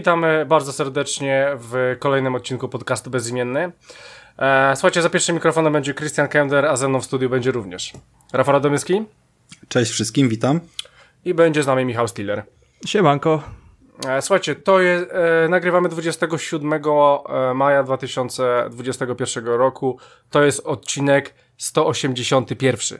witamy bardzo serdecznie w kolejnym odcinku podcastu Bezimienny. E, słuchajcie, za pierwszym mikrofonem będzie Christian Kender, a ze mną w studiu będzie również Rafał Radomyski. Cześć wszystkim, witam. I będzie z nami Michał Stiller. Siemanko. E, słuchajcie, to jest, e, nagrywamy 27 e, maja 2021 roku. To jest odcinek 181.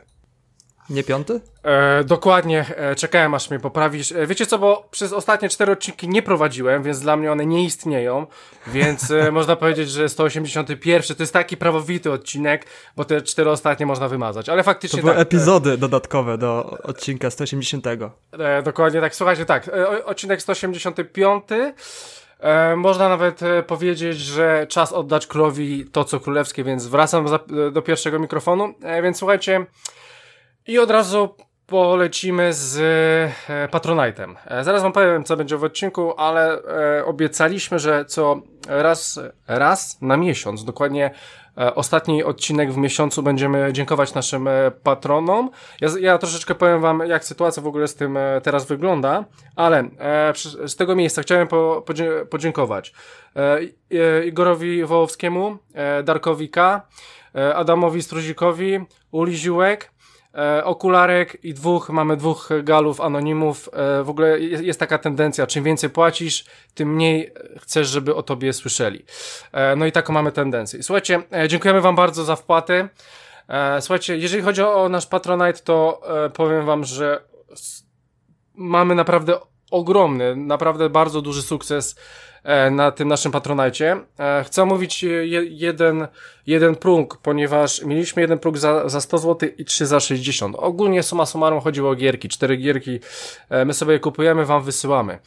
Nie piąty? E, dokładnie, e, czekałem aż mnie poprawisz. E, wiecie co, bo przez ostatnie cztery odcinki nie prowadziłem, więc dla mnie one nie istnieją, więc e, można powiedzieć, że 181 to jest taki prawowity odcinek, bo te cztery ostatnie można wymazać, ale faktycznie To były tak, epizody dodatkowe do odcinka 180. E, dokładnie tak, słuchajcie, tak, e, odcinek 185 E, można nawet e, powiedzieć, że czas oddać królowi to, co królewskie, więc wracam za, do pierwszego mikrofonu. E, więc słuchajcie, i od razu polecimy z e, Patronite'em. E, zaraz wam powiem, co będzie w odcinku, ale e, obiecaliśmy, że co raz, raz na miesiąc, dokładnie ostatni odcinek w miesiącu będziemy dziękować naszym patronom. Ja, ja troszeczkę powiem wam, jak sytuacja w ogóle z tym teraz wygląda, ale z tego miejsca chciałem podziękować Igorowi Wołowskiemu, Darkowi K, Adamowi Struzikowi, Uli Ziółek, e, okularek i dwóch, mamy dwóch galów anonimów. E, w ogóle jest, jest taka tendencja, czym więcej płacisz, tym mniej chcesz, żeby o tobie słyszeli. E, no i taką mamy tendencję. Słuchajcie, e, dziękujemy wam bardzo za wpłatę. E, słuchajcie, jeżeli chodzi o, nasz Patronite, to e, powiem wam, że mamy naprawdę ogromny, naprawdę bardzo duży sukces na tym naszym Patronajcie. E, Chcę mówić je, jeden, jeden próg, ponieważ mieliśmy jeden próg za, za 100 zł i trzy za 60. Ogólnie suma summarum chodziło o gierki, cztery gierki, e, my sobie je kupujemy, wam wysyłamy.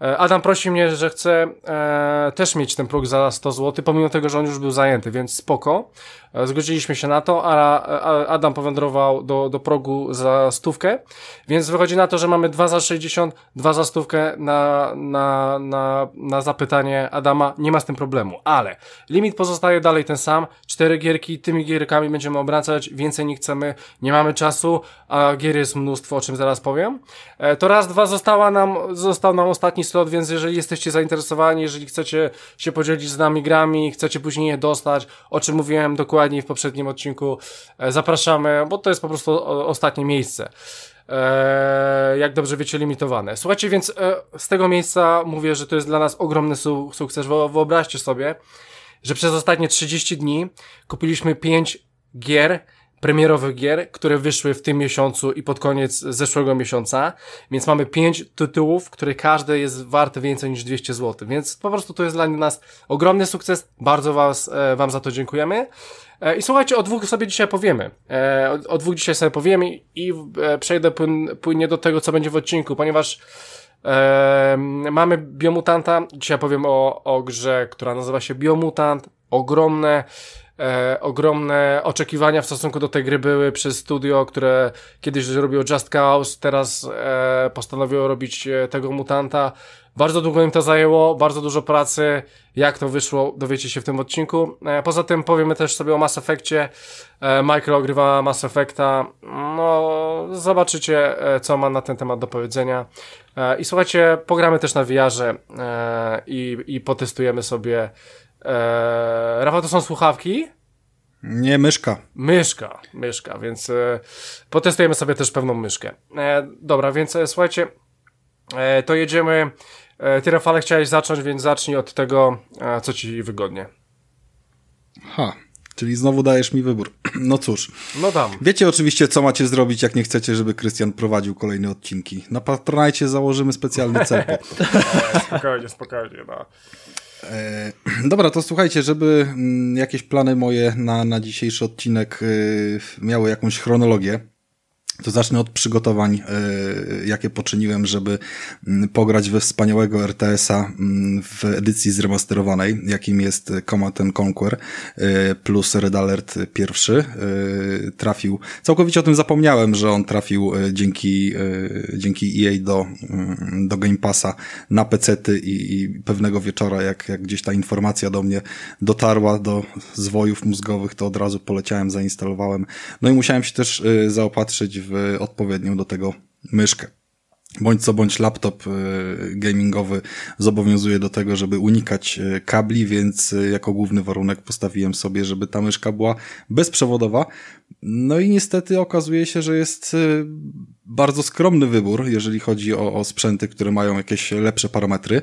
E, Adam prosi mnie, że chce e, też mieć ten próg za 100 zł, pomimo tego, że on już był zajęty, więc spoko. Zgodziliśmy się na to, a, Adam powędrował do, do progu za stówkę, więc wychodzi na to, że mamy dwa za 60, dwa za stówkę na, na, na, na zapytanie Adama. Nie ma z tym problemu, ale limit pozostaje dalej ten sam. Cztery gierki, tymi gierkami będziemy obracać, więcej nie chcemy, nie mamy czasu, a gier jest mnóstwo, o czym zaraz powiem. E, to raz, dwa, została nam, został nam ostatni slot, więc jeżeli jesteście zainteresowani, jeżeli chcecie się podzielić z nami grami, chcecie później je dostać, o czym mówiłem dokładnie w poprzednim odcinku, e, zapraszamy, bo to jest po prostu ostatnie miejsce. E, jak dobrze wiecie, limitowane. Słuchajcie, więc e, z tego miejsca mówię, że to jest dla nas ogromny su sukces. Wyobraźcie sobie, że przez ostatnie 30 dni kupiliśmy 5 gier, premierowych gier, które wyszły w tym miesiącu i pod koniec zeszłego miesiąca, więc mamy 5 tytułów, które każdy jest wart więcej niż 200 zł, więc po prostu to jest dla nas ogromny sukces, bardzo was, wam za to dziękujemy. E, I słuchajcie, o dwóch sobie dzisiaj powiemy. E, o, dwóch dzisiaj sobie powiemy i e, przejdę płyn, płynnie do tego, co będzie w odcinku, ponieważ mamy Biomutanta. Dzisiaj powiem o, o grze, która nazywa się Biomutant. Ogromne, e, ogromne oczekiwania w stosunku do tej gry były przez studio, które kiedyś robiło Just Cause, teraz e, postanowiło robić e, tego mutanta. Bardzo długo im to zajęło, bardzo dużo pracy. Jak to wyszło, dowiecie się w tym odcinku. E, poza tym powiemy też sobie o Mass Effectie. E, Michael ogrywa Mass Effecta. No, zobaczycie, e, co ma na ten temat do powiedzenia. I słuchajcie, pogramy też na VR-ze e, i, i potestujemy sobie. Rafał, to są słuchawki? Nie, myszka. Myszka, myszka, więc e, potestujemy sobie też pewną myszkę. E, dobra, więc e, słuchajcie, to jedziemy. E, ty, Rafale, chciałeś zacząć, więc zacznij od tego, e, co ci wygodnie. Ha, czyli znowu dajesz mi wybór. No cóż, No tam. wiecie oczywiście, co macie zrobić, jak nie chcecie, żeby Krystian prowadził kolejne odcinki. Na Patronite założymy specjalny cel. Spokojnie, spokojnie, no. E, dobra, to słuchajcie, żeby mm, jakieś plany moje na, na dzisiejszy odcinek y, miały jakąś chronologię, to zacznę od przygotowań, y, jakie poczyniłem, żeby mm, pograć we wspaniałego RTS-a mm, w edycji zremasterowanej, jakim jest Command and Conquer y, plus Red Alert pierwszy. y, Trafił, całkowicie o tym zapomniałem, że on trafił dzięki, dzięki EA do, mm, do Game Passa na pecety i, i pewnego wieczora, jak, jak gdzieś ta informacja do mnie dotarła do zwojów mózgowych, to od razu poleciałem, zainstalowałem. No i musiałem się też zaopatrzyć w odpowiednią do tego myszkę. bądź co bądź laptop gamingowy zobowiązuje do tego, żeby unikać kabli, więc jako główny warunek postawiłem sobie, żeby ta myszka była bezprzewodowa. No i niestety okazuje się, że jest bardzo skromny wybór, jeżeli chodzi o, o sprzęty, które mają jakieś lepsze parametry,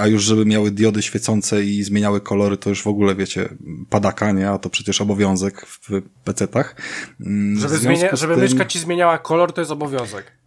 a już żeby miały diody świecące i zmieniały kolory, to już w ogóle wiecie, padaka, nie? A to przecież obowiązek w PC-tach. Mm, żeby, zmienia, żeby tym... myszka ci zmieniała kolor, to jest obowiązek.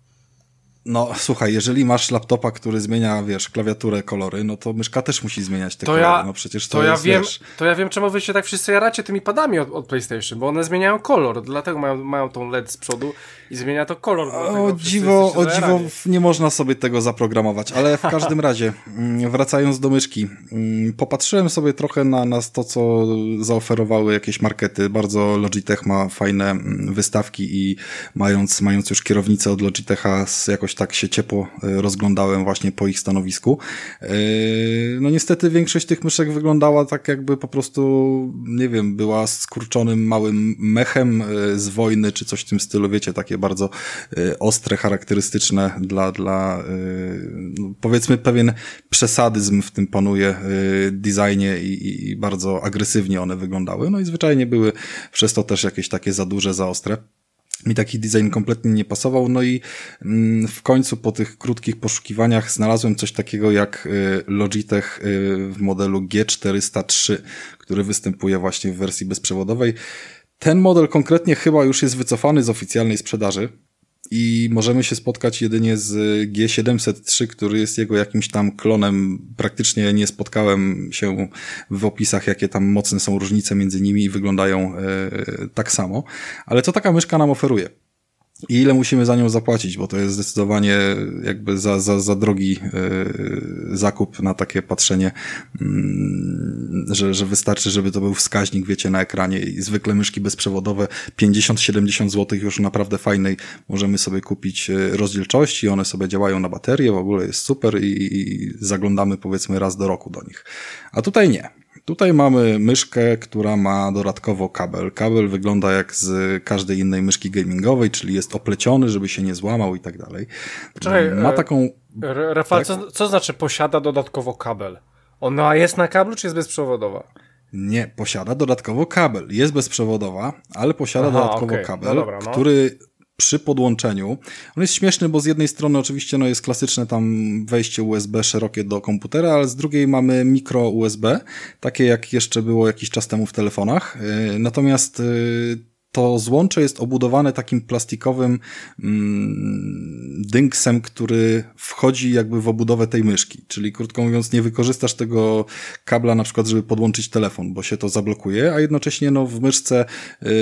No, słuchaj, jeżeli masz laptopa, który zmienia, wiesz, klawiaturę, kolory, no to myszka też musi zmieniać te to kolory. Ja, no przecież to, to jest, ja wiem, wiesz... To ja wiem, czemu wy się tak wszyscy jaracie tymi padami od, od PlayStation, bo one zmieniają kolor, dlatego mają, mają tą LED z przodu i zmienia to kolor. O dziwo, o dziwo, nie można sobie tego zaprogramować, ale w każdym razie, mm, wracając do myszki, mm, popatrzyłem sobie trochę na, na to, co zaoferowały jakieś markety. Bardzo Logitech ma fajne mm, wystawki i mając, mając już kierownicę od Logitecha, jakoś tak się ciepło e, rozglądałem właśnie po ich stanowisku. E, no niestety większość tych myszek wyglądała tak jakby po prostu, nie wiem, była skurczonym małym mechem e, z wojny, czy coś w tym stylu, wiecie, takie bardzo ostre, charakterystyczne dla, dla no, powiedzmy pewien przesadyzm w tym panuje designie i, i bardzo agresywnie one wyglądały. No i zwyczajnie były przez to też jakieś takie za duże, za ostre mi taki design kompletnie nie pasował, no i mm, w końcu po tych krótkich poszukiwaniach znalazłem coś takiego jak Logitech w modelu G403, który występuje właśnie w wersji bezprzewodowej. Ten model konkretnie chyba już jest wycofany z oficjalnej sprzedaży i możemy się spotkać jedynie z G703, który jest jego jakimś tam klonem. Praktycznie nie spotkałem się w opisach, jakie tam mocne są różnice między nimi i wyglądają e, tak samo. Ale co taka myszka nam oferuje? I ile musimy za nią zapłacić, bo to jest zdecydowanie jakby za, za, za drogi yy, zakup na takie patrzenie, yy, że, że wystarczy, żeby to był wskaźnik, wiecie, na ekranie i zwykle myszki bezprzewodowe 50-70 zł już naprawdę fajnej możemy sobie kupić e, rozdzielczości, one sobie działają na baterię, w ogóle jest super i, i zaglądamy powiedzmy raz do roku do nich. A tutaj nie. Tutaj mamy myszkę, która ma dodatkowo kabel. Kabel wygląda jak z każdej innej myszki gamingowej, czyli jest opleciony, żeby się nie złamał i tak dalej. Czekaj, ma e, taką... Rafał, tak? co, co znaczy posiada dodatkowo kabel? Ona jest na kablu, czy jest bezprzewodowa? Nie, posiada dodatkowo kabel. Jest bezprzewodowa, ale posiada Aha, dodatkowo okay. kabel, no dobra, no. który przy podłączeniu. On jest śmieszny, bo z jednej strony oczywiście no, jest klasyczne tam wejście USB szerokie do komputera, ale z drugiej mamy mikro USB, takie jak jeszcze było jakiś czas temu w telefonach. Y, natomiast y, to złącze jest obudowane takim plastikowym mm, dynksem, który wchodzi jakby w obudowę tej myszki. Czyli krótko mówiąc, nie wykorzystasz tego kabla na przykład, żeby podłączyć telefon, bo się to zablokuje, a jednocześnie no, w myszce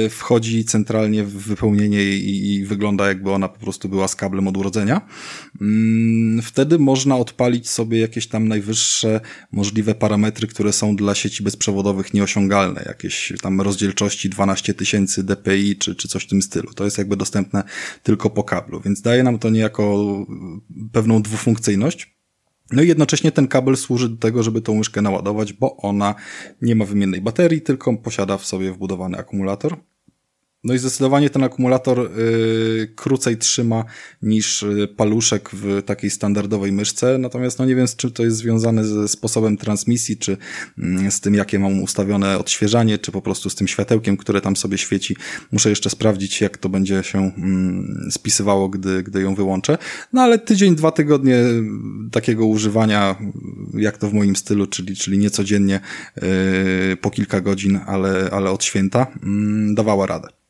y, wchodzi centralnie w wypełnienie i, i wygląda jakby ona po prostu była z kablem od urodzenia. Mm, wtedy można odpalić sobie jakieś tam najwyższe możliwe parametry, które są dla sieci bezprzewodowych nieosiągalne. Jakieś tam rozdzielczości 12 tysięcy dp API czy, czy coś w tym stylu. To jest jakby dostępne tylko po kablu, więc daje nam to niejako pewną dwufunkcyjność. No i jednocześnie ten kabel służy do tego, żeby tą myszkę naładować, bo ona nie ma wymiennej baterii, tylko posiada w sobie wbudowany akumulator. No i zdecydowanie ten akumulator y, krócej trzyma niż y, paluszek w takiej standardowej myszce, natomiast no nie wiem z czym to jest związane ze sposobem transmisji, czy y, z tym jakie mam ustawione odświeżanie, czy po prostu z tym światełkiem, które tam sobie świeci. Muszę jeszcze sprawdzić jak to będzie się mm, spisywało, gdy, gdy ją wyłączę. No ale tydzień, dwa tygodnie takiego używania, jak to w moim stylu, czyli, czyli nie codziennie y, po kilka godzin, ale, ale od święta, mm, dawała radę.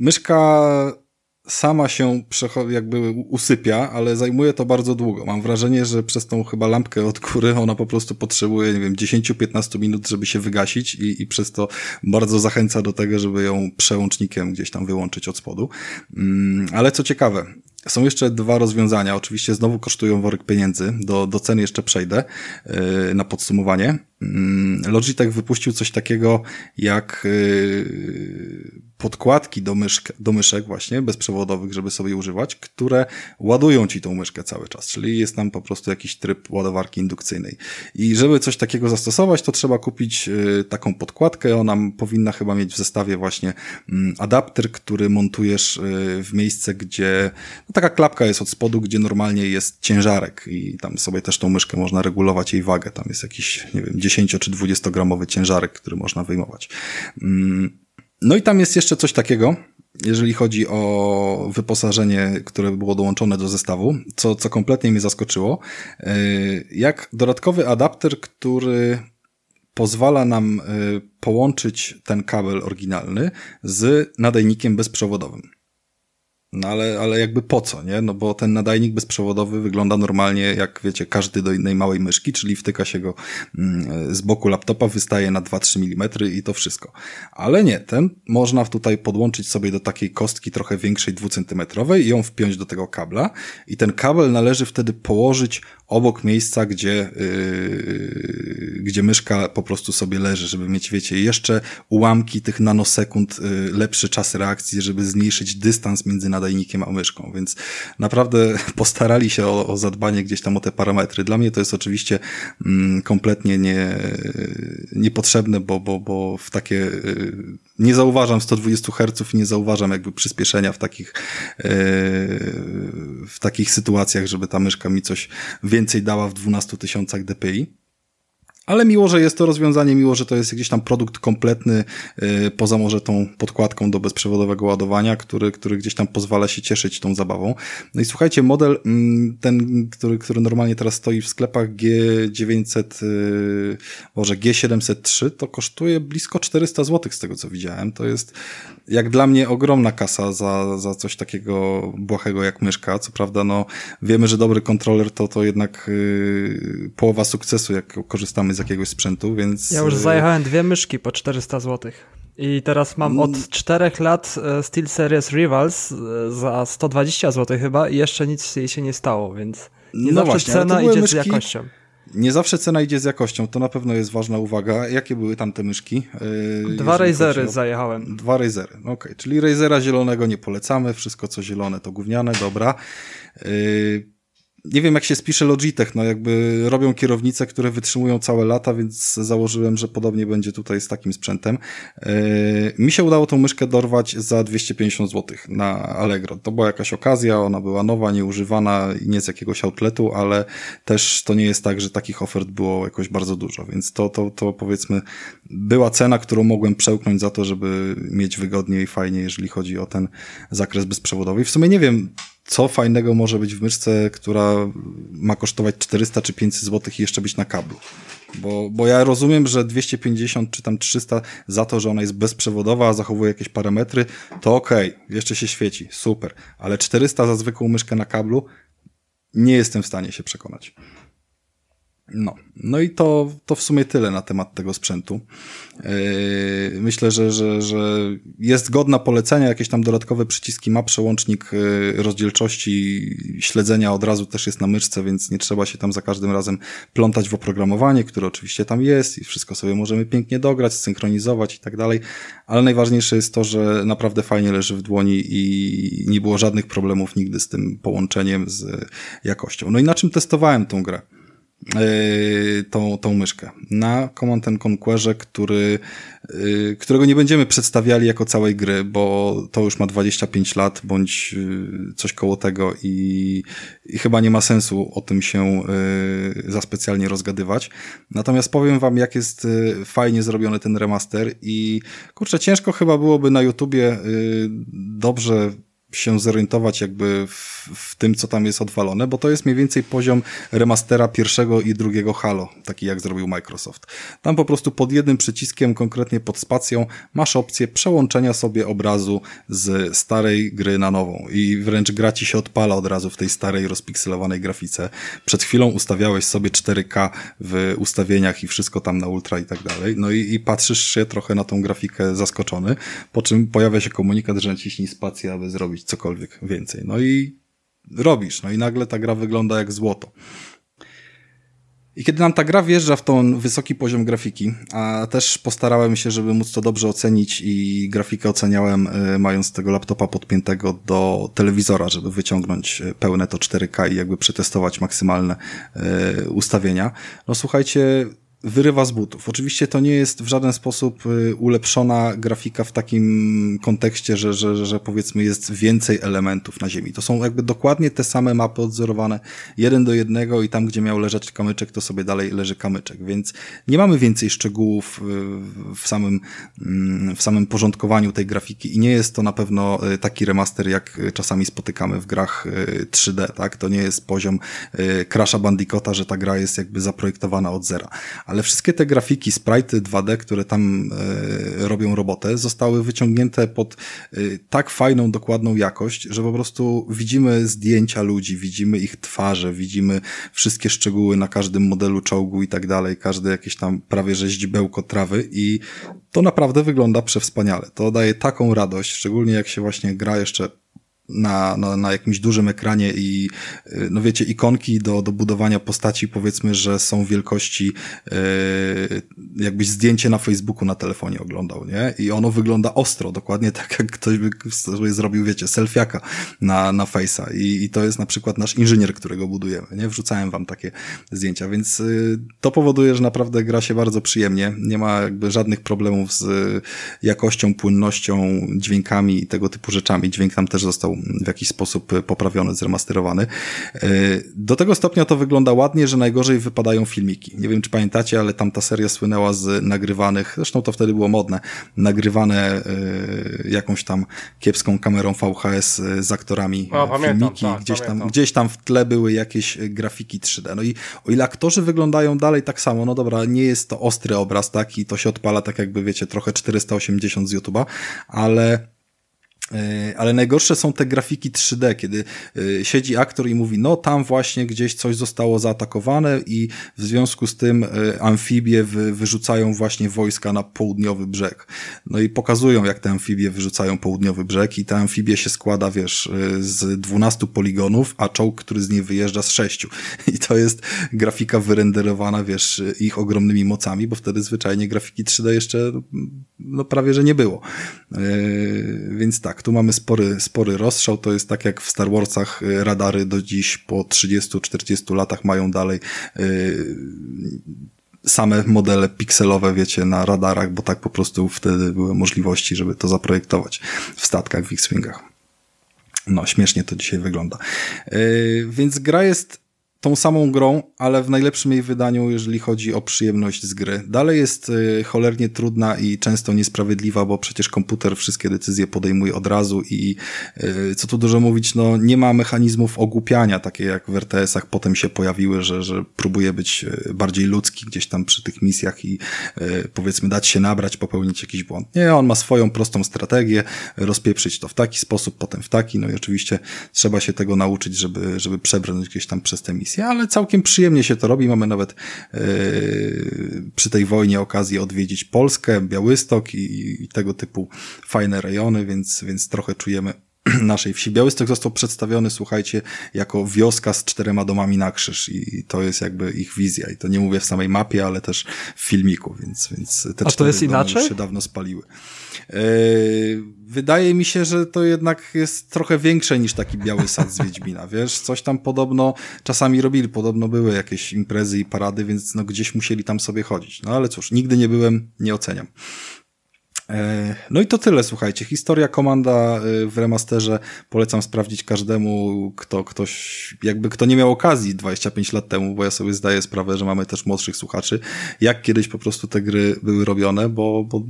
Myszka sama się jakby usypia, ale zajmuje to bardzo długo. Mam wrażenie, że przez tą chyba lampkę od góry ona po prostu potrzebuje, nie wiem, 10-15 minut, żeby się wygasić i, i przez to bardzo zachęca do tego, żeby ją przełącznikiem gdzieś tam wyłączyć od spodu. Mm, ale co ciekawe, są jeszcze dwa rozwiązania. Oczywiście znowu kosztują worek pieniędzy. Do, do ceny jeszcze przejdę yy, na podsumowanie. Mm, Logitech wypuścił coś takiego jak yy, podkładki do, myszk, do myszek właśnie, bezprzewodowych, żeby sobie używać, które ładują ci tą myszkę cały czas, czyli jest tam po prostu jakiś tryb ładowarki indukcyjnej. I żeby coś takiego zastosować, to trzeba kupić y, taką podkładkę, ona powinna chyba mieć w zestawie właśnie y, adapter, który montujesz y, w miejsce, gdzie no, taka klapka jest od spodu, gdzie normalnie jest ciężarek i tam sobie też tą myszkę można regulować jej wagę, tam jest jakiś, nie wiem, 10 czy 20 gramowy ciężarek, który można wyjmować. Mm, no i tam jest jeszcze coś takiego, jeżeli chodzi o wyposażenie, które było dołączone do zestawu, co, co kompletnie mnie zaskoczyło, e, jak dodatkowy adapter, który pozwala nam e, połączyć ten kabel oryginalny z nadajnikiem bezprzewodowym. No ale, ale jakby po co, nie? No bo ten nadajnik bezprzewodowy wygląda normalnie jak, wiecie, każdy do innej małej myszki, czyli wtyka się go mm, z boku laptopa, wystaje na 2-3 mm i to wszystko. Ale nie, ten można tutaj podłączyć sobie do takiej kostki trochę większej, dwucentymetrowej i ją wpiąć do tego kabla i ten kabel należy wtedy położyć obok miejsca, gdzie, yy, gdzie myszka po prostu sobie leży, żeby mieć, wiecie, jeszcze ułamki tych nanosekund, yy, lepszy czas reakcji, żeby zmniejszyć dystans między a myszką, więc naprawdę postarali się o, o zadbanie gdzieś tam o te parametry. Dla mnie to jest oczywiście mm, kompletnie nie, niepotrzebne, bo, bo, bo w takie yy, nie zauważam 120 Hz nie zauważam jakby przyspieszenia w takich, yy, w takich sytuacjach, żeby ta myszka mi coś więcej dała w 12 tysiącach dpi. Ale miło, że jest to rozwiązanie, miło, że to jest jakiś tam produkt kompletny, yy, poza może tą podkładką do bezprzewodowego ładowania, który, który gdzieś tam pozwala się cieszyć tą zabawą. No i słuchajcie, model mm, ten, który, który normalnie teraz stoi w sklepach G900, yy, może G703, to kosztuje blisko 400 zł z tego co widziałem. To jest jak dla mnie ogromna kasa za, za coś takiego błahego jak myszka. Co prawda, no wiemy, że dobry kontroler to, to jednak yy, połowa sukcesu, jak korzystamy z jakiegoś sprzętu, więc... Ja już zajechałem dwie myszki po 400 zł. I teraz mam od Mm. czterech lat e, SteelSeries Rivals e, za 120 zł chyba i jeszcze nic jej się nie stało, więc nie No zawsze właśnie, cena idzie z myszki- jakością. Nie zawsze cena idzie z jakością, to na pewno jest ważna uwaga. Jakie były tam te myszki? Yy, Dwa Razery o- zajechałem. Dwa Razery, no okej. Czyli Razera zielonego nie polecamy, wszystko co zielone to gówniane, dobra. Yy, nie wiem jak się spisze Logitech, no jakby robią kierownice, które wytrzymują całe lata, więc założyłem, że podobnie będzie tutaj z takim sprzętem. Yy, mi się udało tą myszkę dorwać za 250 zł na Allegro. To była jakaś okazja, ona była nowa, nieużywana i nie z jakiegoś outletu, ale też to nie jest tak, że takich ofert było jakoś bardzo dużo, więc to, to, to powiedzmy była cena, którą mogłem przełknąć za to, żeby mieć wygodnie i fajnie, jeżeli chodzi o ten zakres bezprzewodowy. I w sumie nie wiem, co fajnego może być w myszce, która ma kosztować 400 czy 500 zł i jeszcze być na kablu. Bo, bo ja rozumiem, że 250 czy tam 300 za to, że ona jest bezprzewodowa, zachowuje jakieś parametry, to okej, jeszcze się świeci, super. Ale 400 za zwykłą myszkę na kablu nie jestem w stanie się przekonać. No, no i to, to w sumie tyle na temat tego sprzętu. Yy, myślę, że, że, że jest godna polecenia, jakieś tam dodatkowe przyciski ma, przełącznik yy, rozdzielczości, śledzenia od razu też jest na myszce, więc nie trzeba się tam za każdym razem plątać w oprogramowanie, które oczywiście tam jest i wszystko sobie możemy pięknie dograć, synchronizować i tak dalej, ale najważniejsze jest to, że naprawdę fajnie leży w dłoni i nie było żadnych problemów nigdy z tym połączeniem, z jakością. No i na czym testowałem tą grę? Yy, tą, tą myszkę. Na Command and Conquerze, który, yy, którego nie będziemy przedstawiali jako całej gry, bo to już ma 25 lat, bądź yy, coś koło tego i, i chyba nie ma sensu o tym się za specjalnie rozgadywać. Natomiast powiem wam, jak jest fajnie zrobiony ten remaster i kurczę, ciężko chyba byłoby na YouTubie dobrze się zorientować jakby w, w tym, co tam jest odwalone, bo to jest mniej więcej poziom remastera pierwszego i drugiego Halo, taki jak zrobił Microsoft. Tam po prostu pod jednym przyciskiem, konkretnie pod spacją, masz opcję przełączenia sobie obrazu z starej gry na nową i wręcz gra ci się odpala od razu w tej starej, rozpikselowanej grafice. Przed chwilą ustawiałeś sobie 4K w ustawieniach i wszystko tam na ultra i tak dalej, no i, i patrzysz się trochę na tą grafikę zaskoczony, po czym pojawia się komunikat, że naciśnij spację, aby zrobić cokolwiek więcej. No i robisz, no i nagle ta gra wygląda jak złoto. I kiedy nam ta gra wjeżdża w tą wysoki poziom grafiki, a też postarałem się, żeby móc to dobrze ocenić i grafikę oceniałem y, mając tego laptopa podpiętego do telewizora, żeby wyciągnąć y, pełne to 4K i jakby przetestować maksymalne y, ustawienia. No słuchajcie, wyrywa z butów. Oczywiście to nie jest w żaden sposób y, ulepszona grafika w takim kontekście, że, że, że powiedzmy jest więcej elementów na ziemi. To są jakby dokładnie te same mapy odzorowane jeden do jednego i tam, gdzie miał leżeć kamyczek, to sobie dalej leży kamyczek, więc nie mamy więcej szczegółów y, w samym, mm, w samym porządkowaniu tej grafiki i nie jest to na pewno y, taki remaster, jak czasami spotykamy w grach 3D, tak? To nie jest poziom Crasha Bandicoota, że ta gra jest jakby zaprojektowana od zera ale wszystkie te grafiki, sprite 2D, które tam e, robią robotę, zostały wyciągnięte pod e, tak fajną, dokładną jakość, że po prostu widzimy zdjęcia ludzi, widzimy ich twarze, widzimy wszystkie szczegóły na każdym modelu czołgu i tak dalej, każde jakieś tam prawie że ździbełko trawy i to naprawdę wygląda przewspaniale. To daje taką radość, szczególnie jak się właśnie gra jeszcze na, na, na jakimś dużym ekranie i y, no wiecie, ikonki do, do budowania postaci powiedzmy, że są wielkości yy, jakbyś zdjęcie na Facebooku na telefonie oglądał, nie? I ono wygląda ostro, dokładnie tak jak ktoś by sobie zrobił, wiecie, selfiaka na, na Face'a I, i to jest na przykład nasz inżynier, którego budujemy, nie? Wrzucałem wam takie zdjęcia, więc yy, to powoduje, że naprawdę gra się bardzo przyjemnie, nie ma jakby żadnych problemów z jakością, płynnością, dźwiękami i tego typu rzeczami. Dźwięk tam też został w jakiś sposób zremasterowany, zremasterowany. Do tego stopnia to wygląda ładnie, że najgorzej wypadają filmiki. Nie wiem, czy pamiętacie, ale tam ta seria słynęła z nagrywanych, zresztą to wtedy było modne, nagrywane e, jakąś tam kiepską kamerą VHS e, z aktorami o, pamiętam, filmiki. tak, gdzieś, pamiętam. tam, gdzieś tam w tle były jakieś grafiki 3D. No i o ile aktorzy wyglądają dalej tak samo, no dobra, nie jest to ostry obraz, tak, i to się odpala tak jakby, wiecie, trochę 480 z YouTube'a, ale ale najgorsze są te grafiki 3D, kiedy e, siedzi aktor i mówi, no tam właśnie gdzieś coś zostało zaatakowane i w związku z tym e, amfibie wyrzucają właśnie wojska na południowy brzeg. No i pokazują, jak te amfibie wyrzucają południowy brzeg i ta amfibie się składa, wiesz, z 12 poligonów, a czołg, który z niej wyjeżdża z 6. I to jest grafika wyrenderowana, wiesz, ich ogromnymi mocami, bo wtedy zwyczajnie grafiki 3D jeszcze no prawie, że nie było. Więc tak, tu mamy spory, spory rozstrzał. To jest tak jak w Star Warsach y, radary do dziś po 30-40 latach mają dalej yy, same modele pikselowe, wiecie, na radarach, bo tak po prostu wtedy były możliwości, żeby to zaprojektować w statkach, w X-Wingach. No, śmiesznie to dzisiaj wygląda. Więc gra jest tą samą grą, ale w najlepszym jej wydaniu, jeżeli chodzi o przyjemność z gry. Dalej jest y, cholernie trudna i często niesprawiedliwa, bo przecież komputer wszystkie decyzje podejmuje od razu i y, co tu dużo mówić, no nie ma mechanizmów ogłupiania, takie jak w RTS-ach potem się pojawiły, że, że próbuje być y, bardziej ludzki gdzieś tam przy tych misjach i powiedzmy dać się nabrać, popełnić jakiś błąd. Nie, on ma swoją prostą strategię, rozpieprzyć to w taki sposób, potem w taki, no i oczywiście trzeba się tego nauczyć, żeby, żeby przebrnąć gdzieś tam przez te misje misję, ale całkiem przyjemnie się to robi. Mamy nawet yy, przy tej wojnie okazję odwiedzić Polskę, Białystok i, i tego typu fajne rejony, więc, więc trochę czujemy naszej wsi. Białystok został przedstawiony, słuchajcie, jako wioska z czterema domami na krzyż i to jest jakby ich wizja. I to nie mówię w samej mapie, ale też w filmiku, więc, więc te A to jest inaczej? się dawno spaliły. Yy, wydaje mi się, że to jednak jest trochę większe niż taki biały sad z Wiedźmina, wiesz? Coś tam podobno czasami robili, podobno były jakieś imprezy i parady, więc no gdzieś musieli tam sobie chodzić. No ale cóż, nigdy nie byłem, nie oceniam. E, no i to tyle, słuchajcie. Historia komanda e, w remasterze polecam sprawdzić każdemu, kto ktoś, jakby kto nie miał okazji 25 lat temu, bo ja sobie zdaję sprawę, że mamy też młodszych słuchaczy, jak kiedyś po prostu te gry były robione, bo, bo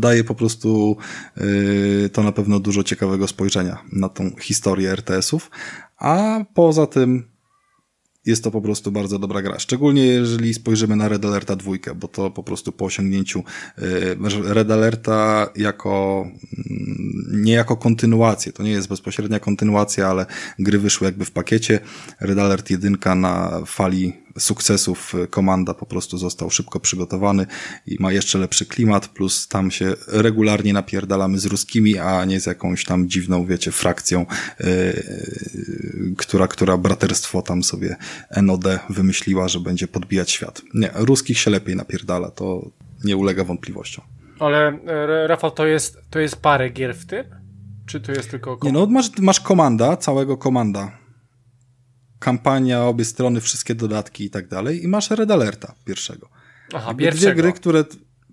daje po prostu yy, to na pewno dużo ciekawego spojrzenia na tą historię RTS-ów. A poza tym jest to po prostu bardzo dobra gra. Szczególnie jeżeli spojrzymy na Red Alerta 2, bo to po prostu po osiągnięciu y, Red Alerta jako mm, nie jako kontynuację, to nie jest bezpośrednia kontynuacja, ale gry wyszły jakby w pakiecie. Red Alert 1 na fali sukcesów komanda po prostu został szybko przygotowany i ma jeszcze lepszy klimat, plus tam się regularnie napierdalamy z ruskimi, a nie z jakąś tam dziwną, wiecie, frakcją, yy, która, która braterstwo tam sobie NOD wymyśliła, że będzie podbijać świat. Nie, ruskich się lepiej napierdala, to nie ulega wątpliwościom. Ale e, Rafał, to jest, to jest parę gier w tym? Czy to jest tylko... Nie, no masz, masz komanda, całego komanda. Kampania, obie strony, wszystkie dodatki i tak dalej. I masz Red Alerta pierwszego. Aha, Dwie pierwszego. gry, które...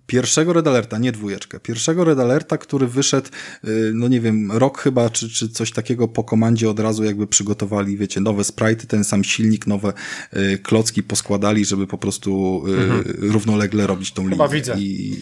Pierwszego Red Alerta, nie dwójeczkę. Pierwszego Red Alerta, który wyszedł, y, no nie wiem, rok chyba, czy, czy coś takiego po komandzie od razu jakby przygotowali, wiecie, nowe sprite, ten sam silnik, nowe y, klocki poskładali, żeby po prostu y, równolegle robić tą Mhm. Chyba linię. widzę. I,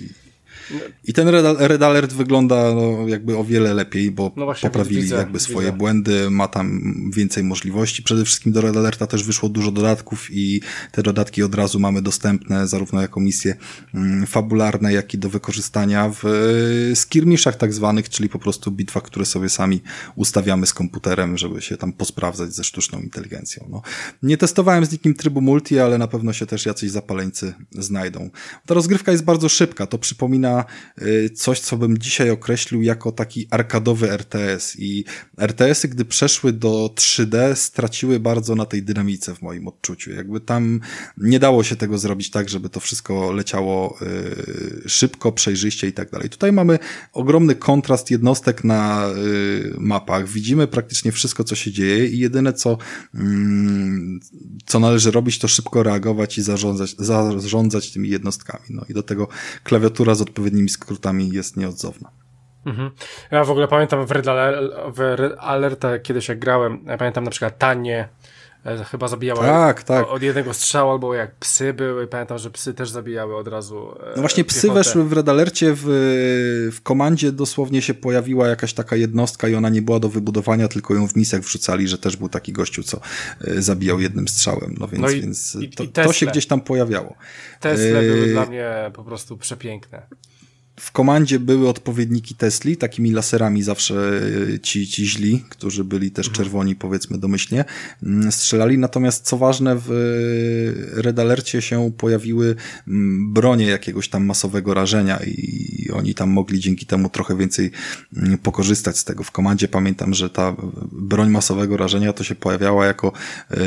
i ten Red, Alert wygląda no, jakby o wiele lepiej, bo No właśnie, poprawili widzę, jakby swoje widzę. błędy, ma tam więcej możliwości. Przede wszystkim do Red Alerta też wyszło dużo dodatków i te dodatki od razu mamy dostępne zarówno jako misje mm, fabularne, jak i do wykorzystania w e, skirmiszach tak zwanych, czyli po prostu bitwach, które sobie sami ustawiamy z komputerem, żeby się tam posprawdzać ze sztuczną inteligencją. No. Nie testowałem z nikim trybu multi, ale na pewno się też jacyś zapaleńcy znajdą. Ta rozgrywka jest bardzo szybka, to przypomina y, coś, co bym dzisiaj określił jako taki arkadowy RTS i RTS-y, gdy przeszły do 3D, straciły bardzo na tej dynamice w moim odczuciu. Jakby tam nie dało się tego zrobić tak, żeby to wszystko leciało y, szybko, przejrzyście i tak dalej. Tutaj mamy ogromny kontrast jednostek na y, mapach. Widzimy praktycznie wszystko, co się dzieje i jedyne, co, mm, co należy robić, to szybko reagować i zarządzać, zarządzać tymi jednostkami. No i do tego klawiatura z odpowiednimi skrótami jest nieodzowna. Mhm. Ja w ogóle pamiętam w Red, Aler- w Red Alerta kiedyś jak grałem, ja pamiętam na przykład Tanie e, chyba zabijała Tak, tak. od jednego strzału, albo jak psy były, pamiętam, że psy też zabijały od razu. e, No właśnie psy piechotę. weszły w Red Alercie, w, w komandzie dosłownie się pojawiła jakaś taka jednostka i ona nie była do wybudowania, tylko ją w misjach wrzucali, że też był taki gościu, co e, zabijał jednym strzałem. No więc, No i- więc i- to, i to się gdzieś tam pojawiało. Tesle były dla mnie po prostu przepiękne. W komandzie były odpowiedniki Tesli, takimi laserami zawsze e, ci, ci źli, którzy byli też czerwoni, powiedzmy domyślnie, mm, strzelali. Natomiast co ważne, w e, Red Alercie się pojawiły mm, bronie jakiegoś tam masowego rażenia i oni tam mogli dzięki temu trochę więcej mm, pokorzystać z tego. W komandzie pamiętam, że ta broń masowego rażenia to się pojawiała jako e,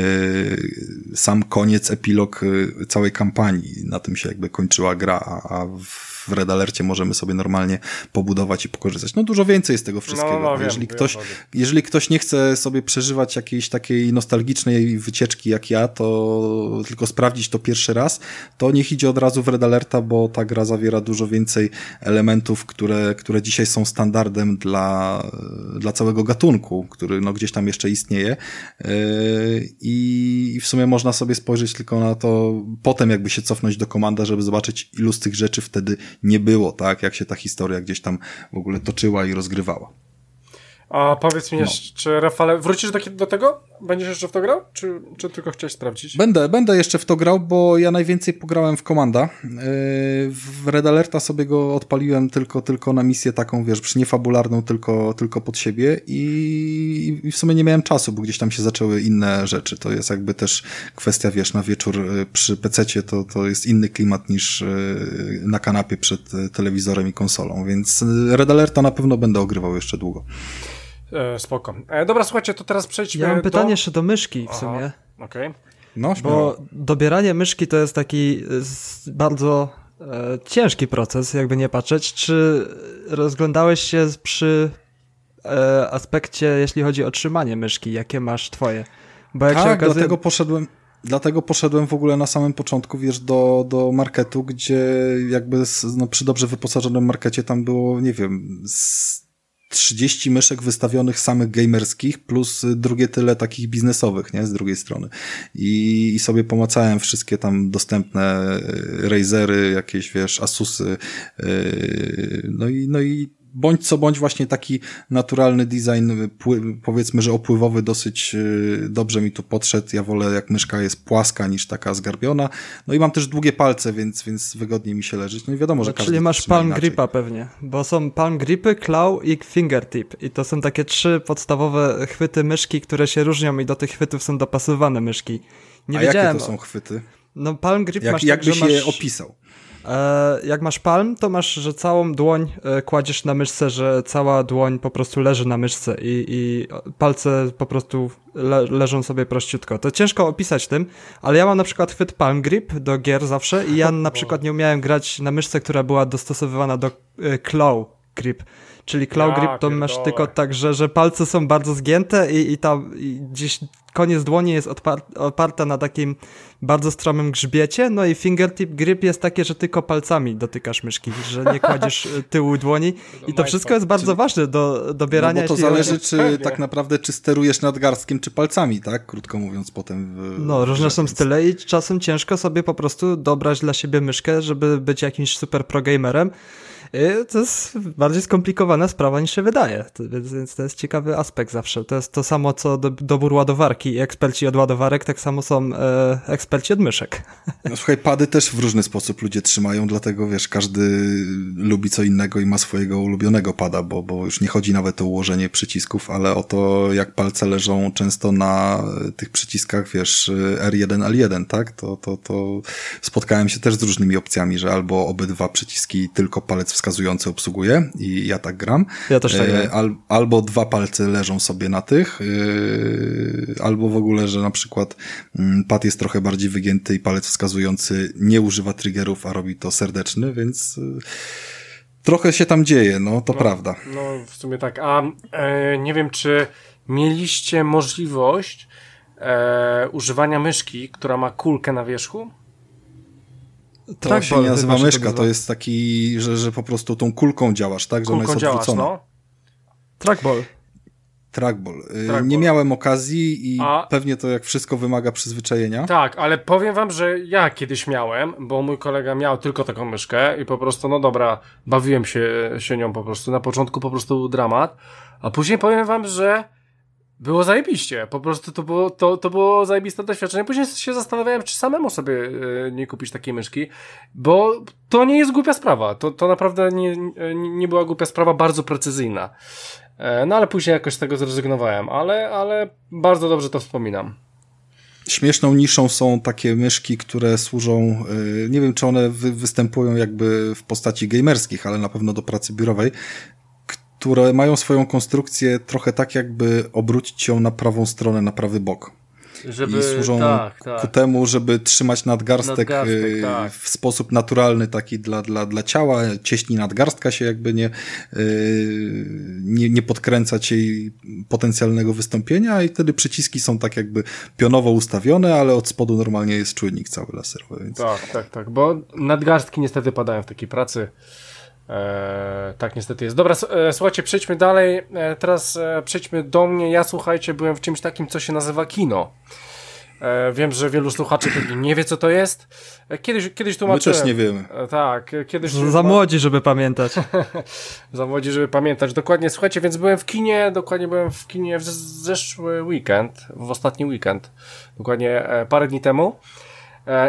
sam koniec, epilog całej kampanii. Na tym się jakby kończyła gra, a w w Red Alercie możemy sobie normalnie pobudować i pokorzystać. No dużo więcej jest tego wszystkiego. No, no, jeżeli, wiem, ktoś, wiem. jeżeli ktoś nie chce sobie przeżywać jakiejś takiej nostalgicznej wycieczki jak ja, to tylko sprawdzić to pierwszy raz, to niech idzie od razu w Red Alerta, bo ta gra zawiera dużo więcej elementów, które, które dzisiaj są standardem dla, dla całego gatunku, który no, gdzieś tam jeszcze istnieje. Yy, I i w sumie można sobie spojrzeć tylko na to, potem jakby się cofnąć do komanda, żeby zobaczyć, ilu z tych rzeczy wtedy nie było, tak? Jak się ta historia gdzieś tam w ogóle toczyła i rozgrywała. A powiedz mi No. jeszcze, Rafale, wrócisz do, do tego? Będziesz jeszcze w to grał? Czy, czy tylko chciałeś sprawdzić? Będę, będę jeszcze w to grał, bo ja najwięcej pograłem w komanda. Yy, W Red Alerta sobie go odpaliłem tylko, tylko na misję taką, wiesz, niefabularną, tylko, tylko pod siebie i, i w sumie nie miałem czasu, bo gdzieś tam się zaczęły inne rzeczy. To jest jakby też kwestia, wiesz, na wieczór yy, przy pececie to, to jest inny klimat niż yy, na kanapie przed yy, telewizorem i konsolą, więc Red Alerta na pewno będę ogrywał jeszcze długo. E, spoko. E, dobra, słuchajcie, to teraz przejdźmy Ja mam do... pytanie jeszcze do myszki w Aha. sumie. Okej. No, śmiało. Bo dobieranie myszki to jest taki e, bardzo e, ciężki proces, jakby nie patrzeć. Czy rozglądałeś się przy e, aspekcie, jeśli chodzi o trzymanie myszki? Jakie masz twoje? Bo jak się tak, okazuje... dlatego poszedłem, dlatego poszedłem w ogóle na samym początku, wiesz, do, do marketu, gdzie jakby z, no, przy dobrze wyposażonym markecie tam było, nie wiem, z 30 myszek wystawionych samych gamerskich, plus drugie tyle takich biznesowych, nie, z drugiej strony. I, i sobie pomacałem wszystkie tam dostępne y, Razery, jakieś, wiesz, Asusy, yy, no i, no i bądź co bądź właśnie taki naturalny design, powiedzmy, że opływowy dosyć dobrze mi tu podszedł. Ja wolę jak myszka jest płaska niż taka zgarbiona. No i mam też długie palce, więc, więc wygodniej mi się leżeć. No i wiadomo, że no, Czyli masz palm inaczej. gripa pewnie, bo są palm gripy, claw i fingertip i to są takie trzy podstawowe chwyty myszki, które się różnią i do tych chwytów są dopasowane myszki. Nie A wiedziałem. jakie to są chwyty? No palm grip jak, masz jak tak, byś masz... je opisał? E, jak masz palm, to masz, że całą dłoń e, kładziesz na myszce, że cała dłoń po prostu leży na myszce i, i palce po prostu le, leżą sobie prościutko. To ciężko opisać tym, ale ja mam na przykład chwyt palm grip do gier zawsze i ja na przykład nie umiałem grać na myszce, która była dostosowywana do e, claw grip. Czyli claw grip to masz tylko tak, że, że palce są bardzo zgięte i, i tam i gdzieś koniec dłoni jest oparta na takim bardzo stromym grzbiecie, no i fingertip grip jest takie, że tylko palcami dotykasz myszki, że nie kładziesz tyłu dłoni i to wszystko jest bardzo ważne do dobierania. No bo to zależy, czy Pewnie. tak naprawdę, czy sterujesz nadgarstkiem, czy palcami, tak? Krótko mówiąc potem. W, no, różne są style i czasem ciężko sobie po prostu dobrać dla siebie myszkę, żeby być jakimś super pro gamerem. Y, to jest bardziej skomplikowana sprawa niż się wydaje, więc to jest ciekawy aspekt zawsze. To jest to samo co do, dobór ładowarki. Eksperci od ładowarek tak samo są e, eksperci od myszek. No słuchaj, pady też w różny sposób ludzie trzymają, dlatego wiesz, każdy lubi co innego i ma swojego ulubionego pada, bo, bo już nie chodzi nawet o ułożenie przycisków, ale o to, jak palce leżą często na tych przyciskach, wiesz, R1, L1, tak? To, to, to spotkałem się też z różnymi opcjami, że albo obydwa przyciski tylko palec wskazujący obsługuje i ja tak gram. Ja też tak e, Al, albo dwa palce leżą sobie na tych, yy, albo w ogóle, że na przykład yy, pad jest trochę bardziej wygięty i palec wskazujący nie używa triggerów, a robi to serdeczny, więc yy, trochę się tam dzieje, no to no, prawda. No w sumie tak, a e, nie wiem, czy mieliście możliwość e, używania myszki, która ma kulkę na wierzchu? To tak, się nie nazywa myszka, to jest taki, że, że po prostu tą kulką działasz, tak? Że kulką ona jest odwrócona. Działasz, no. Trackball. Trackball. Y, Trackball. Nie miałem okazji i A... pewnie to jak wszystko wymaga przyzwyczajenia. Tak, ale powiem wam, że ja kiedyś miałem, bo mój kolega miał tylko taką myszkę i po prostu, no dobra, bawiłem się, się nią po prostu. Na początku po prostu był dramat, a później powiem wam, że było zajebiście. Po prostu to było, to, to było zajebiste doświadczenie. Później się zastanawiałem, czy samemu sobie e, nie kupić takiej myszki, bo to nie jest głupia sprawa. To, to naprawdę nie, nie była głupia sprawa, bardzo precyzyjna. E, no ale później jakoś z tego zrezygnowałem, ale, ale bardzo dobrze to wspominam. Śmieszną niszą są takie myszki, które służą, e, nie wiem czy one występują jakby w postaci gamerskich, ale na pewno do pracy biurowej, które mają swoją konstrukcję trochę tak, jakby obrócić ją na prawą stronę, na prawy bok. Żeby, I służą tak, tak. ku temu, żeby trzymać nadgarstek, nadgarstek y, tak. w sposób naturalny, taki dla, dla, dla ciała. Cieśni nadgarstka się jakby nie, y, nie, nie podkręcać jej potencjalnego wystąpienia i wtedy przyciski są tak jakby pionowo ustawione, ale od spodu normalnie jest czujnik cały laserowy. Więc... Tak, tak, tak, bo nadgarstki niestety padają w takiej pracy. E, tak niestety jest. Dobra, e, słuchajcie, przejdźmy dalej. E, teraz e, przejdźmy do mnie. Ja słuchajcie, byłem w czymś takim, co się nazywa kino. E, wiem, że wielu słuchaczy pewnie nie wie, co to jest. E, kiedyś, kiedyś tłumaczyłem. My też nie wiemy. tak, kiedyś... Za młodzi, żeby pamiętać. Za młodzi, żeby pamiętać. Dokładnie, słuchajcie, więc byłem w kinie, dokładnie byłem w kinie w zeszły weekend, w ostatni weekend, dokładnie parę dni temu.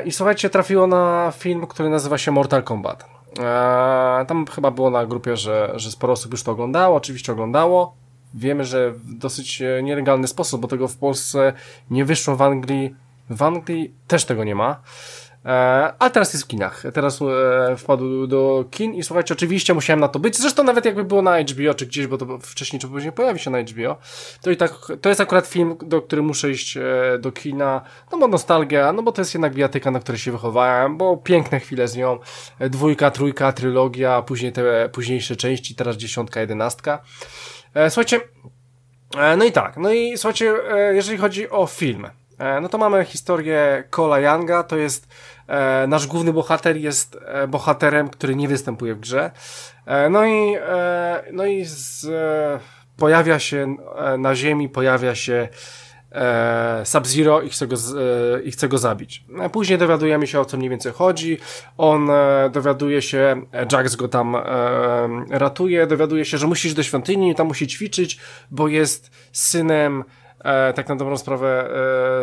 I słuchajcie, trafiło na film, który nazywa się Mortal Kombat. Eee, tam chyba było na grupie, że, że sporo osób już to oglądało, oczywiście oglądało. Wiemy, że w dosyć e, nielegalny sposób, bo tego w Polsce nie wyszło w Anglii. W Anglii też tego nie ma. E, a teraz jest w kinach. Teraz e, wpadł do kin i słuchajcie, oczywiście musiałem na to być. Zresztą nawet jakby było na HBO czy gdzieś, bo to wcześniej czy później pojawi się na HBO, to i tak, to jest akurat film, do który muszę iść e, do kina, no bo nostalgia, no bo to jest jednak bijatyka, na której się wychowałem, bo piękne chwile z nią, dwójka, trójka, trylogia, później te późniejsze części, teraz dziesiątka, jedenastka. Słuchajcie, no i tak, no i słuchajcie, jeżeli chodzi o film, no to mamy historię Cola Younga, to jest E, nasz główny bohater jest e, bohaterem, który nie występuje w grze. E, no i, no i z, pojawia się na ziemi, pojawia się e, Sub-Zero i chce, go, e, i chce go zabić. E, Później dowiadujemy się o co mniej więcej chodzi. On e, dowiaduje się, e, Jax go tam e, ratuje, dowiaduje się, że musi iść do świątyni, tam musi ćwiczyć, bo jest synem e, tak na dobrą sprawę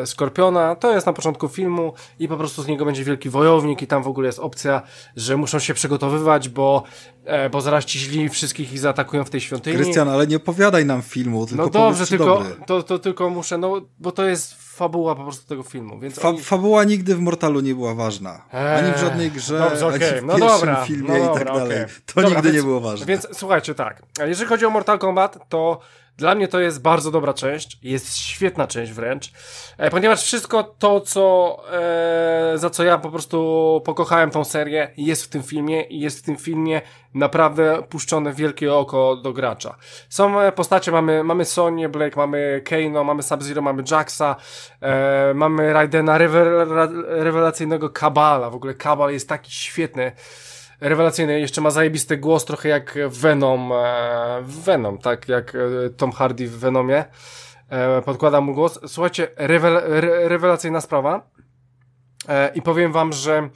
e, Skorpiona. To jest na początku filmu i po prostu z niego będzie wielki wojownik i tam w ogóle jest opcja, że muszą się przygotowywać, bo, e, bo zaraz ci źli wszystkich ich zaatakują w tej świątyni. Krystian, ale nie opowiadaj nam filmu, tylko no dobrze, powiedz, tylko, dobry. to, to tylko muszę, no bo to jest fabuła po prostu tego filmu, więc Fa oni... fabuła nigdy w Mortalu nie była ważna. ani w żadnej grze, Dobrze, ani okej. w no pierwszym dobra, filmie no i dobra, tak dalej. okej. To Dobra, nigdy więc, nie było ważne. Więc słuchajcie, tak. Jeżeli chodzi o Mortal Kombat, to dla mnie to jest bardzo dobra część. Jest świetna część wręcz. E, ponieważ wszystko to, co e, za co ja po prostu pokochałem tą serię, jest w tym filmie i jest w tym filmie naprawdę puszczone wielkie oko do gracza. Są e, postacie, mamy, mamy Sonię Blake, mamy Kano, mamy Sub-Zero, mamy Jaxa, e, mamy Raidena, rewela rewelacyjnego Kabala. W ogóle Kabal jest taki świetny rewelacyjny, jeszcze ma zajebisty głos, trochę jak Venom, e, Venom, tak jak e, Tom Hardy w Venomie, e, podkłada mu głos. Słuchajcie, rewel, re, rewelacyjna sprawa i powiem wam, że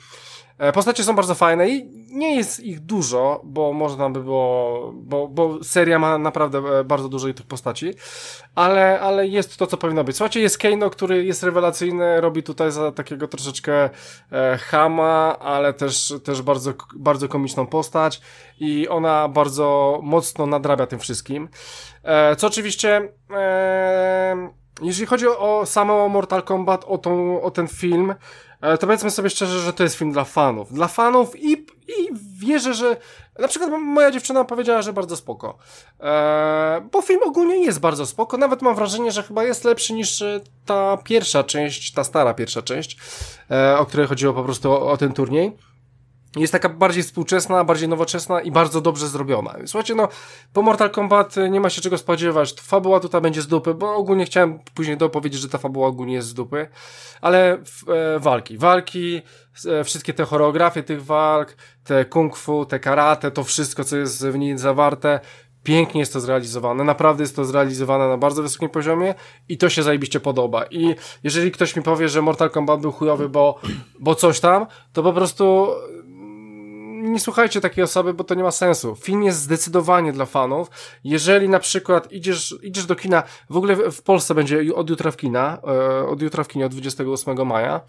postacie są bardzo fajne i nie jest ich dużo, bo można by było, bo, bo seria ma naprawdę e, bardzo dużo tych postaci, ale, ale jest to, co powinno być. Słuchajcie, jest Kano, który jest rewelacyjny, robi tutaj za takiego troszeczkę e, chama, ale też, też bardzo, bardzo komiczną postać i ona bardzo mocno nadrabia tym wszystkim. E, co oczywiście, e, jeżeli chodzi o, o samo Mortal Kombat, o, tą, o ten film, e, to powiedzmy sobie szczerze, że to jest film dla fanów. Dla fanów i, i wierzę, że na przykład moja dziewczyna powiedziała, że bardzo spoko. E, bo film ogólnie jest bardzo spoko. Nawet mam wrażenie, że chyba jest lepszy niż e, ta pierwsza część, ta stara pierwsza część, e, o której chodziło po prostu o, o ten turniej jest taka bardziej współczesna, bardziej nowoczesna i bardzo dobrze zrobiona. Słuchajcie, no, po Mortal Kombat nie ma się czego spodziewać. Fabuła tutaj będzie z dupy, bo ogólnie chciałem później dopowiedzieć, że ta fabuła ogólnie jest z dupy, ale e, walki, walki, e, wszystkie te choreografie tych walk, te kung fu, te karate, to wszystko, co jest w niej zawarte, Pięknie jest to zrealizowane, naprawdę jest to zrealizowane na bardzo wysokim poziomie i to się zajebiście podoba. I jeżeli ktoś mi powie, że Mortal Kombat był chujowy, bo, bo coś tam, to po prostu nie słuchajcie takiej osoby, bo to nie ma sensu. Film jest zdecydowanie dla fanów. Jeżeli na przykład idziesz, idziesz do kina, w ogóle w Polsce będzie od jutra w kina, e, od jutra w kinie, od 28 maja.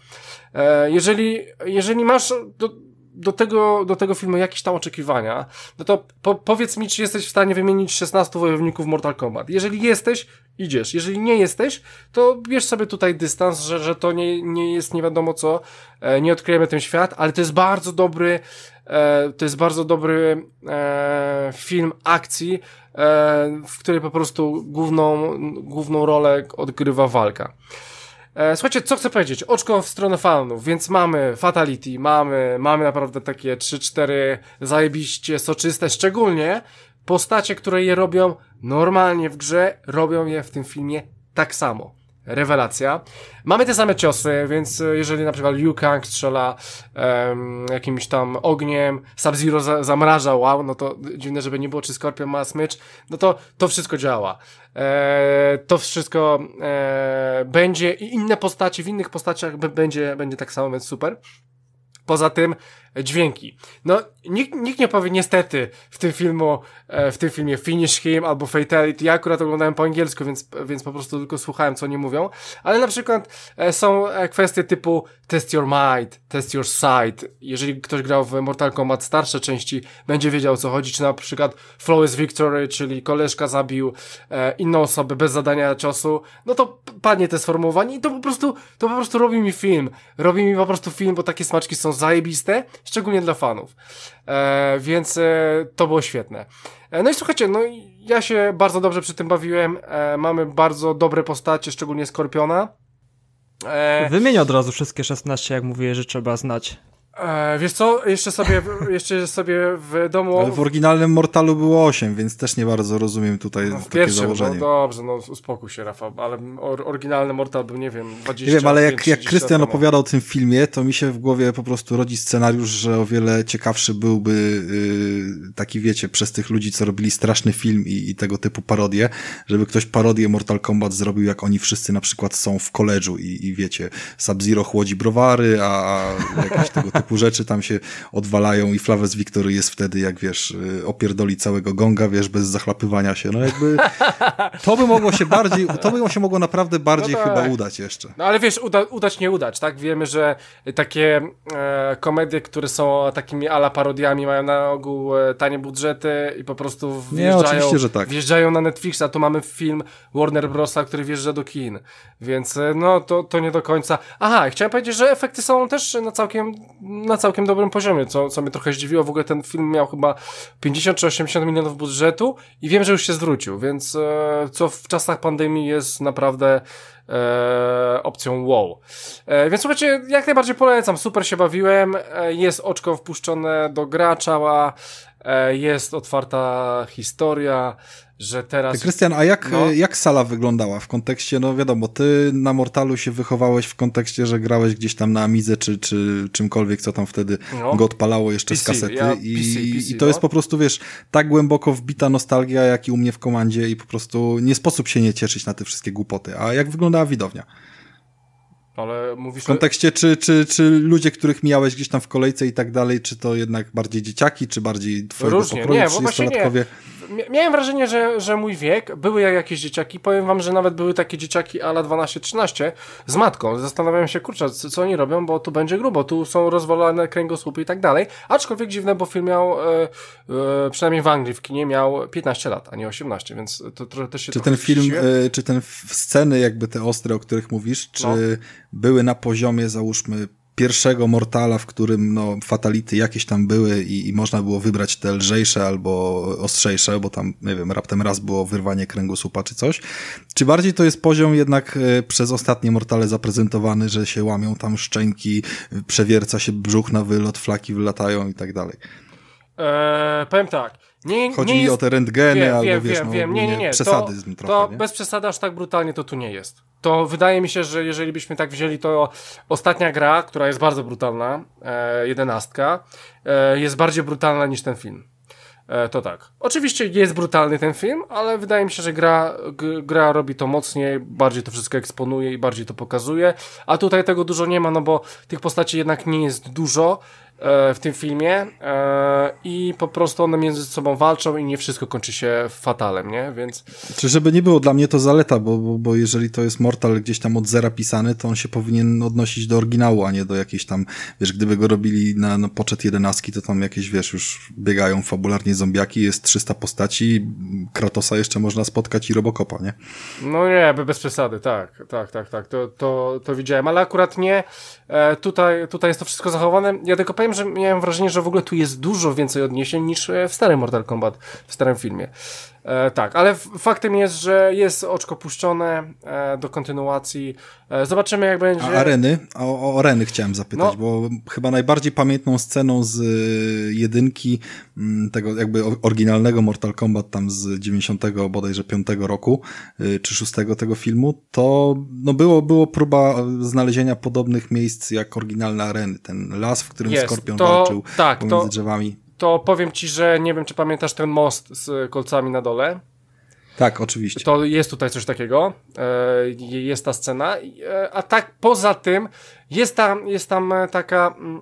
E, jeżeli, jeżeli masz do, do tego, do tego filmu jakieś tam oczekiwania, no to po, powiedz mi, czy jesteś w stanie wymienić 16 wojowników Mortal Kombat. Jeżeli jesteś, idziesz. Jeżeli nie jesteś, to bierz sobie tutaj dystans, że, że to nie, nie jest nie wiadomo co, e, nie odkryjemy ten świat, ale to jest bardzo dobry, to jest bardzo dobry e, film akcji, e, w której po prostu główną, główną rolę odgrywa walka. E, Słuchajcie, co chcę powiedzieć? Oczko w stronę fanów, więc mamy Fatality, mamy, mamy naprawdę takie 3-4 zajebiście soczyste, szczególnie postacie, które je robią normalnie w grze, robią je w tym filmie tak samo. Rewelacja. Mamy te same ciosy, więc e, jeżeli na przykład Liu Kang strzela em, jakimś tam ogniem, Sub-Zero za, zamraża, wow, no to dziwne, żeby nie było, czy Scorpion ma smycz, no to to wszystko działa. E, to wszystko e, będzie i inne postacie, w innych postaciach będzie, będzie tak samo, więc super. Poza tym dźwięki. No, nikt, nikt nie powie niestety w tym filmu, e, w tym filmie Finish Him albo Fatality. Ja akurat oglądałem po angielsku, więc, więc po prostu tylko słuchałem, co oni mówią. Ale na przykład e, są e, kwestie typu test your might, test your sight. Jeżeli ktoś grał w Mortal Kombat starsze części, będzie wiedział o co chodzi. Czy na przykład Flawless Victory, czyli koleżka zabił inną osobę bez zadania ciosu. No to padnie te sformułowanie i to po prostu, to po prostu robi mi film. Robi mi po prostu film, bo takie smaczki są zajebiste, szczególnie dla fanów. E, więc e, to było świetne. E, no i słuchajcie, no ja się bardzo dobrze przy tym bawiłem. E, mamy bardzo dobre postacie, szczególnie Skorpiona. E, Wymień od razu wszystkie 16, jak mówię, że trzeba znać. E, wiesz co, jeszcze sobie, jeszcze sobie w domu... Ale w oryginalnym Mortalu było 8, więc też nie bardzo rozumiem tutaj no, takie pierwszym, założenie. No dobrze, no uspokój się Rafał, ale or, oryginalny Mortal był, nie wiem, 20 Nie wiem, ale jak, jak Krystian opowiadał o tym filmie, to mi się w głowie po prostu rodzi scenariusz, że o wiele ciekawszy byłby yy, taki, wiecie, przez tych ludzi, co robili straszny film i, i tego typu parodie, żeby ktoś parodię Mortal Kombat zrobił, jak oni wszyscy na przykład są w koledżu i, i wiecie, Sub-Zero chłodzi browary, a, a jakieś tego typu rzeczy tam się odwalają i Flaves Victory jest wtedy, jak wiesz, yy, opierdoli całego gonga, wiesz, bez zachlapywania się. No jakby to by mogło się bardziej, to by się mogło naprawdę bardziej No tak. chyba udać jeszcze. No ale wiesz, uda, udać, nie udać, tak? Wiemy, że takie e, komedie, które są takimi ala parodiami, mają na ogół e, tanie budżety i po prostu wjeżdżają, oczywiście, że tak. wjeżdżają na Netflixa. Tu mamy film Warner Brosa, który wjeżdża do kin. Więc e, no, to, to nie do końca. Aha, chciałem powiedzieć, że efekty są też na całkiem, na całkiem dobrym poziomie, co, co mnie trochę zdziwiło. W ogóle ten film miał chyba 50 czy 80 milionów budżetu i wiem, że już się zwrócił, więc e, co w czasach pandemii jest naprawdę e, opcją wow. E, więc słuchajcie, jak najbardziej polecam, super się bawiłem, e, jest oczko wpuszczone do gracza, e, jest otwarta historia, że teraz... Krystian, a jak, No. jak sala wyglądała w kontekście, no wiadomo, ty na Mortalu się wychowałeś w kontekście, że grałeś gdzieś tam na Amidze czy, czy czymkolwiek, co tam wtedy No. go odpalało jeszcze z PC, kasety ja i, PC, PC, i to no. jest po prostu, wiesz, tak głęboko wbita nostalgia, jak i u mnie w komandzie i po prostu nie sposób się nie cieszyć na te wszystkie głupoty. A jak wyglądała widownia? Ale mówisz... W kontekście, czy, czy, czy ludzie, których mijałeś gdzieś tam w kolejce i tak dalej, czy to jednak bardziej dzieciaki, czy bardziej twojego Różnie, pokroju, nie. 30-latkowie? Mia- Miałem wrażenie, że, że mój wiek, były jak jakieś dzieciaki, powiem wam, że nawet były takie dzieciaki ala 12-13 z matką. Zastanawiałem się, kurczę, co, oni robią, bo tu będzie grubo, tu są rozwalone kręgosłupy i tak dalej. Aczkolwiek dziwne, bo film miał, e, e, przynajmniej w Anglii, w kinie miał 15 lat, a nie 18, więc to, to też się Czy ten film, y, czy ten sceny jakby te ostre, o których mówisz, czy No. były na poziomie załóżmy pierwszego Mortala, w którym no fatality jakieś tam były i, i można było wybrać te lżejsze albo ostrzejsze, bo tam, nie wiem, raptem raz było wyrwanie kręgosłupa czy coś. Czy bardziej to jest poziom jednak y, przez ostatnie Mortale zaprezentowany, że się łamią tam szczęki, przewierca się brzuch na wylot, flaki wylatają i tak dalej. E, powiem tak, nie, Chodzi nie mi jest... o te rentgeny Wiem, albo wiem, wiesz, wiem, no, wiem. Nie, nie, nie. przesadyzm to, trochę, to bez przesady aż tak brutalnie to tu nie jest. To wydaje mi się, że jeżeli byśmy tak wzięli, to ostatnia gra, która jest bardzo brutalna, e, jedenastka, e, jest bardziej brutalna niż ten film. E, to tak. Oczywiście jest brutalny ten film, ale wydaje mi się, że gra, gra robi to mocniej, bardziej to wszystko eksponuje i bardziej to pokazuje. A tutaj tego dużo nie ma, no bo tych postaci jednak nie jest dużo w tym filmie e, i po prostu one między sobą walczą i nie wszystko kończy się fatalem, nie? Więc Czy żeby nie było, dla mnie to zaleta, bo, bo, bo jeżeli to jest Mortal gdzieś tam od zera pisany, to on się powinien odnosić do oryginału, a nie do jakiejś tam, wiesz, gdyby go robili na, na poczet jedenastki, to tam jakieś, wiesz, już biegają fabularnie zombiaki, jest 300 postaci, Kratosa jeszcze można spotkać i Robocopa, nie? No nie, be- bez przesady, tak, tak, tak, tak, to, to, to widziałem, ale akurat nie, e, tutaj, tutaj jest to wszystko zachowane, ja tylko powiem, że miałem wrażenie, że w ogóle tu jest dużo więcej odniesień niż e, w starym Mortal Kombat, w starym filmie. E, tak, ale faktem jest, że jest oczko puszczone e, do kontynuacji, e, zobaczymy jak będzie. A areny? O, o areny chciałem zapytać, No. bo chyba najbardziej pamiętną sceną z y, jedynki, mm, tego jakby oryginalnego Mortal Kombat tam z 90 bodajże 5 roku, y, czy 6 tego filmu, to no było, było próba y, znalezienia podobnych miejsc jak oryginalne areny. Ten las, w którym Jest, Skorpion to- walczył tak, pomiędzy to- drzewami. To powiem ci, że nie wiem, czy pamiętasz ten most z kolcami na dole. Tak, oczywiście. To jest tutaj coś takiego, e, jest ta scena, e, a tak poza tym jest tam, jest tam e, taka, mm,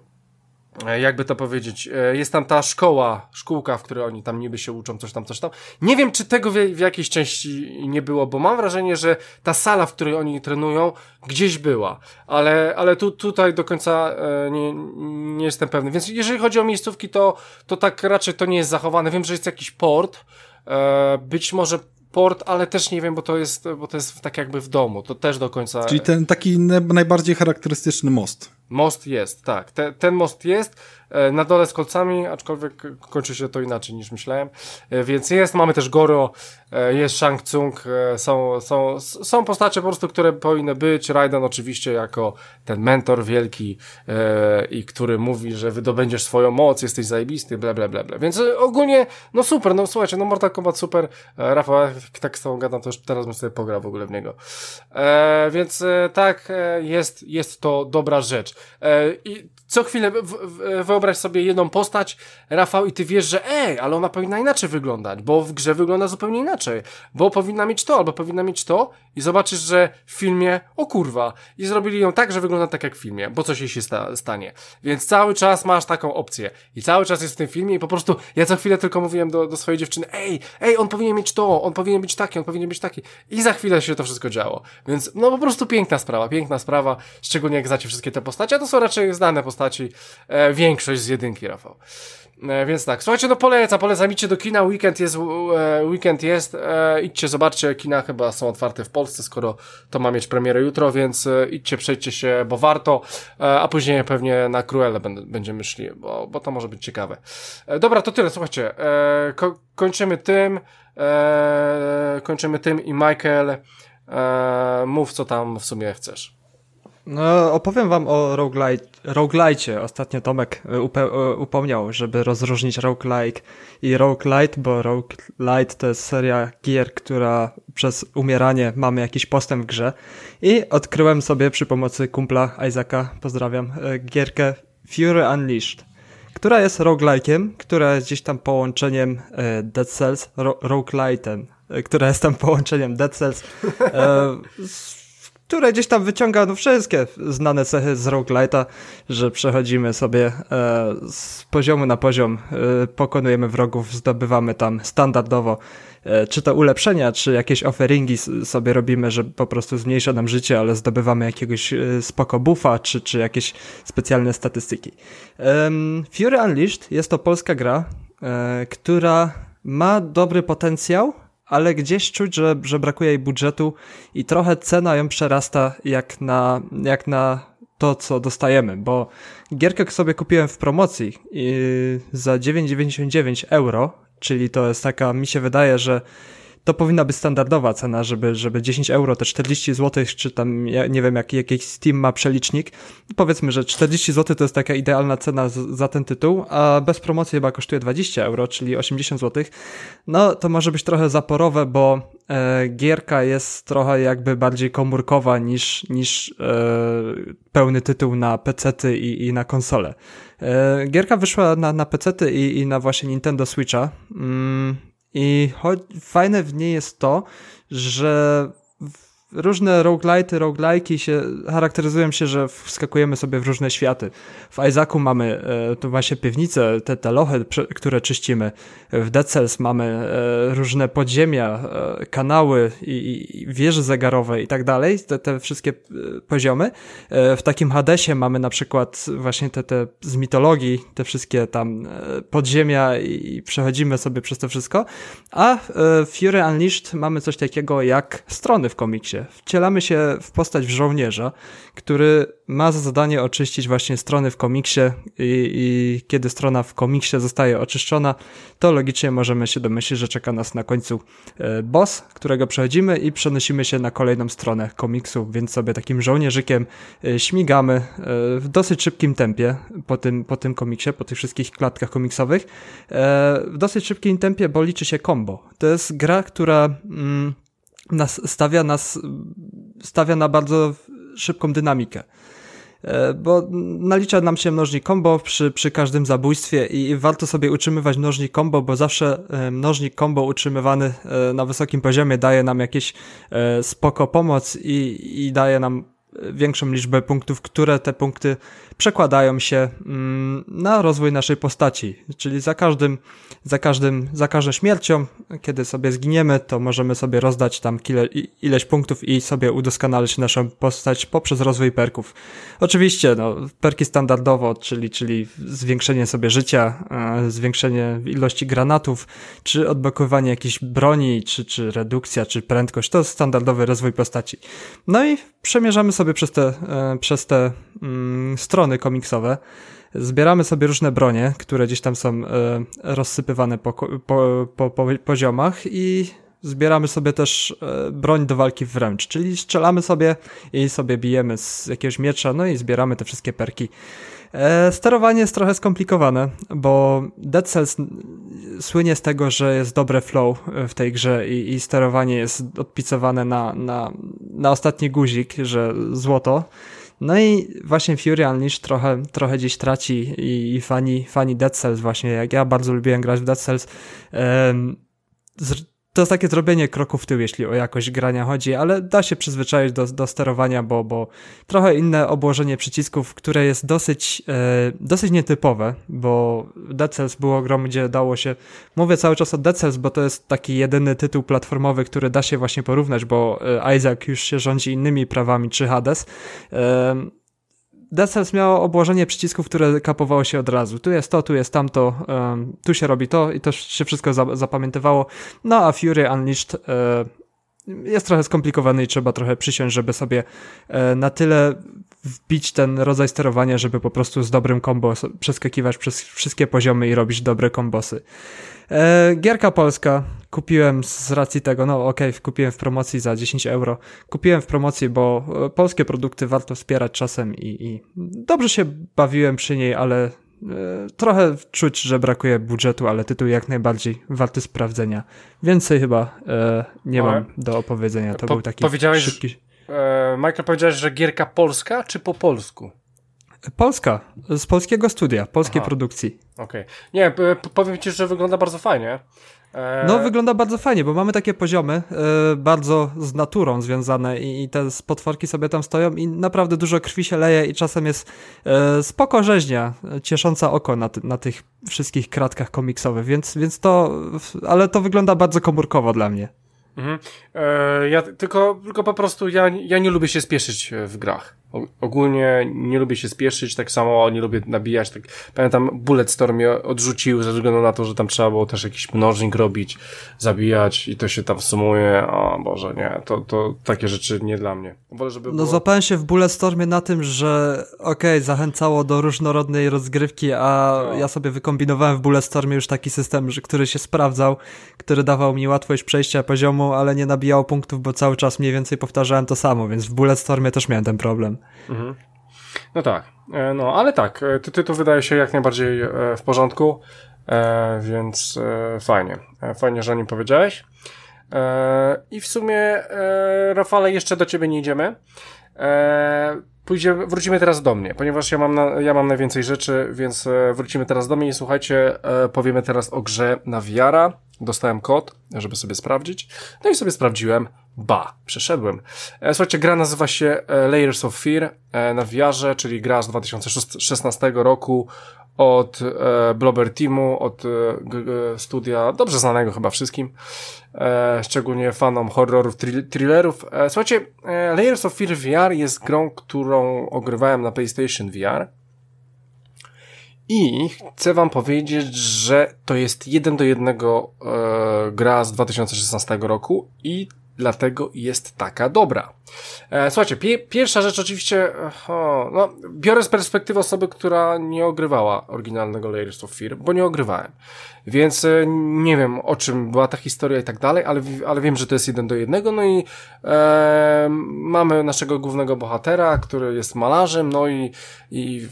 jakby to powiedzieć, e, jest tam ta szkoła, szkółka, w której oni tam niby się uczą, coś tam, coś tam. Nie wiem, czy tego w, w jakiejś części nie było, bo mam wrażenie, że ta sala, w której oni trenują, gdzieś była, ale, ale tu, tutaj do końca e, nie, nie jestem pewny. Więc jeżeli chodzi o miejscówki, to, to tak raczej to nie jest zachowane. Wiem, że jest jakiś port, e, być może port, ale też nie wiem, bo to jest, bo to jest tak jakby w domu, to też do końca... Czyli ten taki najbardziej charakterystyczny most. Most jest, tak. Te, ten most jest e, na dole z kolcami, aczkolwiek kończy się to inaczej niż myślałem. E, więc jest, mamy też Goro, e, jest Shang Tsung, są, są, są postacie po prostu, które powinny być. Raiden oczywiście jako ten mentor wielki i który mówi, że wydobędziesz swoją moc, jesteś zajebisty, bla bla bla bla. Więc ogólnie, no super, no słuchajcie, no Mortal Kombat super. Rafał, tak z tobą gadam, to już teraz bym sobie pograł w ogóle w niego. więc tak, jest, jest to dobra rzecz. E, I co chwilę wyobraź sobie jedną postać, Rafał, i ty wiesz, że ej, ale ona powinna inaczej wyglądać, bo w grze wygląda zupełnie inaczej, bo powinna mieć to, albo powinna mieć to i zobaczysz, że w filmie, o kurwa, i zrobili ją tak, że wygląda tak jak w filmie, bo coś jej się sta stanie. Więc cały czas masz taką opcję i cały czas jest w tym filmie i po prostu ja co chwilę tylko mówiłem do, do swojej dziewczyny, ej, ej, on powinien mieć to, on powinien być taki, on powinien być taki i za chwilę się to wszystko działo. Więc no po prostu piękna sprawa, piękna sprawa, szczególnie jak znacie wszystkie te postacie, a to są raczej znane postaci, e, większość z jedynki, Rafał. E, więc tak, słuchajcie, no poleca, polecam, idźcie do kina, weekend jest, e, weekend jest, e, idźcie, zobaczcie, kina chyba są otwarte w Polsce, skoro to ma mieć premierę jutro, więc e, idźcie, przejdźcie się, bo warto, e, a później pewnie na Cruelle będziemy szli, bo, bo to może być ciekawe. E, dobra, to tyle, słuchajcie, e, ko kończymy tym, kończymy tym i Michael, mów co tam w sumie chcesz. No, opowiem wam o roguelite, roguelite. Ostatnio Tomek e, upe, e, upomniał, żeby rozróżnić roguelike i roguelite, bo roguelite to jest seria gier, która przez umieranie mamy jakiś postęp w grze. I odkryłem sobie przy pomocy kumpla Isaaca, pozdrawiam, e, gierkę Fury Unleashed, która jest roguelike'iem, która jest gdzieś tam połączeniem Dead Cells, ro, roguelite'em, która jest tam połączeniem Dead Cells z które gdzieś tam wyciąga no, wszystkie znane cechy z roguelite'a, że przechodzimy sobie e, z poziomu na poziom, e, pokonujemy wrogów, zdobywamy tam standardowo e, czy to ulepszenia, czy jakieś offeringi sobie robimy, że po prostu zmniejsza nam życie, ale zdobywamy jakiegoś e, spoko buffa, czy, czy jakieś specjalne statystyki. Fury Unleashed jest to polska gra, e, która ma dobry potencjał, ale gdzieś czuć, że, że brakuje jej budżetu i trochę cena ją przerasta jak na, jak na to, co dostajemy, bo gierkę sobie kupiłem w promocji za 9,99 euro, czyli to jest taka, mi się wydaje, że to powinna być standardowa cena, żeby, żeby 10 euro, te 40 zł, czy tam, ja nie wiem, jaki jakiś Steam ma przelicznik. Powiedzmy, że 40 zł to jest taka idealna cena z, za ten tytuł, a bez promocji chyba kosztuje 20 euro, czyli 80 zł. No, to może być trochę zaporowe, bo e, gierka jest trochę jakby bardziej komórkowa niż, niż e, pełny tytuł na PC i, i na konsole. E, gierka wyszła na, na PC i, i na właśnie Nintendo Switcha. Mm, i fajne w niej jest to, że różne roguelite, roguelike'i się charakteryzują się, że wskakujemy sobie w różne światy. W Isaacu mamy e, tu właśnie piwnice, te, te lochy, które czyścimy. W Dead Cells mamy e, różne podziemia, e, kanały i, i wieże zegarowe i tak dalej, te, te wszystkie e, poziomy. E, w takim Hadesie mamy na przykład właśnie te, te z mitologii, te wszystkie tam e, podziemia i przechodzimy sobie przez to wszystko. A w Fury Unleashed mamy coś takiego jak strony w komiksie wcielamy się w postać w żołnierza, który ma za zadanie oczyścić właśnie strony w komiksie i, i, kiedy strona w komiksie zostaje oczyszczona, to logicznie możemy się domyślić, że czeka nas na końcu e, boss, którego przechodzimy i przenosimy się na kolejną stronę komiksu, więc sobie takim żołnierzykiem e, śmigamy e, w dosyć szybkim tempie po tym, po tym komiksie, po tych wszystkich klatkach komiksowych. W dosyć szybkim tempie, bo liczy się combo. To jest gra, która... Mm, nas, stawia nas, stawia na bardzo szybką dynamikę. E, bo nalicza nam się mnożnik combo przy, przy każdym zabójstwie i warto sobie utrzymywać mnożnik combo, bo zawsze e, mnożnik combo utrzymywany e, na wysokim poziomie daje nam jakieś spoko pomoc i, i daje nam większą liczbę punktów, które te punkty przekładają się mm, na rozwój naszej postaci. Czyli za każdym, za każdym, za każdą śmiercią, kiedy sobie zginiemy, to możemy sobie rozdać tam kile, ileś punktów i sobie udoskonalić naszą postać poprzez rozwój perków. Oczywiście, no, perki standardowo, czyli, czyli zwiększenie sobie życia, e, zwiększenie ilości granatów, czy odblokowanie jakiejś broni, czy, czy redukcja, czy prędkość, to standardowy rozwój postaci. No i przemierzamy sobie przez te, e, przez te mm, strony komiksowe, zbieramy sobie różne bronie, które gdzieś tam są e, rozsypywane po, po, po, po poziomach i zbieramy sobie też e, broń do walki wręcz, czyli strzelamy sobie i sobie bijemy z jakiegoś miecza, no i zbieramy te wszystkie perki. E, sterowanie jest trochę skomplikowane, bo Dead Cells słynie z tego, że jest dobre flow w tej grze i, i sterowanie jest odpicowane na, na, na ostatni guzik, że złoto. No i właśnie Fury Unleashed trochę, trochę gdzieś traci i, i fani, fani Dead Cells właśnie, jak ja bardzo lubiłem grać w Dead Cells, um, to jest takie zrobienie kroku w tył, jeśli o jakość grania chodzi, ale da się przyzwyczaić do, do sterowania, bo, bo trochę inne obłożenie przycisków, które jest dosyć, e, dosyć nietypowe, bo Dead Cells było grom, gdzie dało się, mówię cały czas o Dead Cells, bo to jest taki jedyny tytuł platformowy, który da się właśnie porównać, bo e, Isaac już się rządzi innymi prawami, czy Hades. E, Dead Cells miało obłożenie przycisków, które kapowało się od razu. Tu jest to, tu jest tamto, tu się robi to i to się wszystko za zapamiętywało. No a Fury Unleashed e, jest trochę skomplikowany i trzeba trochę przysiąść, żeby sobie e, na tyle wbić ten rodzaj sterowania, żeby po prostu z dobrym kombo przeskakiwać przez wszystkie poziomy i robić dobre kombosy. E, gierka polska kupiłem z racji tego, no okej, okay, kupiłem w promocji za 10 euro. Kupiłem w promocji, bo e, polskie produkty warto wspierać czasem i, i dobrze się bawiłem przy niej, ale e, trochę czuć, że brakuje budżetu, ale tytuł jak najbardziej warty sprawdzenia. Więcej chyba e, nie mam do opowiedzenia. To po, był taki powiedziałeś, szybki... E, Michael, powiedziałeś, że gierka polska czy po polsku? Polska, z polskiego studia, polskiej Aha. produkcji. Okej. Okay. Nie, powiem ci, że wygląda bardzo fajnie. E... No, wygląda bardzo fajnie, bo mamy takie poziomy e, bardzo z naturą związane i, i, te potworki sobie tam stoją i naprawdę dużo krwi się leje i czasem jest e, spoko rzeźnia, ciesząca oko na, na tych wszystkich kratkach komiksowych, więc, więc to, ale to wygląda bardzo komórkowo dla mnie. Mhm. E, ja tylko, tylko po prostu ja, ja nie lubię się spieszyć w grach. Ogólnie nie lubię się spieszyć, tak samo nie lubię nabijać. Tak, pamiętam, Bulletstorm mnie odrzucił ze względu na to, że tam trzeba było też jakiś mnożnik robić, zabijać i to się tam sumuje. O Boże, nie, to, to takie rzeczy nie dla mnie. Wolę, żeby no było... złapałem się w Bulletstormie na tym, że okej, okay, zachęcało do różnorodnej rozgrywki, a no. ja sobie wykombinowałem w Bulletstormie już taki system, który się sprawdzał, który dawał mi łatwość przejścia poziomu, ale nie nabijał punktów, bo cały czas mniej więcej powtarzałem to samo, więc w Bulletstormie też miałem ten problem. Mhm. No tak, e, no ale tak, e, ty, tytuł wydaje się jak najbardziej e, w porządku, więc fajnie, fajnie, że o nim powiedziałeś. I w sumie, Rafale, jeszcze do ciebie nie idziemy. Wrócimy teraz do mnie, ponieważ ja mam, na, ja mam najwięcej rzeczy, więc wrócimy teraz do mnie i słuchajcie, powiemy teraz o grze na wiara. Dostałem kod, żeby sobie sprawdzić. No i sobie sprawdziłem. Ba, przeszedłem. E, słuchajcie, gra nazywa się e, Layers of Fear e, na VR, czyli gra z 2016 roku od Blobber Teamu, od studia dobrze znanego chyba wszystkim, szczególnie fanom horrorów, thrillerów. Słuchajcie, Layers of Fear VR jest grą, którą ogrywałem na PlayStation VR. I chcę wam powiedzieć, że to jest jeden do jednego e, gra z 2016 roku i dlatego jest taka dobra. E, słuchajcie, pie pierwsza rzecz oczywiście, o, no, biorę z perspektywy osoby, która nie ogrywała oryginalnego Layers of Fear, bo nie ogrywałem. Więc e, nie wiem, o czym była ta historia i tak dalej, ale, ale wiem, że to jest jeden do jednego, no i e, mamy naszego głównego bohatera, który jest malarzem, no i, i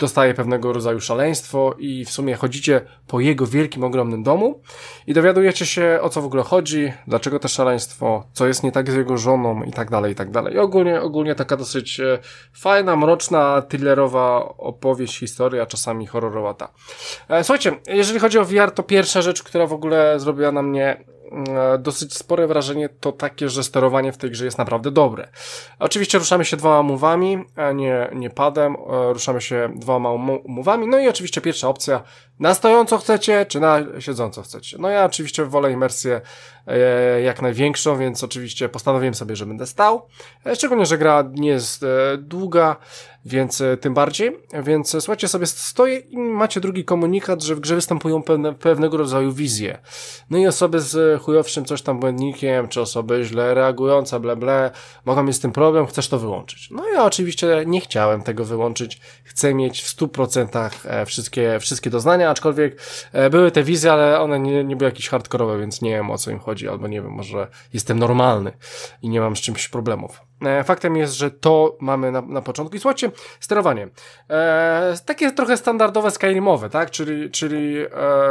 dostaje pewnego rodzaju szaleństwo i w sumie chodzicie po jego wielkim, ogromnym domu i dowiadujecie się o co w ogóle chodzi, dlaczego to szaleństwo, co jest nie tak z jego żoną i tak dalej, i tak dalej. I ogólnie, ogólnie taka dosyć e, fajna, mroczna, thrillerowa opowieść, historia, czasami horrorowata. E, słuchajcie, jeżeli chodzi o VR, to pierwsza rzecz, która w ogóle zrobiła na mnie dosyć spore wrażenie to takie, że sterowanie w tej grze jest naprawdę dobre. Oczywiście ruszamy się dwoma mówami, nie, nie padem, e, ruszamy się dwoma mówami, no i oczywiście pierwsza opcja, Na stojąco chcecie, czy na siedząco chcecie? No ja oczywiście wolę imersję e, jak największą, więc oczywiście postanowiłem sobie, że będę stał. E, szczególnie, że gra nie jest e, długa, więc e, tym bardziej. Więc e, słuchajcie, sobie stoję i macie drugi komunikat, że w grze występują pewne, pewnego rodzaju wizje. No i osoby z chujowszym coś tam błędnikiem, czy osoby źle reagujące, ble, ble, mogą mieć z tym problem, chcesz to wyłączyć. No ja oczywiście nie chciałem tego wyłączyć. Chcę mieć w 100% e, wszystkie, wszystkie doznania, aczkolwiek e, były te wizje, ale one nie, nie były jakieś hardkorowe, więc nie wiem o co im chodzi, albo nie wiem, może jestem normalny i nie mam z czymś problemów. E, Faktem jest, że to mamy na, na początku. I słuchajcie, sterowanie. E, takie trochę standardowe Skyrimowe, tak? Czyli, czyli e,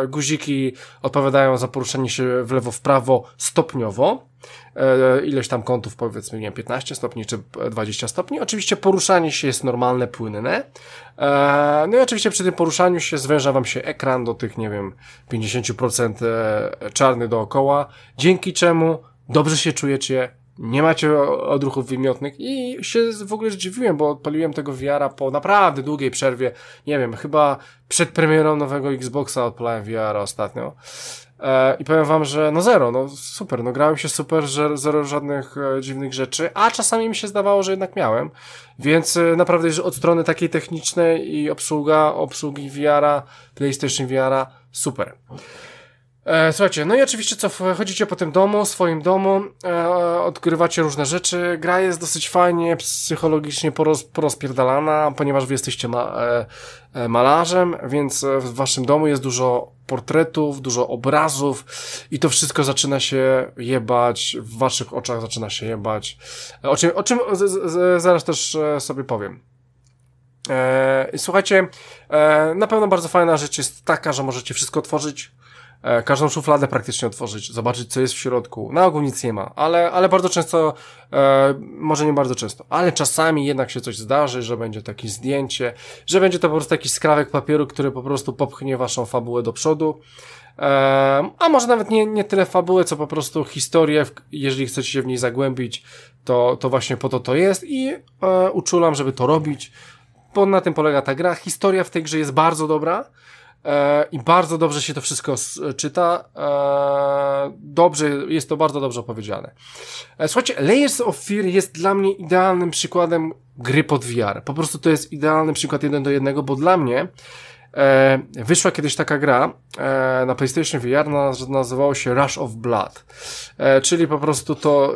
guziki odpowiadają za poruszanie się w lewo, w prawo stopniowo. E, ileś tam kątów, powiedzmy, nie wiem, 15 stopni czy 20 stopni. Oczywiście poruszanie się jest normalne, płynne. E, no i oczywiście przy tym poruszaniu się zwęża wam się ekran do tych, nie wiem, 50% e, czarny dookoła, dzięki czemu dobrze się czujecie, nie macie odruchów wymiotnych i się w ogóle zdziwiłem, bo odpaliłem tego VR-a po naprawdę długiej przerwie. Nie wiem, chyba przed premierą nowego Xboxa odpalałem VR-a ostatnio. E, I powiem wam, że no zero, no super, no grałem się super, że zero żadnych e, dziwnych rzeczy, a czasami mi się zdawało, że jednak miałem, więc e, naprawdę że od strony takiej technicznej i obsługa, obsługi VR-a, PlayStation VR-a, super. E, słuchajcie, no i oczywiście co, chodzicie po tym domu, swoim domu, e, odkrywacie różne rzeczy, gra jest dosyć fajnie, psychologicznie poroz, porozpierdalana, ponieważ wy jesteście ma, e, e, malarzem, więc e, w waszym domu jest dużo portretów, dużo obrazów i to wszystko zaczyna się jebać, w waszych oczach zaczyna się jebać, o czym, o czym z, z, zaraz też sobie powiem. E, słuchajcie, e, na pewno bardzo fajna rzecz jest taka, że możecie wszystko otworzyć, e, każdą szufladę praktycznie otworzyć, zobaczyć co jest w środku. Na ogół nic nie ma, ale, ale bardzo często, e, może nie bardzo często, ale czasami jednak się coś zdarzy, że będzie takie zdjęcie, że będzie to po prostu jakiś skrawek papieru, który po prostu popchnie waszą fabułę do przodu. E, a może nawet nie, nie tyle fabułę, co po prostu historię, jeżeli chcecie się w niej zagłębić, to, to właśnie po to to jest i e, uczulam, żeby to robić, bo na tym polega ta gra. Historia w tej grze jest bardzo dobra e, i bardzo dobrze się to wszystko czyta. E, dobrze, jest to bardzo dobrze opowiedziane. E, słuchajcie, Layers of Fear jest dla mnie idealnym przykładem gry pod VR. Po prostu to jest idealny przykład jeden do jednego, bo dla mnie e, wyszła kiedyś taka gra e, na PlayStation VR, naz nazywało się Rush of Blood. E, czyli po prostu to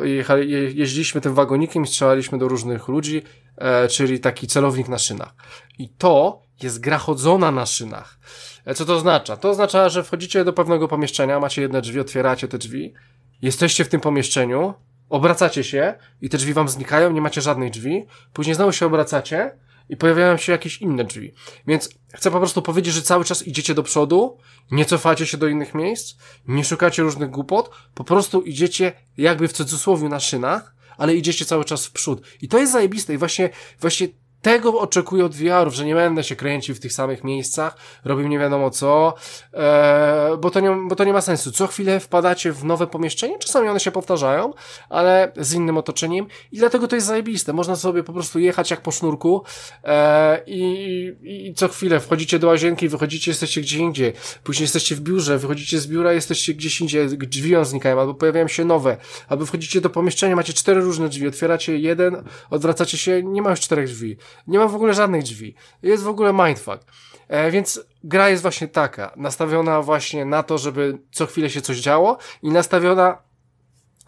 jeździliśmy tym wagonikiem strzelaliśmy do różnych ludzi, e, czyli taki celownik na szynach. I to jest gra chodzona na szynach. E, co to oznacza? To oznacza, że wchodzicie do pewnego pomieszczenia, macie jedne drzwi, otwieracie te drzwi, jesteście w tym pomieszczeniu, obracacie się i te drzwi wam znikają, nie macie żadnych drzwi, później znowu się obracacie i pojawiają się jakieś inne drzwi. Więc chcę po prostu powiedzieć, że cały czas idziecie do przodu, nie cofacie się do innych miejsc, nie szukacie różnych głupot, po prostu idziecie jakby w cudzysłowie na szynach, ale idziecie cały czas w przód. I to jest zajebiste i właśnie, właśnie tego oczekuję od VR-ów, że nie będę się kręcił w tych samych miejscach, robił nie wiadomo co, e, bo, to nie, bo to nie ma sensu. Co chwilę wpadacie w nowe pomieszczenie, czasami one się powtarzają, ale z innym otoczeniem i dlatego to jest zajebiste. Można sobie po prostu jechać jak po sznurku e, i, i, co chwilę wchodzicie do łazienki, wychodzicie, jesteście gdzie indziej, później jesteście w biurze, wychodzicie z biura, jesteście gdzieś indziej, drzwi wam znikają, albo pojawiają się nowe, albo wchodzicie do pomieszczenia, macie cztery różne drzwi, otwieracie jeden, odwracacie się, nie ma już czterech drzwi, nie ma w ogóle żadnych drzwi, jest w ogóle mindfuck. E, więc gra jest właśnie taka, nastawiona właśnie na to, żeby co chwilę się coś działo i nastawiona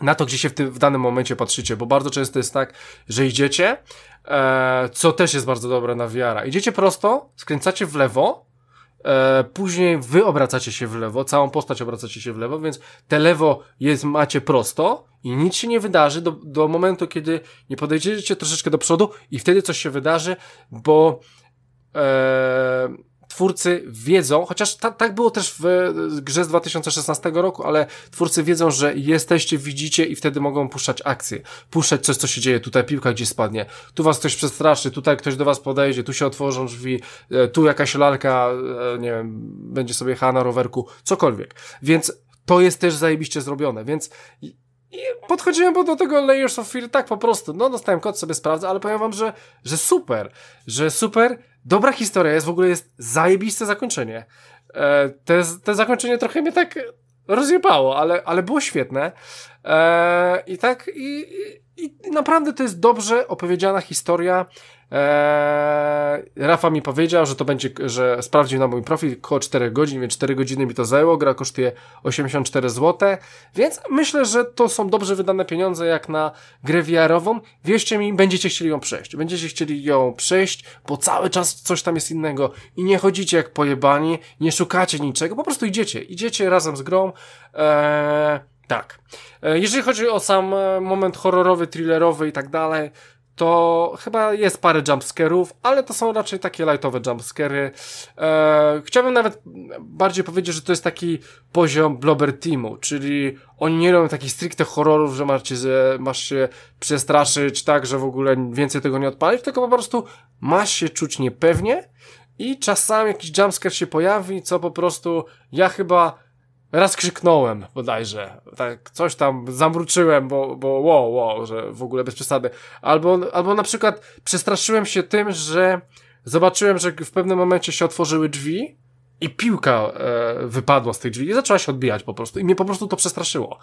na to, gdzie się w, tym, w danym momencie patrzycie, bo bardzo często jest tak, że idziecie, e, co też jest bardzo dobre na VR-a. Idziecie prosto, skręcacie w lewo, e, później wy obracacie się w lewo, całą postać obracacie się w lewo, więc te lewo jest, macie prosto i nic się nie wydarzy do, do momentu, kiedy nie podejdziecie troszeczkę do przodu i wtedy coś się wydarzy, bo e, twórcy wiedzą, chociaż ta, tak było też w grze z 2016 roku, ale twórcy wiedzą, że jesteście, widzicie i wtedy mogą puszczać akcje. Puszczać coś, co się dzieje. Tutaj piłka gdzieś spadnie. Tu was ktoś przestraszy, tutaj ktoś do was podejdzie, tu się otworzą drzwi, e, tu jakaś lalka, e, nie wiem, będzie sobie jechała na rowerku, cokolwiek. Więc to jest też zajebiście zrobione, więc i- podchodziłem do tego Layers of Fear tak po prostu, no dostałem kod, sobie sprawdzę, ale powiem wam, że, że super, że super, dobra historia jest, w ogóle jest zajebiste zakończenie. E, te, te zakończenie trochę mnie tak rozjebało, ale, ale było świetne. E, I tak, i, i, i naprawdę to jest dobrze opowiedziana historia. Eee, Rafa mi powiedział, że to będzie, że sprawdził na mój profil około 4 godzin, więc 4 godziny mi to zajęło. Gra kosztuje 84 zł, więc myślę, że to są dobrze wydane pieniądze jak na grę VR-ową. Wierzcie mi, będziecie chcieli ją przejść. Będziecie chcieli ją przejść, bo cały czas coś tam jest innego i nie chodzicie jak pojebani, nie szukacie niczego, po prostu idziecie. Idziecie razem z grą. Eee, tak. Eee, jeżeli chodzi o sam e, moment horrorowy, thrillerowy i tak dalej, to chyba jest parę jumpscarów, ale to są raczej takie lightowe jumpscary. Eee, chciałbym nawet bardziej powiedzieć, że to jest taki poziom Blobber Teamu, czyli oni nie robią takich stricte horrorów, że masz, się, masz się przestraszyć tak, że w ogóle więcej tego nie odpalić, tylko po prostu masz się czuć niepewnie i czasami jakiś jumpscare się pojawi, co po prostu ja chyba Raz krzyknąłem bodajże, tak coś tam zamruczyłem, bo, bo wow, wow, że w ogóle bez przesady. Albo, albo na przykład przestraszyłem się tym, że zobaczyłem, że w pewnym momencie się otworzyły drzwi i piłka e, wypadła z tych drzwi i zaczęła się odbijać po prostu. I mnie po prostu to przestraszyło.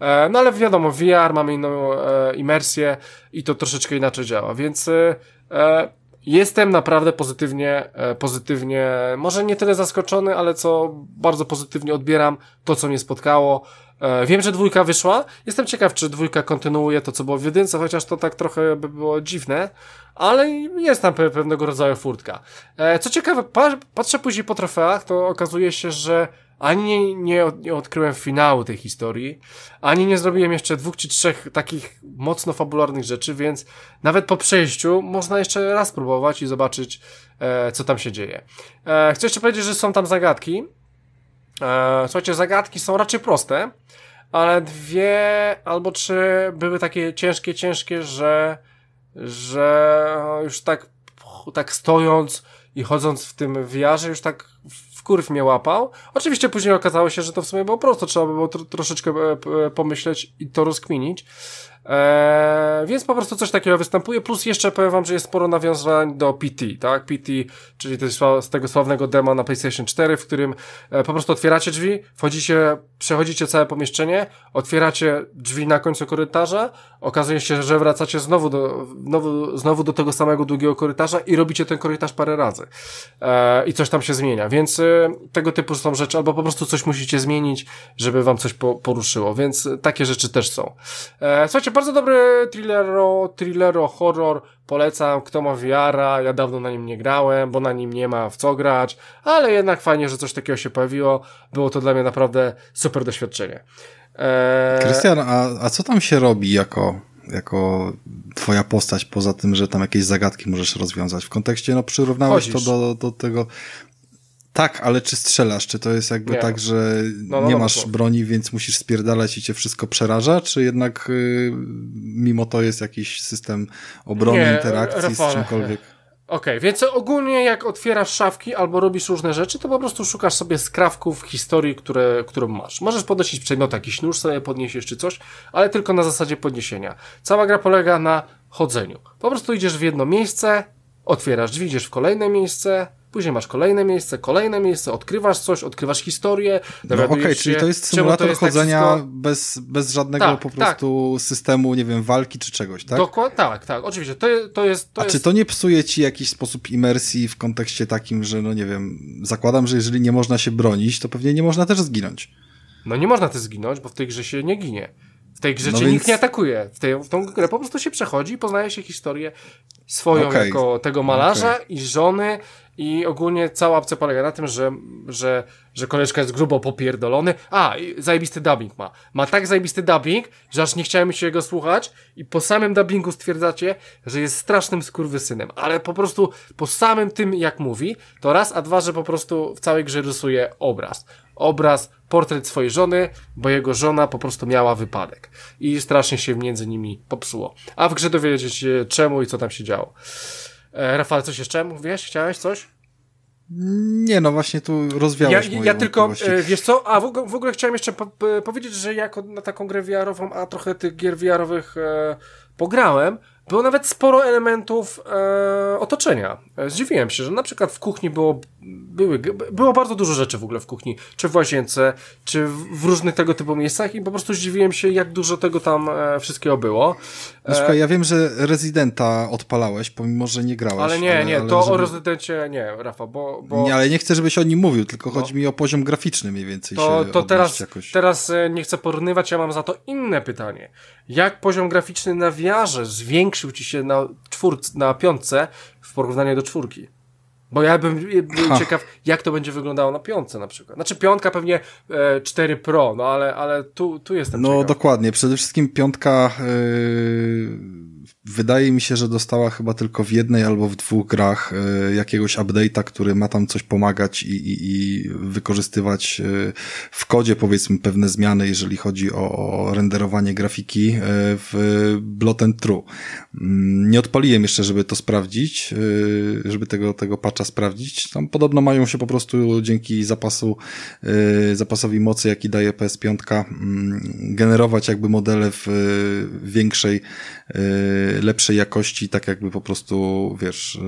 E, no ale wiadomo, VR mamy inną e, imersję i to troszeczkę inaczej działa, więc e, e Jestem naprawdę pozytywnie, e, pozytywnie, może nie tyle zaskoczony, ale co bardzo pozytywnie odbieram to, co mnie spotkało. E, wiem, że dwójka wyszła. Jestem ciekaw, czy dwójka kontynuuje to, co było w jedynce, chociaż to tak trochę by było dziwne, ale jest tam pewnego rodzaju furtka. E, co ciekawe, patrzę później po trofeach, to okazuje się, że ani nie, nie, nie odkryłem finału tej historii, ani nie zrobiłem jeszcze dwóch czy trzech takich mocno fabularnych rzeczy, więc nawet po przejściu można jeszcze raz próbować i zobaczyć, e, co tam się dzieje. E, chcę jeszcze powiedzieć, że są tam zagadki. E, słuchajcie, zagadki są raczej proste, ale dwie albo trzy były takie ciężkie, ciężkie, że, że już tak, tak stojąc i chodząc w tym wiarze, już tak wkurw mnie łapał. Oczywiście później okazało się, że to w sumie było prosto, trzeba by było tr troszeczkę e, pomyśleć i to rozkminić. Eee, więc po prostu coś takiego występuje, plus jeszcze powiem wam, że jest sporo nawiązań do PT, tak? PT, czyli z tego sławnego demo na PlayStation 4, w którym e, po prostu otwieracie drzwi, wchodzicie, przechodzicie całe pomieszczenie, otwieracie drzwi na końcu korytarza, okazuje się, że wracacie znowu do, znowu, znowu do tego samego długiego korytarza i robicie ten korytarz parę razy. Eee, I coś tam się zmienia, więc e, tego typu są rzeczy, albo po prostu coś musicie zmienić, żeby wam coś po, poruszyło, więc takie rzeczy też są. Eee, słuchajcie, bardzo dobry thrillero, thrillero, horror, polecam, kto ma VR-a, ja dawno na nim nie grałem, bo na nim nie ma w co grać, ale jednak fajnie, że coś takiego się pojawiło, było to dla mnie naprawdę super doświadczenie. Eee... Krystian, a, a co tam się robi jako, jako twoja postać, poza tym, że tam jakieś zagadki możesz rozwiązać? W kontekście, no przyrównałeś Chodzisz. to do, do tego, tak, ale czy strzelasz? Czy to jest jakby nie. tak, że no, no, nie no, masz no. broni, więc musisz spierdalać i cię wszystko przeraża? Czy jednak y, mimo to jest jakiś system obrony, nie, interakcji Rafale. z czymkolwiek? Okej, okay, więc ogólnie jak otwierasz szafki albo robisz różne rzeczy, to po prostu szukasz sobie skrawków historii, które, którą masz. Możesz podnosić przedmiot, jakiś nóż sobie podniesiesz czy coś, ale tylko na zasadzie podniesienia. Cała gra polega na chodzeniu. Po prostu idziesz w jedno miejsce, otwierasz drzwi, idziesz w kolejne miejsce, Później masz kolejne miejsce, kolejne miejsce, odkrywasz coś, odkrywasz historię. No okej, okay, czyli to jest symulator jest tak chodzenia tak wszystko... bez, bez żadnego tak, po tak. prostu tak. systemu, nie wiem, walki czy czegoś, tak? Dokładnie, tak, tak, oczywiście. To, to jest. To A jest... czy to nie psuje ci jakiś sposób imersji w kontekście takim, że no nie wiem, zakładam, że jeżeli nie można się bronić, to pewnie nie można też zginąć. No nie można też zginąć, bo w tej grze się nie ginie. W tej grze no więc... nikt nie atakuje. W, tej, w tą grę po prostu się przechodzi i poznaje się historię swoją okay. jako tego malarza okay. i żony i ogólnie cała opcja polega na tym, że, że, że koleżka jest grubo popierdolony. A, zajebisty dubbing ma. Ma tak zajebisty dubbing, że aż nie chciałem się jego słuchać i po samym dubbingu stwierdzacie, że jest strasznym skurwysynem. Ale po prostu po samym tym, jak mówi, to raz, a dwa, że po prostu w całej grze rysuje obraz. Obraz, portret swojej żony, bo jego żona po prostu miała wypadek. I strasznie się między nimi popsuło. A w grze dowiedzieć się czemu i co tam się działo. E, Rafał, coś jeszcze mówiłeś? Chciałeś coś? Nie, no właśnie tu rozwiałeś Ja, ja tylko, e, wiesz co, a w, ogóle- w ogóle chciałem jeszcze po, po, powiedzieć, że jako na taką grę VR-ową, a trochę tych gier VR-owych e, pograłem, było nawet sporo elementów e, otoczenia. E, zdziwiłem się, że na przykład w kuchni było, były, było bardzo dużo rzeczy w ogóle w kuchni, czy w łazience, czy w, różnych tego typu miejscach i po prostu zdziwiłem się, jak dużo tego tam e, wszystkiego było. No, słuchaj, ja wiem, że Residenta odpalałeś, pomimo, że nie grałeś. Ale nie, nie, ale to żeby... o Rezydencie nie, Rafa, bo... bo... Nie, ale nie chcę, żebyś o nim mówił, tylko No. chodzi mi o poziom graficzny mniej więcej To, się to teraz, jakoś. teraz e, nie chcę porównywać, ja mam za to inne pytanie. Jak poziom graficzny na wiarze zwiększył ci się na czwórce, na piątce w porównaniu do czwórki? Bo ja bym był Ha. ciekaw, jak to będzie wyglądało na piątce na przykład. Znaczy piątka pewnie e, 4 Pro, no ale, ale tu, tu jestem No ciekaw. dokładnie. Przede wszystkim piątka yy, wydaje mi się, że dostała chyba tylko w jednej albo w dwóch grach yy, jakiegoś update'a, który ma tam coś pomagać i, i, i wykorzystywać yy, w kodzie powiedzmy pewne zmiany, jeżeli chodzi o, o renderowanie grafiki yy, w Blot and True. Mm, Nie odpaliłem jeszcze, żeby to sprawdzić, żeby tego, tego sprawdzić. Tam podobno mają się po prostu dzięki zapasu, yy, zapasowi mocy, jaki daje PS5, mm, generować jakby modele w yy, większej, yy, lepszej jakości, tak jakby po prostu, wiesz,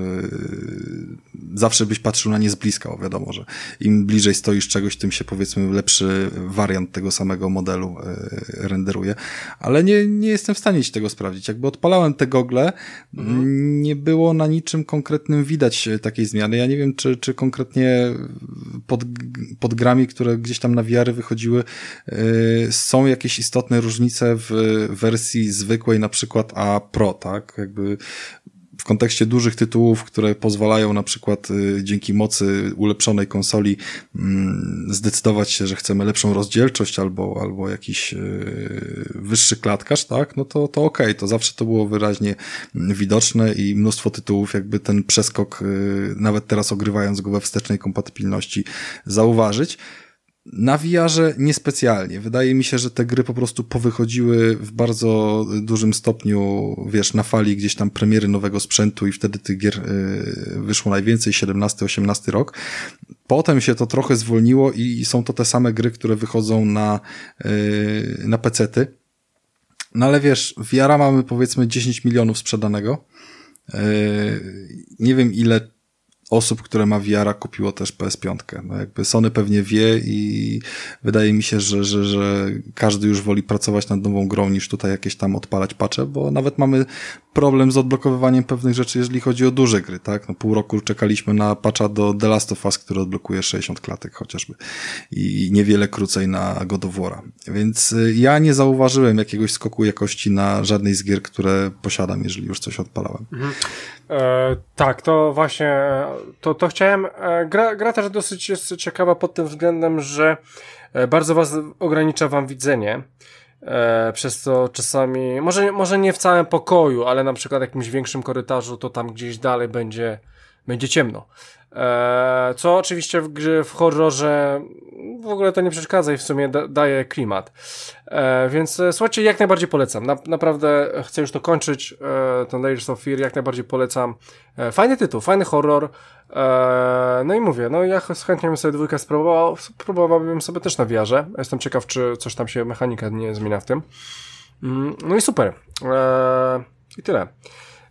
zawsze byś patrzył na nie z bliska, bo wiadomo, że im bliżej stoisz czegoś, tym się powiedzmy lepszy wariant tego samego modelu renderuje. Ale nie, nie jestem w stanie ci tego sprawdzić. Jakby odpalałem te gogle, nie było na niczym konkretnym widać takiej zmiany. Ja nie wiem, czy, czy konkretnie pod, pod grami, które gdzieś tam na wiary wychodziły, yy, są jakieś istotne różnice w wersji zwykłej, na przykład A Pro, tak? Jakby w kontekście dużych tytułów, które pozwalają na przykład y, dzięki mocy ulepszonej konsoli mm, zdecydować się, że chcemy lepszą rozdzielczość albo, albo jakiś y, wyższy klatkarz, tak, no to, to okej, to zawsze to było wyraźnie mm, widoczne i mnóstwo tytułów jakby ten przeskok, y, nawet teraz ogrywając go we wstecznej kompatybilności, zauważyć. Na VR-ze niespecjalnie. Wydaje mi się, że te gry po prostu powychodziły w bardzo dużym stopniu, wiesz, na fali gdzieś tam premiery nowego sprzętu i wtedy tych gier y, wyszło najwięcej, 17-18 rok. Potem się to trochę zwolniło i są to te same gry, które wychodzą na, y, na pecety. No ale wiesz, VR mamy powiedzmy 10 milionów sprzedanego. Y, Nie wiem ile osób, które ma VR kupiło też PS5. No jakby Sony pewnie wie i wydaje mi się, że, że, że każdy już woli pracować nad nową grą niż tutaj jakieś tam odpalać patche, bo nawet mamy problem z odblokowywaniem pewnych rzeczy, jeżeli chodzi o duże gry, tak? No pół roku czekaliśmy na patcha do The Last of Us, który odblokuje 60 klatek chociażby i niewiele krócej na God of War'a. Więc y, ja nie zauważyłem jakiegoś skoku jakości na żadnej z gier, które posiadam, jeżeli już coś odpalałem. E, tak, to właśnie, to, to chciałem, e, gra, gra też dosyć jest ciekawa pod tym względem, że e, bardzo was ogranicza wam widzenie, e, przez co czasami, może, może nie w całym pokoju, ale na przykład w jakimś większym korytarzu, to tam gdzieś dalej będzie, będzie ciemno. E, co oczywiście w grze, w horrorze w ogóle to nie przeszkadza i w sumie da, daje klimat. E, więc e, słuchajcie, jak najbardziej polecam. Na, naprawdę chcę już to kończyć. E, ten Layers of Fear jak najbardziej polecam. Fajny tytuł, fajny horror. No i mówię, no ja ch- chętnie bym sobie dwójkę spróbował. Spróbowałbym sobie też na wiarze. Jestem ciekaw, czy coś tam się mechanika nie zmienia w tym. Mm, no i super. I tyle.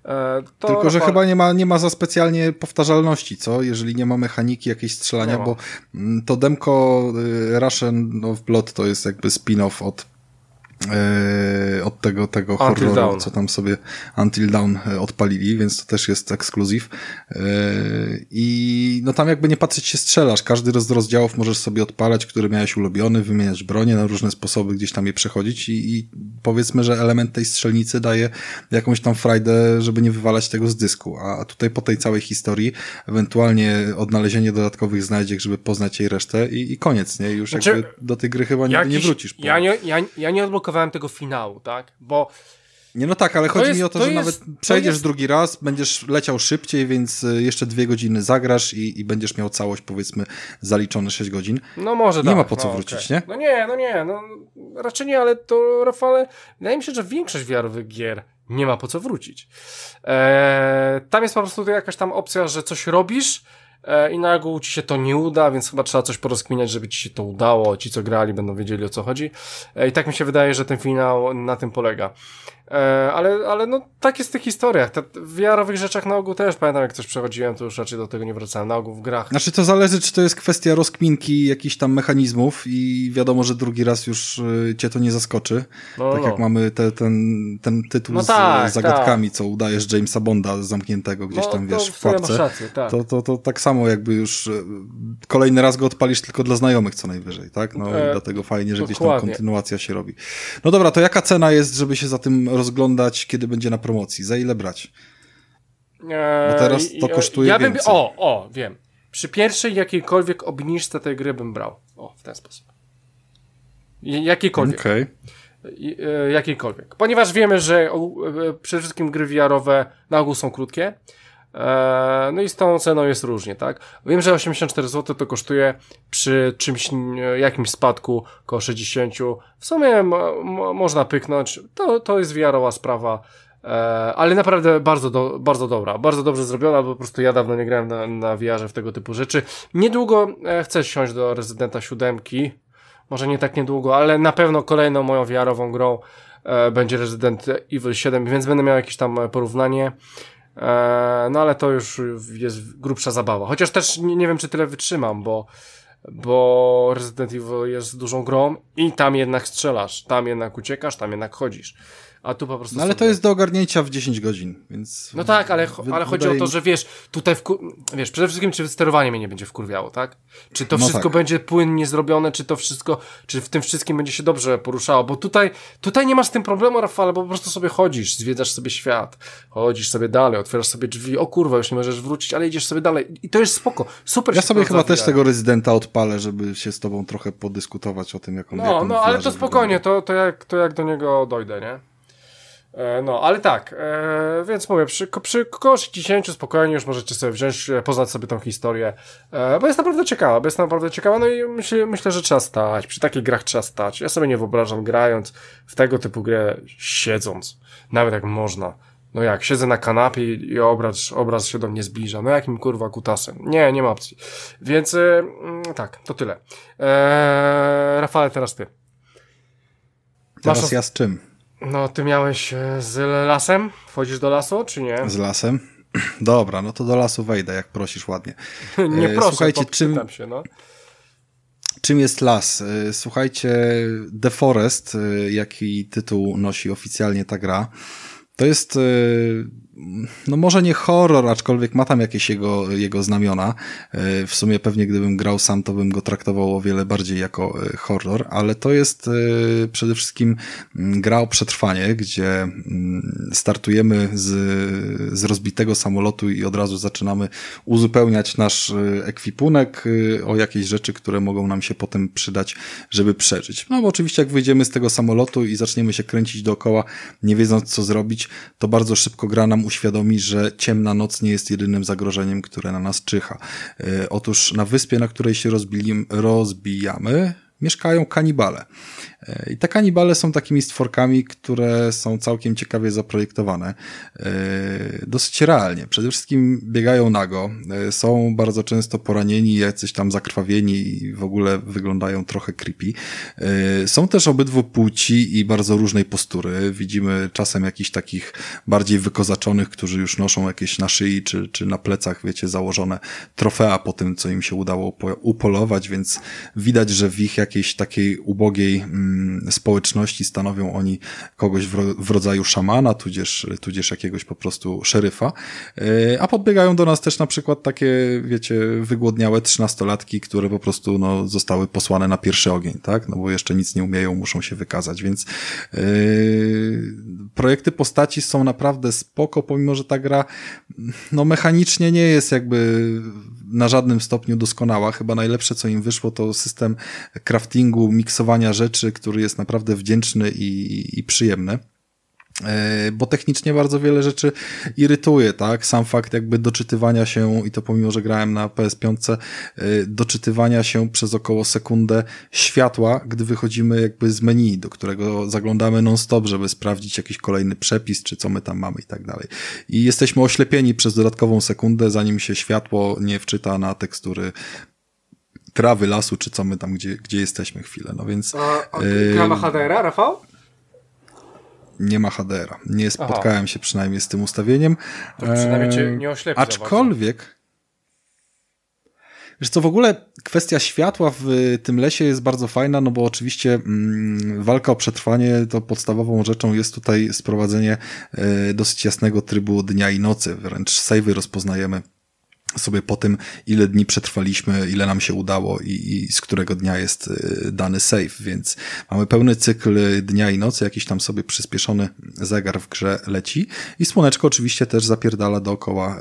E, to Tylko, że Rafał- chyba nie ma, nie ma za specjalnie powtarzalności, co? Jeżeli nie ma mechaniki jakiejś strzelania, bo mm, to demko y, Russian of Blood to jest jakby spin-off od e, od tego, tego Until horroru, co tam sobie Until Dawn e, odpalili, więc to też jest ekskluzyw. E, I no tam jakby nie patrzeć się strzelasz. Każdy z rozdziałów możesz sobie odpalać, który miałeś ulubiony, wymieniać bronie na różne sposoby, gdzieś tam je przechodzić i, i powiedzmy, że element tej strzelnicy daje jakąś tam frajdę, żeby nie wywalać tego z dysku. A tutaj po tej całej historii ewentualnie odnalezienie dodatkowych znajdziek, żeby poznać jej resztę i, i koniec, nie? Już Znaczy, jakby do tej gry chyba nigdy nie Jakiś- wrócisz. po- Ja nie, ja, ja nie odblokowałem tego finału, tak? Bo Nie, no tak, ale chodzi jest- mi o to, to że jest- nawet przejdziesz jest- drugi raz, będziesz leciał szybciej, więc y, jeszcze dwie godziny zagrasz i, i będziesz miał całość, powiedzmy, zaliczone 6 godzin. No może Nie tak. ma po co no, wrócić, okej. nie? No nie, no nie, no raczej nie, ale to Rafale, wydaje mi się, że większość wiarowych gier nie ma po co wrócić. Eee, tam jest po prostu jakaś tam opcja, że coś robisz i na ogół ci się to nie uda, więc chyba trzeba coś porozkminiać, żeby ci się to udało, ci co grali będą wiedzieli o co chodzi e, i tak mi się wydaje, że ten finał na tym polega. E, ale, ale no tak jest w tych historiach. Te, w wiarowych rzeczach na ogół też pamiętam, jak coś przechodziłem, to już raczej do tego nie wracałem. Na ogół w grach. Znaczy to zależy, czy to jest kwestia rozkminki jakichś tam mechanizmów i wiadomo, że drugi raz już y, cię to nie zaskoczy. No, tak no. jak mamy te, ten, ten tytuł No z tak, z zagadkami, co udajesz Jamesa Bonda zamkniętego gdzieś No, tam, wiesz, w pułapce. rację, tak. To, to, to tak samo jakby już y, kolejny raz go odpalisz tylko dla znajomych co najwyżej, tak? No E, i dlatego fajnie, że gdzieś tam dokładnie. kontynuacja się robi. No dobra, to jaka cena jest, żeby się za tym rozglądać, kiedy będzie na promocji? Za ile brać? Eee, Bo teraz to kosztuje ja bym, więcej. O, o, wiem. Przy pierwszej jakiejkolwiek obniżce tej gry bym brał. O, w ten sposób. Jakiejkolwiek. I- e, jakiejkolwiek. Ponieważ wiemy, że e, przede wszystkim gry VR-owe na ogół są krótkie. E, no i z tą ceną jest różnie, tak? Wiem, że 84 zł to kosztuje przy czymś, e, jakimś spadku około 60. W sumie mo, mo, można pyknąć. To, to jest VR-owa sprawa. E, ale naprawdę bardzo, do, bardzo dobra, bardzo dobrze zrobiona, bo po prostu ja dawno nie grałem na, na w tego typu rzeczy. Niedługo e, chcę siąść do Rezydenta 7. Może nie tak niedługo, ale na pewno kolejną moją VR-ową grą e, będzie Resident Evil 7, więc będę miał jakieś tam porównanie. E, no ale to już jest grubsza zabawa. Chociaż też nie, nie wiem, czy tyle wytrzymam, bo, bo Resident Evil jest dużą grą i tam jednak strzelasz, tam jednak uciekasz, tam jednak chodzisz. A tu po prostu. No ale to sobie- jest do ogarnięcia w 10 godzin, więc... no tak, ale, wy- ale chodzi o to, że wiesz, tutaj wku... wiesz, przede wszystkim czy sterowanie mnie nie będzie wkurwiało, tak? Czy to No wszystko tak. będzie płynnie zrobione, czy to wszystko, czy w tym wszystkim będzie się dobrze poruszało, bo tutaj, tutaj nie masz z tym problemu, Rafale, bo po prostu sobie chodzisz, zwiedzasz sobie świat, chodzisz sobie dalej, otwierasz sobie drzwi, o kurwa, już nie możesz wrócić, ale idziesz sobie dalej i to jest spoko, super Ja sobie to chyba też tego rezydenta odpalę, żeby się z tobą trochę podyskutować o tym, jak on jak No, on no, w ale to spokojnie, to, to, jak, to jak do niego dojdę, nie? E, No, ale tak, e, więc mówię, przy, przy około 60 spokojnie już możecie sobie wziąć, e, poznać sobie tą historię, e, bo jest naprawdę ciekawa, bo jest naprawdę ciekawa, no i myślę, myślę, że trzeba stać, przy takich grach trzeba stać. Ja sobie nie wyobrażam grając w tego typu grę siedząc, nawet jak można. No jak, siedzę na kanapie i obraz, obraz się do mnie zbliża, no jakim kurwa kutasem. Nie, nie ma opcji. Więc mm, tak, to tyle. E, Rafale, teraz ty. Teraz masz- ja z czym? No, ty miałeś e, z lasem? Wchodzisz do lasu, czy nie? Z lasem? Dobra, no to do lasu wejdę, jak prosisz ładnie. nie E, proszę, słuchajcie, czym- się, no. Czym jest las? Y, Słuchajcie, The Forest, jaki tytuł nosi oficjalnie ta gra, to jest, no może nie horror, aczkolwiek ma tam jakieś jego, jego znamiona. Y, W sumie pewnie gdybym grał sam, to bym go traktował o wiele bardziej jako y, horror, ale to jest y, przede wszystkim mm, gra o przetrwanie, gdzie mm, startujemy z, z rozbitego samolotu i od razu zaczynamy uzupełniać nasz ekwipunek o jakieś rzeczy, które mogą nam się potem przydać, żeby przeżyć. No bo oczywiście jak wyjdziemy z tego samolotu i zaczniemy się kręcić dookoła, nie wiedząc co zrobić, to bardzo szybko gra nam uświadomi, że ciemna noc nie jest jedynym zagrożeniem, które na nas czyha. Y, Otóż na wyspie, na której się rozbijamy, mieszkają kanibale. I te kanibale są takimi stworkami, które są całkiem ciekawie zaprojektowane. E, Dosyć realnie. Przede wszystkim biegają nago, e, są bardzo często poranieni, jacyś tam zakrwawieni i w ogóle wyglądają trochę creepy. E, Są też obydwu płci i bardzo różnej postury. Widzimy czasem jakichś takich bardziej wykozaczonych, którzy już noszą jakieś na szyi czy, czy na plecach, wiecie, założone trofea po tym, co im się udało po- upolować, więc widać, że w ich jakiejś takiej ubogiej mm, społeczności stanowią oni kogoś w, ro- w rodzaju szamana, tudzież, tudzież jakiegoś po prostu szeryfa. Yy, A podbiegają do nas też na przykład takie, wiecie, wygłodniałe trzynastolatki, które po prostu no, zostały posłane na pierwszy ogień, tak? No bo jeszcze nic nie umieją, muszą się wykazać, więc yy, projekty postaci są naprawdę spoko, pomimo, że ta gra no mechanicznie nie jest jakby na żadnym stopniu doskonała. Chyba najlepsze, co im wyszło, to system craftingu, miksowania rzeczy, który jest naprawdę wdzięczny i, i przyjemny. E, bo technicznie bardzo wiele rzeczy irytuje, tak? Sam fakt jakby doczytywania się, i to pomimo, że grałem na PS5, e, doczytywania się przez około sekundę światła, gdy wychodzimy jakby z menu, do którego zaglądamy non-stop, żeby sprawdzić jakiś kolejny przepis, czy co my tam mamy i tak dalej. I jesteśmy oślepieni przez dodatkową sekundę, zanim się światło nie wczyta na tekstury trawy, lasu, czy co my tam, gdzie, gdzie jesteśmy chwilę, no więc... A, a gra ma HDR-a, Rafał? Nie ma HDR-a. Nie spotkałem Aha. się przynajmniej z tym ustawieniem. To przynajmniej cię nie oślepi Aczkolwiek Wiesz co, w ogóle kwestia światła w tym lesie jest bardzo fajna, no bo oczywiście mm, walka o przetrwanie to podstawową rzeczą jest tutaj sprowadzenie y, dosyć jasnego trybu dnia i nocy. Wręcz savey rozpoznajemy sobie po tym, ile dni przetrwaliśmy, ile nam się udało i, i, z którego dnia jest y, dany save, więc mamy pełny cykl dnia i nocy, jakiś tam sobie przyspieszony zegar w grze leci i słoneczko oczywiście też zapierdala dookoła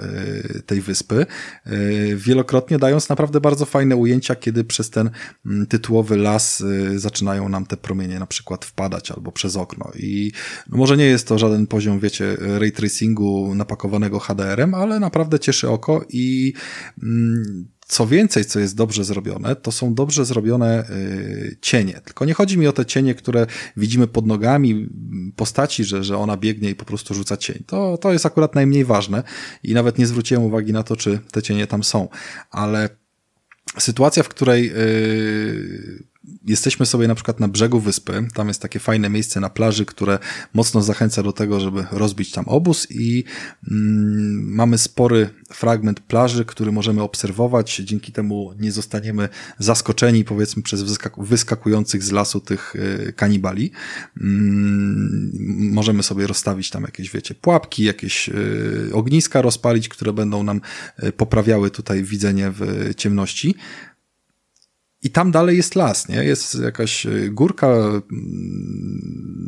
y, tej wyspy, y, wielokrotnie dając naprawdę bardzo fajne ujęcia, kiedy przez ten mm, tytułowy las zaczynają nam te promienie na przykład wpadać albo przez okno. I no może nie jest to żaden poziom, wiecie, ray tracingu napakowanego HDR-em, ale naprawdę cieszy oko i i mm, co więcej, co jest dobrze zrobione, to są dobrze zrobione y, cienie. Tylko nie chodzi mi o te cienie, które widzimy pod nogami postaci, że, że ona biegnie i po prostu rzuca cień. To, to jest akurat najmniej ważne i nawet nie zwróciłem uwagi na to, czy te cienie tam są. Ale sytuacja, w której yy, jesteśmy sobie na przykład na brzegu wyspy, tam jest takie fajne miejsce na plaży, które mocno zachęca do tego, żeby rozbić tam obóz i mm, mamy spory fragment plaży, który możemy obserwować, dzięki temu nie zostaniemy zaskoczeni powiedzmy przez wyskaku wyskakujących z lasu tych y, kanibali. Mm, możemy sobie rozstawić tam jakieś, wiecie, pułapki, jakieś y, ogniska rozpalić, które będą nam y, poprawiały tutaj widzenie w ciemności. I tam dalej jest las, nie? Jest jakaś e, górka, mm,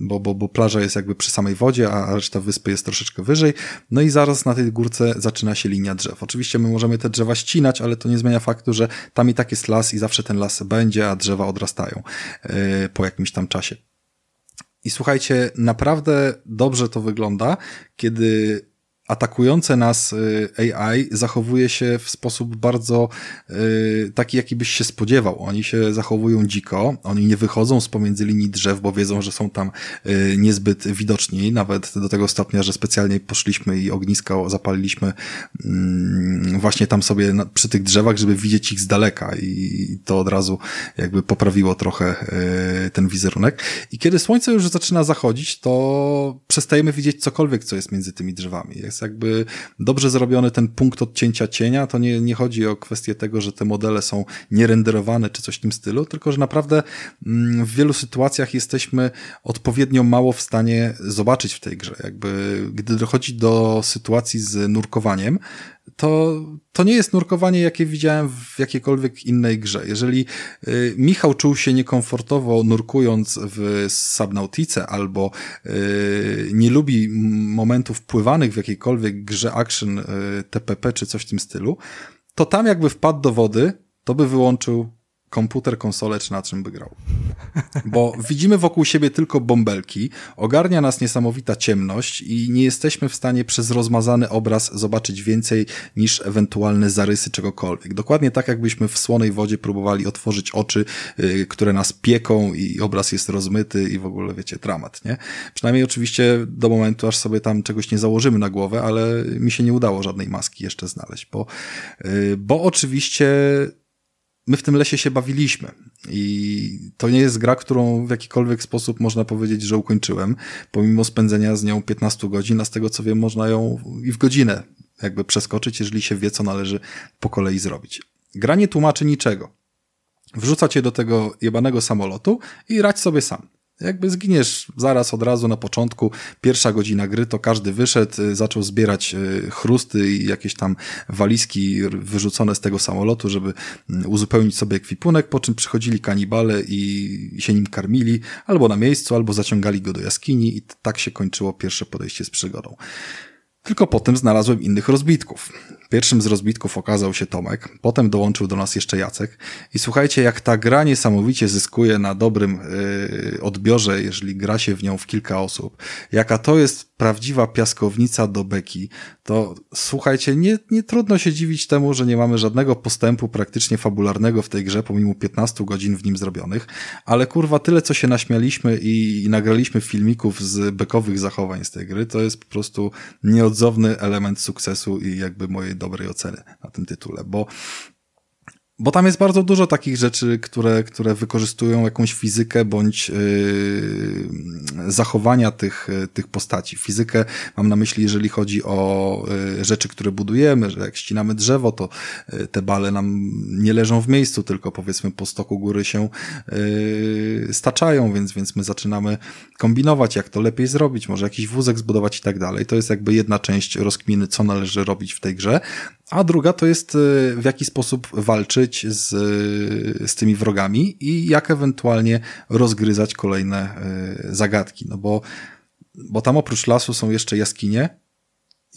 bo, bo, bo plaża jest jakby przy samej wodzie, a reszta wyspy jest troszeczkę wyżej. No i zaraz na tej górce zaczyna się linia drzew. Oczywiście my możemy te drzewa ścinać, ale to nie zmienia faktu, że tam i tak jest las i zawsze ten las będzie, a drzewa odrastają yy, po jakimś tam czasie. I słuchajcie, naprawdę dobrze to wygląda, kiedy atakujące nas y, AI zachowuje się w sposób bardzo y, taki, jaki byś się spodziewał. Oni się zachowują dziko, oni nie wychodzą z pomiędzy linii drzew, bo wiedzą, że są tam y, niezbyt widoczni, nawet do tego stopnia, że specjalnie poszliśmy i ogniska zapaliliśmy mm, właśnie tam sobie przy tych drzewach, żeby widzieć ich z daleka i to od razu jakby poprawiło trochę ten wizerunek. I kiedy słońce już zaczyna zachodzić, to przestajemy widzieć cokolwiek, co jest między tymi drzewami. Jest jest jakby dobrze zrobiony ten punkt odcięcia cienia. To nie, nie chodzi o kwestię tego, że te modele są nierenderowane czy coś w tym stylu, tylko że naprawdę mm, w wielu sytuacjach jesteśmy odpowiednio mało w stanie zobaczyć w tej grze. Jakby gdy dochodzi do sytuacji z nurkowaniem, to, to nie jest nurkowanie, jakie widziałem w jakiejkolwiek innej grze. Jeżeli y, Michał czuł się niekomfortowo nurkując w Subnautice albo y, nie lubi momentów pływanych w jakiejkolwiek grze action y, TPP czy coś w tym stylu, to tam jakby wpadł do wody, to by wyłączył komputer, konsolę, czy na czym by grał. Bo widzimy wokół siebie tylko bąbelki, ogarnia nas niesamowita ciemność i nie jesteśmy w stanie przez rozmazany obraz zobaczyć więcej niż ewentualne zarysy czegokolwiek. Dokładnie tak, jakbyśmy w słonej wodzie próbowali otworzyć oczy, yy, które nas pieką i obraz jest rozmyty i w ogóle, wiecie, dramat, nie? Przynajmniej oczywiście do momentu, aż sobie tam czegoś nie założymy na głowę, ale mi się nie udało żadnej maski jeszcze znaleźć, bo, yy, bo oczywiście my w tym lesie się bawiliśmy i to nie jest gra, którą w jakikolwiek sposób można powiedzieć, że ukończyłem, pomimo spędzenia z nią 15 godzin, a z tego co wiem, można ją i w godzinę jakby przeskoczyć, jeżeli się wie, co należy po kolei zrobić. Gra nie tłumaczy niczego. Wrzuca cię do tego jebanego samolotu i radź sobie sam. Jakby zginiesz zaraz od razu na początku, pierwsza godzina gry, to każdy wyszedł, y, zaczął zbierać y, chrusty i jakieś tam walizki wyrzucone z tego samolotu, żeby mm, uzupełnić sobie ekwipunek, po czym przychodzili kanibale i się nim karmili, albo na miejscu, albo zaciągali go do jaskini i tak się kończyło pierwsze podejście z przygodą. Tylko potem znalazłem innych rozbitków. Pierwszym z rozbitków okazał się Tomek, potem dołączył do nas jeszcze Jacek. I słuchajcie, jak ta gra niesamowicie zyskuje na dobrym yy, odbiorze, jeżeli gra się w nią w kilka osób. Jaka to jest prawdziwa piaskownica do beki, to słuchajcie, nie, nie trudno się dziwić temu, że nie mamy żadnego postępu praktycznie fabularnego w tej grze, pomimo 15 godzin w nim zrobionych, ale kurwa tyle, co się naśmialiśmy i, i nagraliśmy filmików z bekowych zachowań z tej gry, to jest po prostu nieodzowny element sukcesu i jakby mojej dobrej oceny na tym tytule, bo bo tam jest bardzo dużo takich rzeczy, które, które wykorzystują jakąś fizykę bądź yy, zachowania tych, tych postaci. Fizykę mam na myśli, jeżeli chodzi o yy, rzeczy, które budujemy, że jak ścinamy drzewo, to yy, te bale nam nie leżą w miejscu, tylko powiedzmy po stoku góry się yy, staczają, więc, więc my zaczynamy kombinować, jak to lepiej zrobić, może jakiś wózek zbudować i tak dalej. To jest jakby jedna część rozkminy, co należy robić w tej grze. A druga to jest yy, w jaki sposób walczyć z, z tymi wrogami i jak ewentualnie rozgryzać kolejne e, zagadki. No bo, bo tam oprócz lasu są jeszcze jaskinie,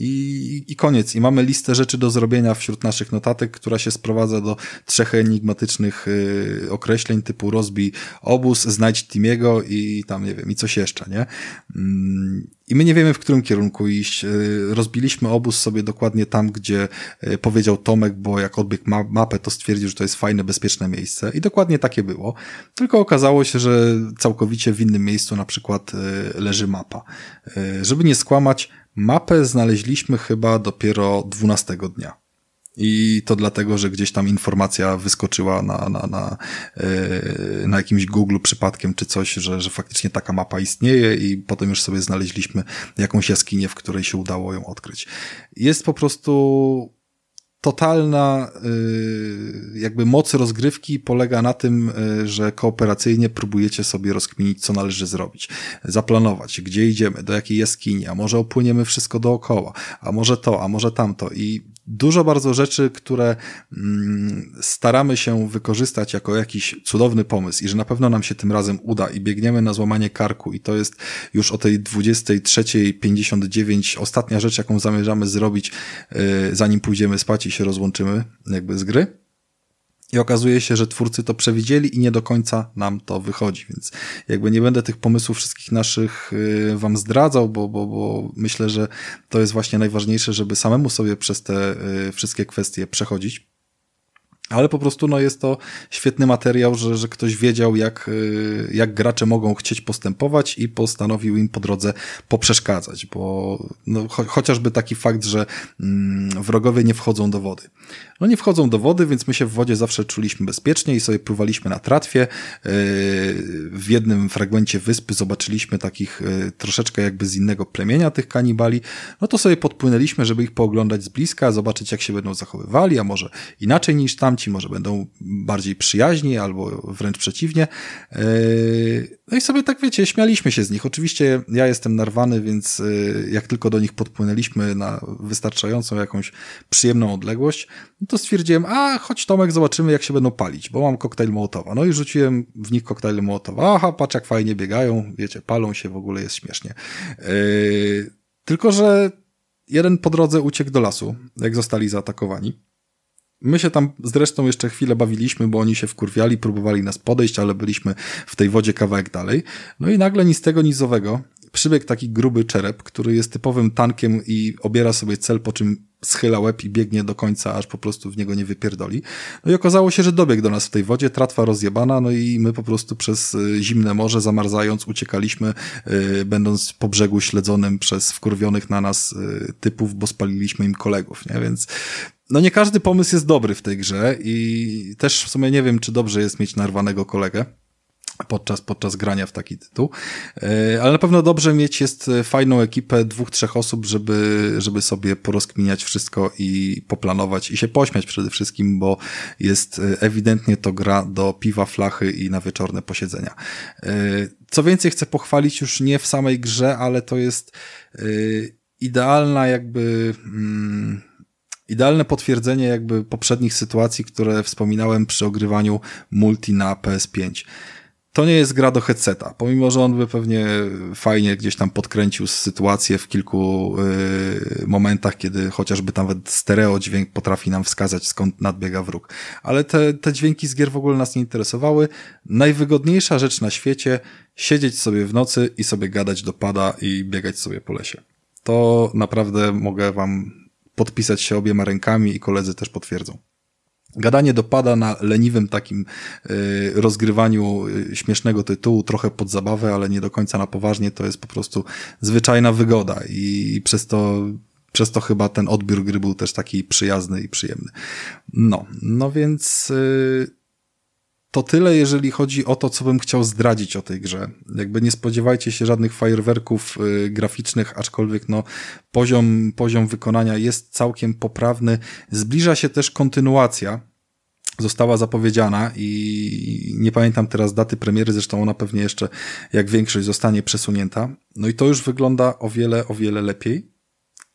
i, I koniec. I mamy listę rzeczy do zrobienia wśród naszych notatek, która się sprowadza do trzech enigmatycznych y, określeń typu rozbij obóz, znajdź Timiego i tam nie wiem, i coś jeszcze, nie? Mm, I my nie wiemy, w którym kierunku iść. Y, rozbiliśmy obóz sobie dokładnie tam, gdzie y, powiedział Tomek, bo jak odbiegł ma mapę, to stwierdził, że to jest fajne, bezpieczne miejsce. I dokładnie takie było. Tylko okazało się, że całkowicie w innym miejscu na przykład y, leży mapa. Żeby nie skłamać, Mapę znaleźliśmy chyba dopiero 12 dnia. I to dlatego, że gdzieś tam informacja wyskoczyła na, na, na, yy, na jakimś Google przypadkiem czy coś, że, że faktycznie taka mapa istnieje i potem już sobie znaleźliśmy jakąś jaskinię, w której się udało ją odkryć. Jest po prostu totalna y, jakby moc rozgrywki polega na tym, y, że kooperacyjnie próbujecie sobie rozkminić, co należy zrobić. Zaplanować, gdzie idziemy, do jakiej jaskini, a może opłyniemy wszystko dookoła, a może to, a może tamto. I dużo bardzo rzeczy, które mm, staramy się wykorzystać jako jakiś cudowny pomysł i że na pewno nam się tym razem uda i biegniemy na złamanie karku i to jest już o tej 23.59 ostatnia rzecz, jaką zamierzamy zrobić, yy, zanim pójdziemy spać i się rozłączymy jakby z gry. I okazuje się, że twórcy to przewidzieli i nie do końca nam to wychodzi, więc jakby nie będę tych pomysłów wszystkich naszych y, wam zdradzał, bo, bo, bo myślę, że to jest właśnie najważniejsze, żeby samemu sobie przez te y, wszystkie kwestie przechodzić ale po prostu no, jest to świetny materiał, że, że ktoś wiedział, jak, y, jak gracze mogą chcieć postępować i postanowił im po drodze poprzeszkadzać, bo no, cho chociażby taki fakt, że mm, wrogowie nie wchodzą do wody. No nie wchodzą do wody, więc my się w wodzie zawsze czuliśmy bezpiecznie i sobie pływaliśmy na tratwie. Yy, w jednym fragmencie wyspy zobaczyliśmy takich yy, troszeczkę jakby z innego plemienia tych kanibali. No to sobie podpłynęliśmy, żeby ich pooglądać z bliska, zobaczyć jak się będą zachowywali, a może inaczej niż tamci, może będą bardziej przyjaźni albo wręcz przeciwnie. No i sobie tak wiecie, śmialiśmy się z nich. Oczywiście ja jestem narwany, więc jak tylko do nich podpłynęliśmy na wystarczającą jakąś przyjemną odległość, no to stwierdziłem, a chodź Tomek, zobaczymy jak się będą palić, bo mam koktajl Mołotowa. No i rzuciłem w nich koktajl Mołotowa. Aha, patrz jak fajnie biegają, wiecie, palą się, w ogóle jest śmiesznie. Yy, tylko, że jeden po drodze uciekł do lasu, jak zostali zaatakowani. My się tam zresztą jeszcze chwilę bawiliśmy, bo oni się wkurwiali, próbowali nas podejść, ale byliśmy w tej wodzie kawałek dalej. No i nagle nic tego, nic owego przybiegł taki gruby czerep, który jest typowym tankiem i obiera sobie cel, po czym schyla łeb i biegnie do końca, aż po prostu w niego nie wypierdoli. No i okazało się, że dobiegł do nas w tej wodzie, tratwa rozjebana, no i my po prostu przez y, zimne morze, zamarzając, uciekaliśmy, yy, będąc po brzegu śledzonym przez wkurwionych na nas yy, typów, bo spaliliśmy im kolegów, nie? Więc no nie każdy pomysł jest dobry w tej grze i też w sumie nie wiem, czy dobrze jest mieć narwanego kolegę podczas, podczas grania w taki tytuł. E, ale na pewno dobrze mieć jest fajną ekipę dwóch, trzech osób, żeby, żeby sobie porozkminiać wszystko i poplanować i się pośmiać przede wszystkim, bo jest ewidentnie to gra do piwa, flachy i na wieczorne posiedzenia. E, co więcej, chcę pochwalić już nie w samej grze, ale to jest e, idealna jakby... Mm, idealne potwierdzenie jakby poprzednich sytuacji, które wspominałem przy ogrywaniu multi na PS5 to nie jest gra do headseta, pomimo, że on by pewnie fajnie gdzieś tam podkręcił sytuację w kilku y, momentach, kiedy chociażby nawet stereo dźwięk potrafi nam wskazać, skąd nadbiega wróg. Ale te, te dźwięki z gier w ogóle nas nie interesowały. Najwygodniejsza rzecz na świecie, siedzieć sobie w nocy i sobie gadać do pada i biegać sobie po lesie. To naprawdę mogę wam podpisać się obiema rękami i koledzy też potwierdzą. Gadanie dopada na leniwym takim y, rozgrywaniu y, śmiesznego tytułu, trochę pod zabawę, ale nie do końca na poważnie, to jest po prostu zwyczajna wygoda i przez to przez to chyba ten odbiór gry był też taki przyjazny i przyjemny. No, no więc y, to tyle, jeżeli chodzi o to, co bym chciał zdradzić o tej grze. Jakby nie spodziewajcie się żadnych fajerwerków y, graficznych, aczkolwiek no, poziom, poziom wykonania jest całkiem poprawny. Zbliża się też kontynuacja. Została zapowiedziana i nie pamiętam teraz daty premiery, zresztą ona pewnie jeszcze, jak większość, zostanie przesunięta. No i to już wygląda o wiele, o wiele lepiej.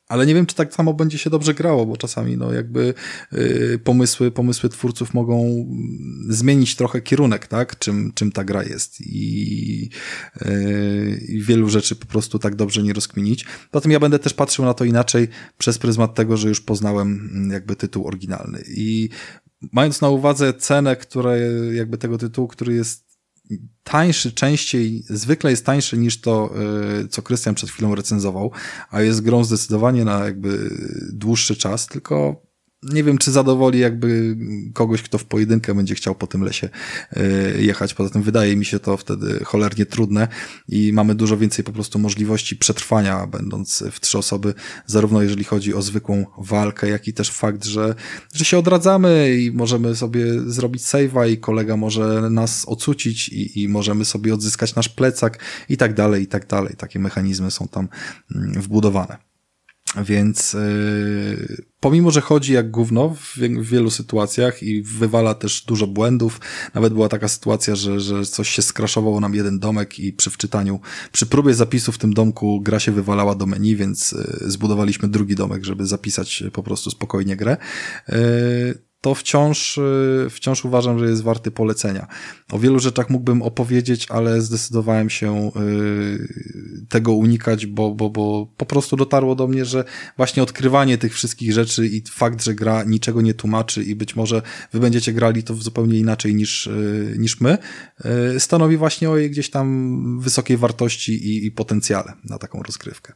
Ale nie wiem, czy tak samo będzie się dobrze grało, bo czasami no jakby y, pomysły, pomysły twórców mogą zmienić trochę kierunek, tak? Czym, czym ta gra jest i, y, wielu rzeczy po prostu tak dobrze nie rozkminić. Potem ja będę też patrzył na to inaczej przez pryzmat tego, że już poznałem mm, jakby tytuł oryginalny i mając na uwadze cenę, które jakby tego tytułu, który jest tańszy częściej, zwykle jest tańszy niż to, y, co Krystian przed chwilą recenzował, a jest grą zdecydowanie na jakby dłuższy czas, tylko nie wiem, czy zadowoli jakby kogoś, kto w pojedynkę będzie chciał po tym lesie e, jechać. Poza tym wydaje mi się to wtedy cholernie trudne i mamy dużo więcej po prostu możliwości przetrwania, będąc w trzy osoby, zarówno jeżeli chodzi o zwykłą walkę, jak i też fakt, że, że się odradzamy i możemy sobie zrobić save'a i kolega może nas ocucić i, i możemy sobie odzyskać nasz plecak i tak dalej, i tak dalej. Takie mechanizmy są tam mm, wbudowane. Więc yy, pomimo, że chodzi jak gówno w, w, wielu sytuacjach i wywala też dużo błędów, nawet była taka sytuacja, że, że coś się skraszowało nam jeden domek i przy wczytaniu, przy próbie zapisu w tym domku gra się wywalała do menu, więc yy, zbudowaliśmy drugi domek, żeby zapisać po prostu spokojnie grę. Yy, to wciąż, y, wciąż uważam, że jest warty polecenia. O wielu rzeczach mógłbym opowiedzieć, ale zdecydowałem się y, tego unikać, bo, bo, bo po prostu dotarło do mnie, że właśnie odkrywanie tych wszystkich rzeczy i fakt, że gra niczego nie tłumaczy i być może wy będziecie grali to zupełnie inaczej niż, y, niż my, stanowi właśnie o jej gdzieś tam wysokiej wartości i, i potencjale na taką rozgrywkę.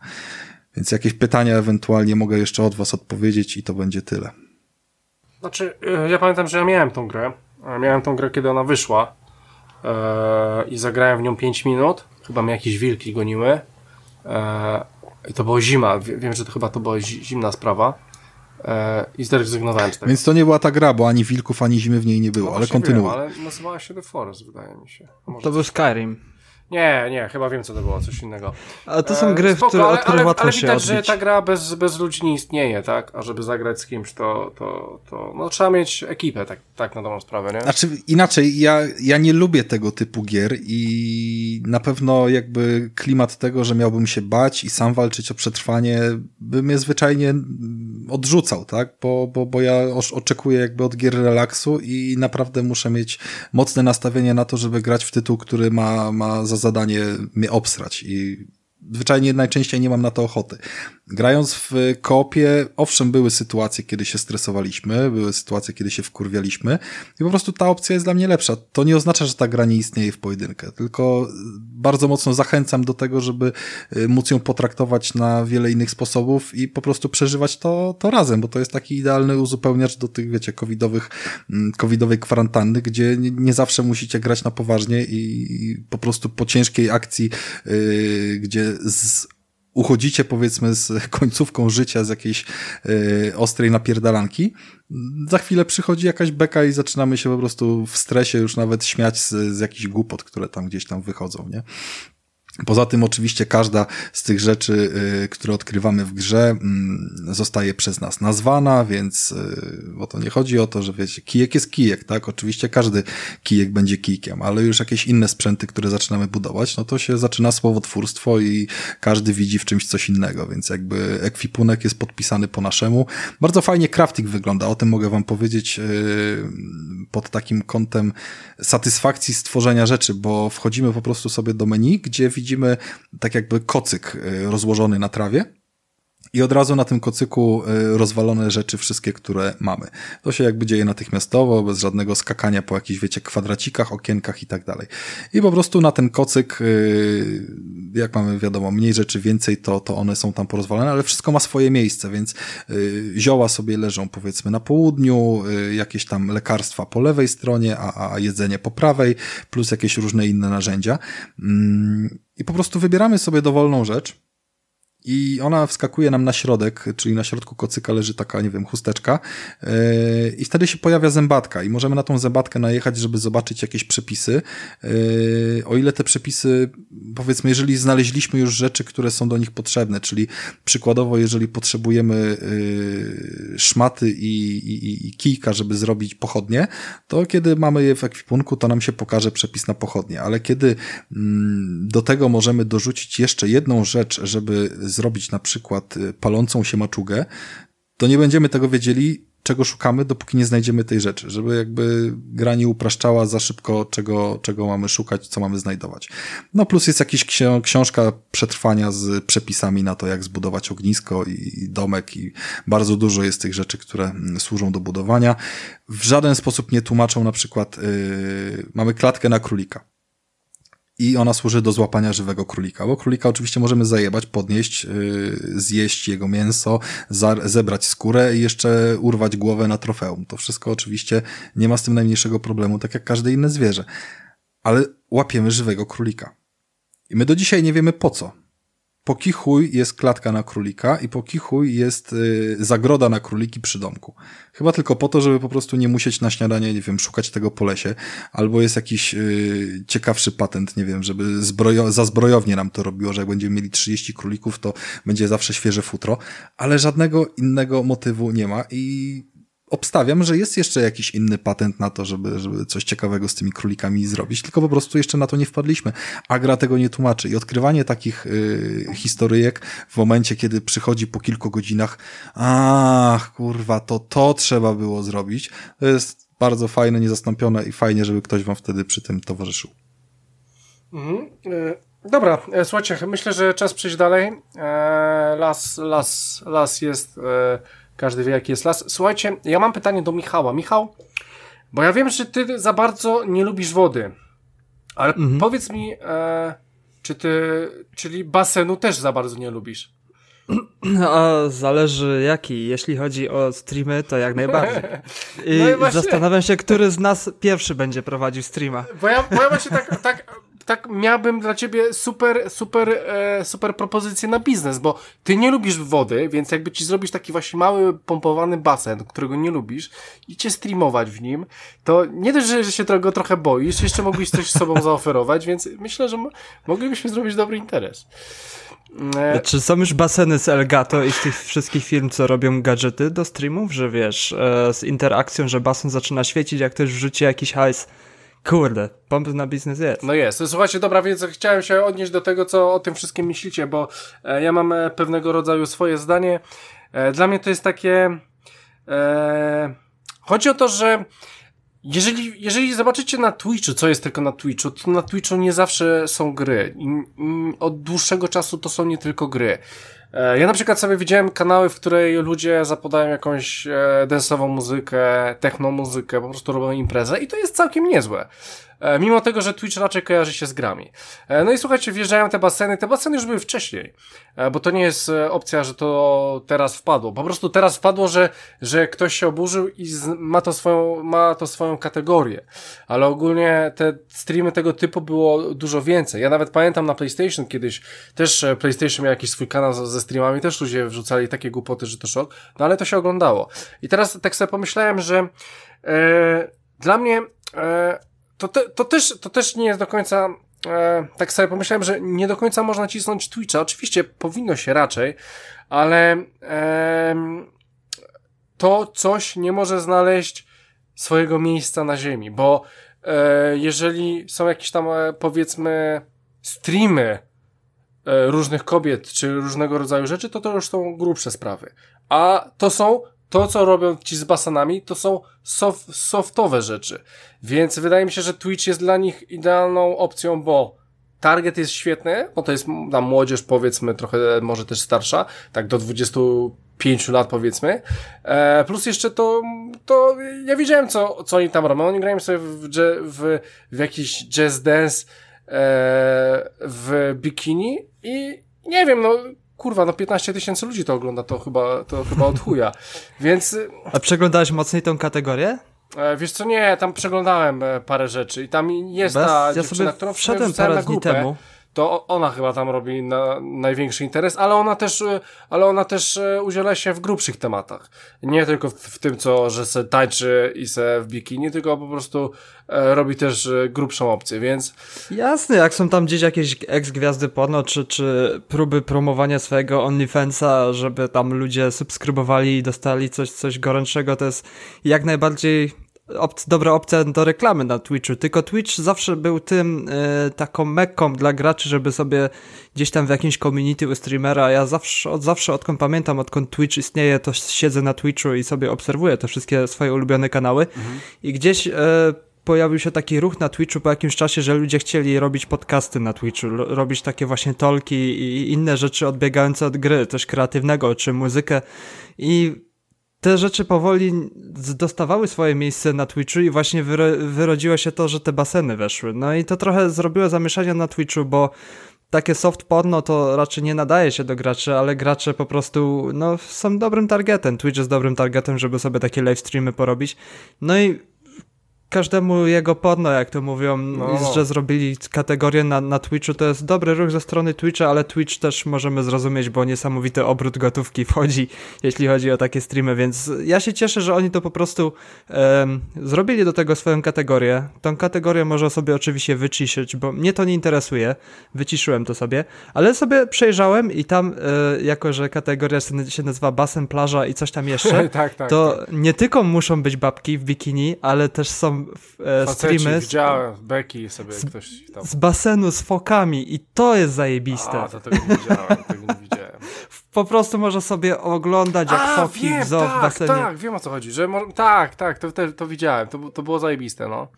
Więc jakieś pytania ewentualnie mogę jeszcze od was odpowiedzieć i to będzie tyle. Znaczy, e, ja pamiętam, że ja miałem tą grę. E, miałem tą grę, kiedy ona wyszła. E, I zagrałem w nią 5 minut. Chyba mnie jakieś wilki goniły. I to było zima. Wiem, że to chyba to była zimna sprawa. I zrezygnowałem z tego. Więc to nie była ta gra, bo ani wilków, ani zimy w niej nie było, no ale kontynuuj. ale nazywała się The Forest, wydaje mi się. to był Skyrim. Nie, nie, chyba wiem co to było, coś innego. Ale to są e, gry, Spoko, które, ale, od których ale, łatwo ale się widać, odbić. że ta gra bez, bez ludzi nie istnieje, tak? A żeby zagrać z kimś, to, to, to no, trzeba mieć ekipę, tak, tak na dobrą sprawę, nie? Znaczy, inaczej, ja, ja nie lubię tego typu gier i na pewno jakby klimat tego, że miałbym się bać i sam walczyć o przetrwanie, by mnie zwyczajnie odrzucał, tak? Bo, bo, bo ja oczekuję jakby od gier relaksu i naprawdę muszę mieć mocne nastawienie na to, żeby grać w tytuł, który ma, ma za zadanie mnie obsrać i zwyczajnie najczęściej nie mam na to ochoty. Grając w koopie, owszem, były sytuacje, kiedy się stresowaliśmy, były sytuacje, kiedy się wkurwialiśmy i po prostu ta opcja jest dla mnie lepsza. To nie oznacza, że ta gra nie istnieje w pojedynkę, tylko bardzo mocno zachęcam do tego, żeby y, móc ją potraktować na wiele innych sposobów i po prostu przeżywać to, to razem, bo to jest taki idealny uzupełniacz do tych, wiecie, covidowych, mm, covidowej kwarantanny, gdzie nie zawsze musicie grać na poważnie i po prostu po ciężkiej akcji, yy, gdzie z uchodzicie powiedzmy z końcówką życia z jakiejś y, ostrej napierdalanki, za chwilę przychodzi jakaś beka i zaczynamy się po prostu w stresie już nawet śmiać z, z jakichś głupot, które tam gdzieś tam wychodzą, nie? Poza tym oczywiście każda z tych rzeczy, y, które odkrywamy w grze, mm, zostaje przez nas nazwana, więc y, bo to nie chodzi o to, że wiecie, kijek jest kijek, tak? Oczywiście każdy kijek będzie kijkiem, ale już jakieś inne sprzęty, które zaczynamy budować, no to się zaczyna słowotwórstwo i każdy widzi w czymś coś innego, więc jakby ekwipunek jest podpisany po naszemu. Bardzo fajnie crafting wygląda, o tym mogę wam powiedzieć y, pod takim kątem satysfakcji stworzenia rzeczy, bo wchodzimy po prostu sobie do menu, gdzie widzimy tak jakby kocyk y, rozłożony na trawie i od razu na tym kocyku y, rozwalone rzeczy, wszystkie, które mamy. To się jakby dzieje natychmiastowo, bez żadnego skakania po jakichś, wiecie, kwadracikach, okienkach i tak dalej. I po prostu na ten kocyk, y, jak mamy wiadomo, mniej rzeczy, więcej, to, to one są tam porozwalone, ale wszystko ma swoje miejsce, więc zioła sobie leżą powiedzmy na południu, jakieś tam lekarstwa po lewej stronie, a, a jedzenie po prawej, plus jakieś różne inne narzędzia. I po prostu wybieramy sobie dowolną rzecz, i ona wskakuje nam na środek, czyli na środku kocyka leży taka, nie wiem, chusteczka yy, i wtedy się pojawia zębatka i możemy na tą zębatkę najechać, żeby zobaczyć jakieś przepisy. Yy, o ile te przepisy, powiedzmy, jeżeli znaleźliśmy już rzeczy, które są do nich potrzebne, czyli przykładowo, jeżeli potrzebujemy yy, szmaty i, i, i kijka, żeby zrobić pochodnie, to kiedy mamy je w ekwipunku, to nam się pokaże przepis na pochodnie, ale kiedy mm, do tego możemy dorzucić jeszcze jedną rzecz, żeby zrobić na przykład y, palącą się maczugę, to nie będziemy tego wiedzieli, czego szukamy, dopóki nie znajdziemy tej rzeczy, żeby jakby gra nie upraszczała za szybko, czego, czego mamy szukać, co mamy znajdować. No plus jest jakaś książka przetrwania z przepisami na to, jak zbudować ognisko i, domek i bardzo dużo jest tych rzeczy, które mm, służą do budowania. W żaden sposób nie tłumaczą na przykład, yy, mamy klatkę na królika i ona służy do złapania żywego królika, bo królika oczywiście możemy zajebać, podnieść, yy, zjeść jego mięso, zebrać skórę i jeszcze urwać głowę na trofeum. To wszystko oczywiście nie ma z tym najmniejszego problemu, tak jak każde inne zwierzę. Ale łapiemy żywego królika. I my do dzisiaj nie wiemy po co po kichuj jest klatka na królika i po kichuj jest y, zagroda na króliki przy domku. Chyba tylko po to, żeby po prostu nie musieć na śniadanie, nie wiem, szukać tego po lesie, albo jest jakiś y, ciekawszy patent, nie wiem, żeby zbrojo za nam to robiło, że jak będziemy mieli 30 królików, to będzie zawsze świeże futro, ale żadnego innego motywu nie ma i obstawiam, że jest jeszcze jakiś inny patent na to, żeby, żeby coś ciekawego z tymi królikami zrobić, tylko po prostu jeszcze na to nie wpadliśmy. A gra tego nie tłumaczy. I odkrywanie takich y, historyjek w momencie, kiedy przychodzi po kilku godzinach, ach, kurwa, to to trzeba było zrobić, to jest bardzo fajne, niezastąpione i fajnie, żeby ktoś wam wtedy przy tym towarzyszył. Mhm. E, dobra, e, słuchajcie, myślę, że czas przejść dalej. E, las, las, las jest każdy wie, jaki jest las. Słuchajcie, ja mam pytanie do Michała. Michał, bo ja wiem, że ty za bardzo nie lubisz wody, ale mhm. powiedz mi, e, czy ty, czyli basenu też za bardzo nie lubisz? A zależy jaki. Jeśli chodzi o streamy, to jak najbardziej. I no zastanawiam się, który z nas pierwszy będzie prowadził streama. Bo ja, bo ja właśnie tak, tak tak miałbym dla ciebie super, super, e, super propozycję na biznes, bo ty nie lubisz wody, więc jakby ci zrobisz taki właśnie mały, pompowany basen, którego nie lubisz i cię streamować w nim, to nie dość, że się tego trochę boisz, jeszcze mógłbyś coś z sobą zaoferować, więc myślę, że moglibyśmy zrobić dobry interes. E... Czy są już baseny z Elgato i z tych wszystkich firm, co robią gadżety do streamów, że wiesz, e, z interakcją, że basen zaczyna świecić, jak ktoś wrzuci jakiś hajs Kurde, pomysł na biznes jest. No jest. Słuchajcie, dobra, więc chciałem się odnieść do tego, co o tym wszystkim myślicie, bo e, ja mam e, pewnego rodzaju swoje zdanie. E, dla mnie to jest takie... E, chodzi o to, że jeżeli, jeżeli zobaczycie na Twitchu, co jest tylko na Twitchu, to na Twitchu nie zawsze są gry. I, i od dłuższego czasu to są nie tylko gry. E, ja na przykład sobie widziałem kanały, w której ludzie zapadają jakąś e, densową muzykę, techno muzykę, po prostu robią imprezę i to jest całkiem niezłe. E, mimo tego, że Twitch raczej kojarzy się z grami. E, no i słuchajcie, wjeżdżają te baseny, te baseny już były wcześniej, e, bo to nie jest opcja, że to teraz wpadło. Po prostu teraz wpadło, że, że ktoś się oburzył i ma to swoją, ma to swoją kategorię. Ale ogólnie te streamy tego typu było dużo więcej. Ja nawet pamiętam na PlayStation kiedyś, też PlayStation miał jakiś swój kanał ze streamami, też ludzie wrzucali takie głupoty, że to szok, no ale to się oglądało. I teraz tak sobie pomyślałem, że e, dla mnie e, to, te, to, też, to też nie jest do końca, e, tak sobie pomyślałem, że nie do końca można cisnąć Twitcha. Oczywiście powinno się raczej, ale e, to coś nie może znaleźć swojego miejsca na ziemi, bo e, jeżeli są jakieś tam, e, powiedzmy, streamy e, różnych kobiet, czy różnego rodzaju rzeczy, to to już są grubsze sprawy. A to są to, co robią ci z basenami, to są soft, softowe rzeczy. Więc wydaje mi się, że Twitch jest dla nich idealną opcją, bo target jest świetny, bo to jest na młodzież powiedzmy trochę może też starsza, tak do 25 lat powiedzmy. E, plus jeszcze to, to ja widziałem co, co oni tam robią. Oni grają sobie w, w, w jakiś jazz dance e, w bikini i nie wiem, no kurwa, no 15 tysięcy ludzi to ogląda, to chyba, to chyba od chuja. Więc... A przeglądałeś mocniej tą kategorię? E, wiesz co, nie, tam przeglądałem e, parę rzeczy i tam jest Bez, ta ja dziewczyna, którą wszedłem parę dni temu. To ona chyba tam robi na, największy interes, ale ona też, e, ale ona też e, udziela się w grubszych tematach. Nie tylko w, w tym, co, że se tańczy i se w bikini, tylko po prostu e, robi też e, grubszą opcję, więc Jasne, jak są tam gdzieś jakieś ex-gwiazdy porno, czy, czy próby promowania swojego OnlyFansa, żeby tam ludzie subskrybowali i dostali coś, coś gorętszego, to jest jak najbardziej op dobra opcja do reklamy na Twitchu. Tylko Twitch zawsze był tym y, taką mekką dla graczy, żeby sobie gdzieś tam w jakimś community u streamera, ja zawsze, od zawsze, odkąd pamiętam, odkąd Twitch istnieje, to siedzę na Twitchu i sobie obserwuję te wszystkie swoje ulubione kanały. I gdzieś... Y, pojawił się taki ruch na Twitchu po jakimś czasie, że ludzie chcieli robić podcasty na Twitchu, robić takie właśnie tolki i inne rzeczy odbiegające od gry, coś kreatywnego, czy muzykę. I te rzeczy powoli dostawały swoje miejsce na Twitchu i właśnie wyro wyrodziło się to, że te baseny weszły. No i to trochę zrobiło zamieszania na Twitchu, bo takie soft porno to raczej nie nadaje się do graczy, ale gracze po prostu no, są dobrym targetem. Twitch jest dobrym targetem, żeby sobie takie live streamy porobić. No i każdemu jego porno, jak to mówią, No. że zrobili kategorię na, na Twitchu, to jest dobry ruch ze strony Twitcha, ale Twitch też możemy zrozumieć, bo niesamowity obrót gotówki wchodzi, jeśli chodzi o takie streamy, więc ja się cieszę, że oni to po prostu em, zrobili do tego swoją kategorię. Tą kategorię można sobie oczywiście wyciszyć, bo mnie to nie interesuje, wyciszyłem to sobie, ale sobie przejrzałem i tam, e, jako że kategoria się- się nazywa basen, plaża i coś tam jeszcze, tak, tak. to tak. nie tylko muszą być babki w bikini, ale też są e, Faceci, streamy z, widziałem, Becky sobie ktoś tam... z basenu z fokami i to jest zajebiste. A, to tego nie widziałem, tego nie widziałem. Po prostu można sobie oglądać jak A, foki wiem, w tak, basenie. tak, wiem o co chodzi, że mo- tak, tak, to, to, to widziałem, to, to było zajebiste, no.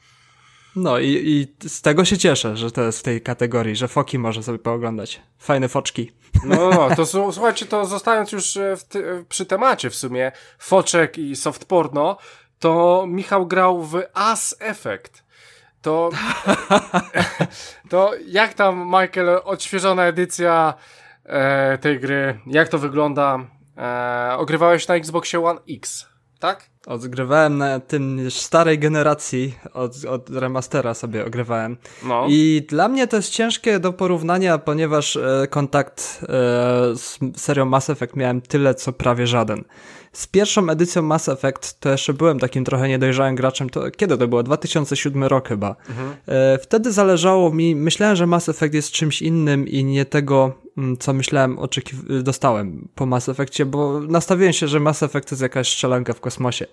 No i, i z tego się cieszę, że to jest w tej kategorii, że foki można sobie pooglądać. Fajne foczki. No, no, no, to słuchajcie, to zostając już e, ty- e, przy temacie w sumie foczek i soft porno, to Michał grał w As Effect. To, to jak tam, Michael, odświeżona edycja e, tej gry, jak to wygląda? E, ogrywałeś na Xboxie One X, tak? Odgrywałem na tym starej generacji, od, od remastera sobie ogrywałem. No. I dla mnie to jest ciężkie do porównania, ponieważ e, kontakt e, z serią Mass Effect miałem tyle, co prawie żaden. Z pierwszą edycją Mass Effect to jeszcze byłem takim trochę niedojrzałym graczem. To, kiedy to było? 2007 rok chyba. E, wtedy zależało mi, myślałem, że Mass Effect jest czymś innym i nie tego, co myślałem, oczekiw- dostałem po Mass Effectie, bo nastawiłem się, że Mass Effect to jest jakaś strzelanka w kosmosie.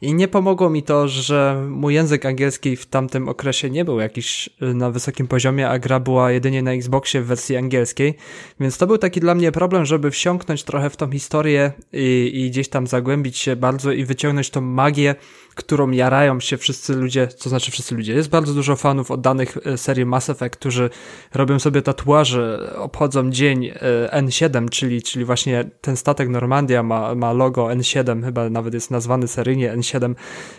I nie pomogło mi to, że mój język angielski w tamtym okresie nie był jakiś y, na wysokim poziomie, a gra była jedynie na Xboxie w wersji angielskiej, więc to był taki dla mnie problem, żeby wsiąknąć trochę w tą historię i, i gdzieś tam zagłębić się bardzo i wyciągnąć tą magię, którą jarają się wszyscy ludzie, to znaczy wszyscy ludzie. Jest bardzo dużo fanów oddanych e, serii Mass Effect, którzy robią sobie tatuaże, obchodzą dzień e, N7, czyli, czyli właśnie ten statek Normandia ma, ma logo N7, chyba nawet jest nazwany seryjnie N7,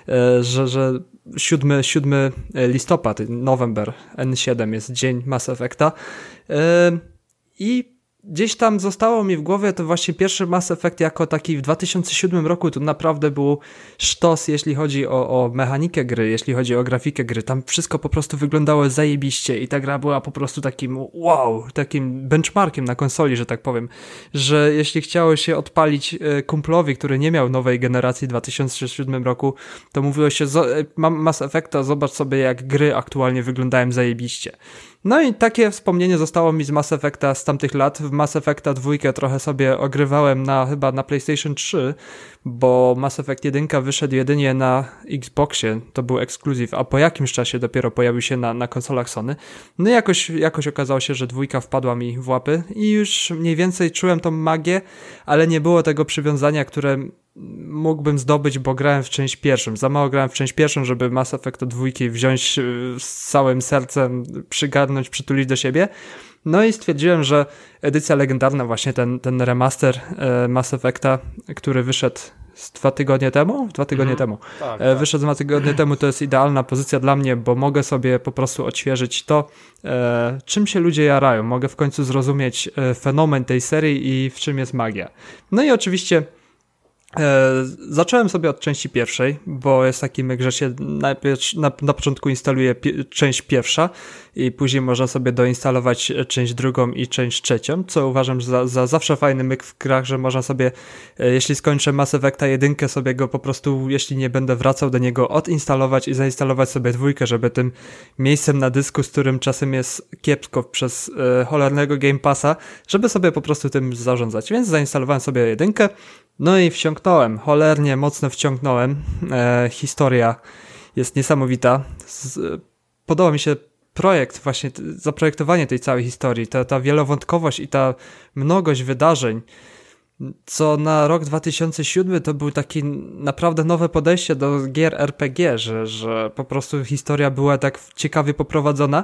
e, że, że 7, 7 listopad, November N7 jest dzień Mass Effecta. E, I gdzieś tam zostało mi w głowie to właśnie pierwszy Mass Effect jako taki w 2007 roku to naprawdę był sztos, jeśli chodzi o, o mechanikę gry, jeśli chodzi o grafikę gry. Tam wszystko po prostu wyglądało zajebiście i ta gra była po prostu takim wow, takim benchmarkiem na konsoli, że tak powiem, że jeśli chciało się odpalić e, kumplowi, który nie miał nowej generacji w 2007 roku, to mówiło się, "Zo- e, mam Mass Effecta, zobacz sobie jak gry aktualnie wyglądają zajebiście. No i takie wspomnienie zostało mi z Mass Effecta z tamtych lat. W Mass Effecta dwójkę trochę sobie ogrywałem na chyba na PlayStation 3, bo Mass Effect 1 wyszedł jedynie na Xboxie, to był ekskluzyw, a po jakimś czasie dopiero pojawił się na, na konsolach Sony. No i jakoś, jakoś okazało się, że dwójka wpadła mi w łapy i już mniej więcej czułem tą magię, ale nie było tego przywiązania, które mógłbym zdobyć, bo grałem w część pierwszą. Za mało grałem w część pierwszą, żeby Mass Effect dwójki wziąć z całym sercem, przygarnąć, przytulić do siebie. No i stwierdziłem, że edycja legendarna, właśnie ten, ten remaster e, Mass Effecta, który wyszedł z dwa tygodnie temu? Dwa tygodnie mhm. temu. Tak, e, tak. Wyszedł dwa tygodnie temu, to jest idealna pozycja dla mnie, bo mogę sobie po prostu odświeżyć to, e, czym się ludzie jarają. Mogę w końcu zrozumieć e, fenomen tej serii i w czym jest magia. No i oczywiście E, zacząłem sobie od części pierwszej, bo jest taki myk, że się najpierw na, na początku instaluje pi część pierwsza i później można sobie doinstalować część drugą i część trzecią, co uważam za, za zawsze fajny myk w grach, że można sobie, e, jeśli skończę Mass Effecta jedynkę, sobie go po prostu, jeśli nie będę wracał do niego, odinstalować i zainstalować sobie dwójkę, żeby tym miejscem na dysku, z którym czasem jest kiepsko przez e, cholernego Game Passa, żeby sobie po prostu tym zarządzać. Więc zainstalowałem sobie jedynkę, no i wciągnąłem, cholernie mocno wciągnąłem. E, historia jest niesamowita. Z, podoba mi się projekt, właśnie zaprojektowanie tej całej historii, ta, ta wielowątkowość i ta mnogość wydarzeń, co na rok 2007 to był taki naprawdę nowe podejście do gier RPG, że, że po prostu historia była tak ciekawie poprowadzona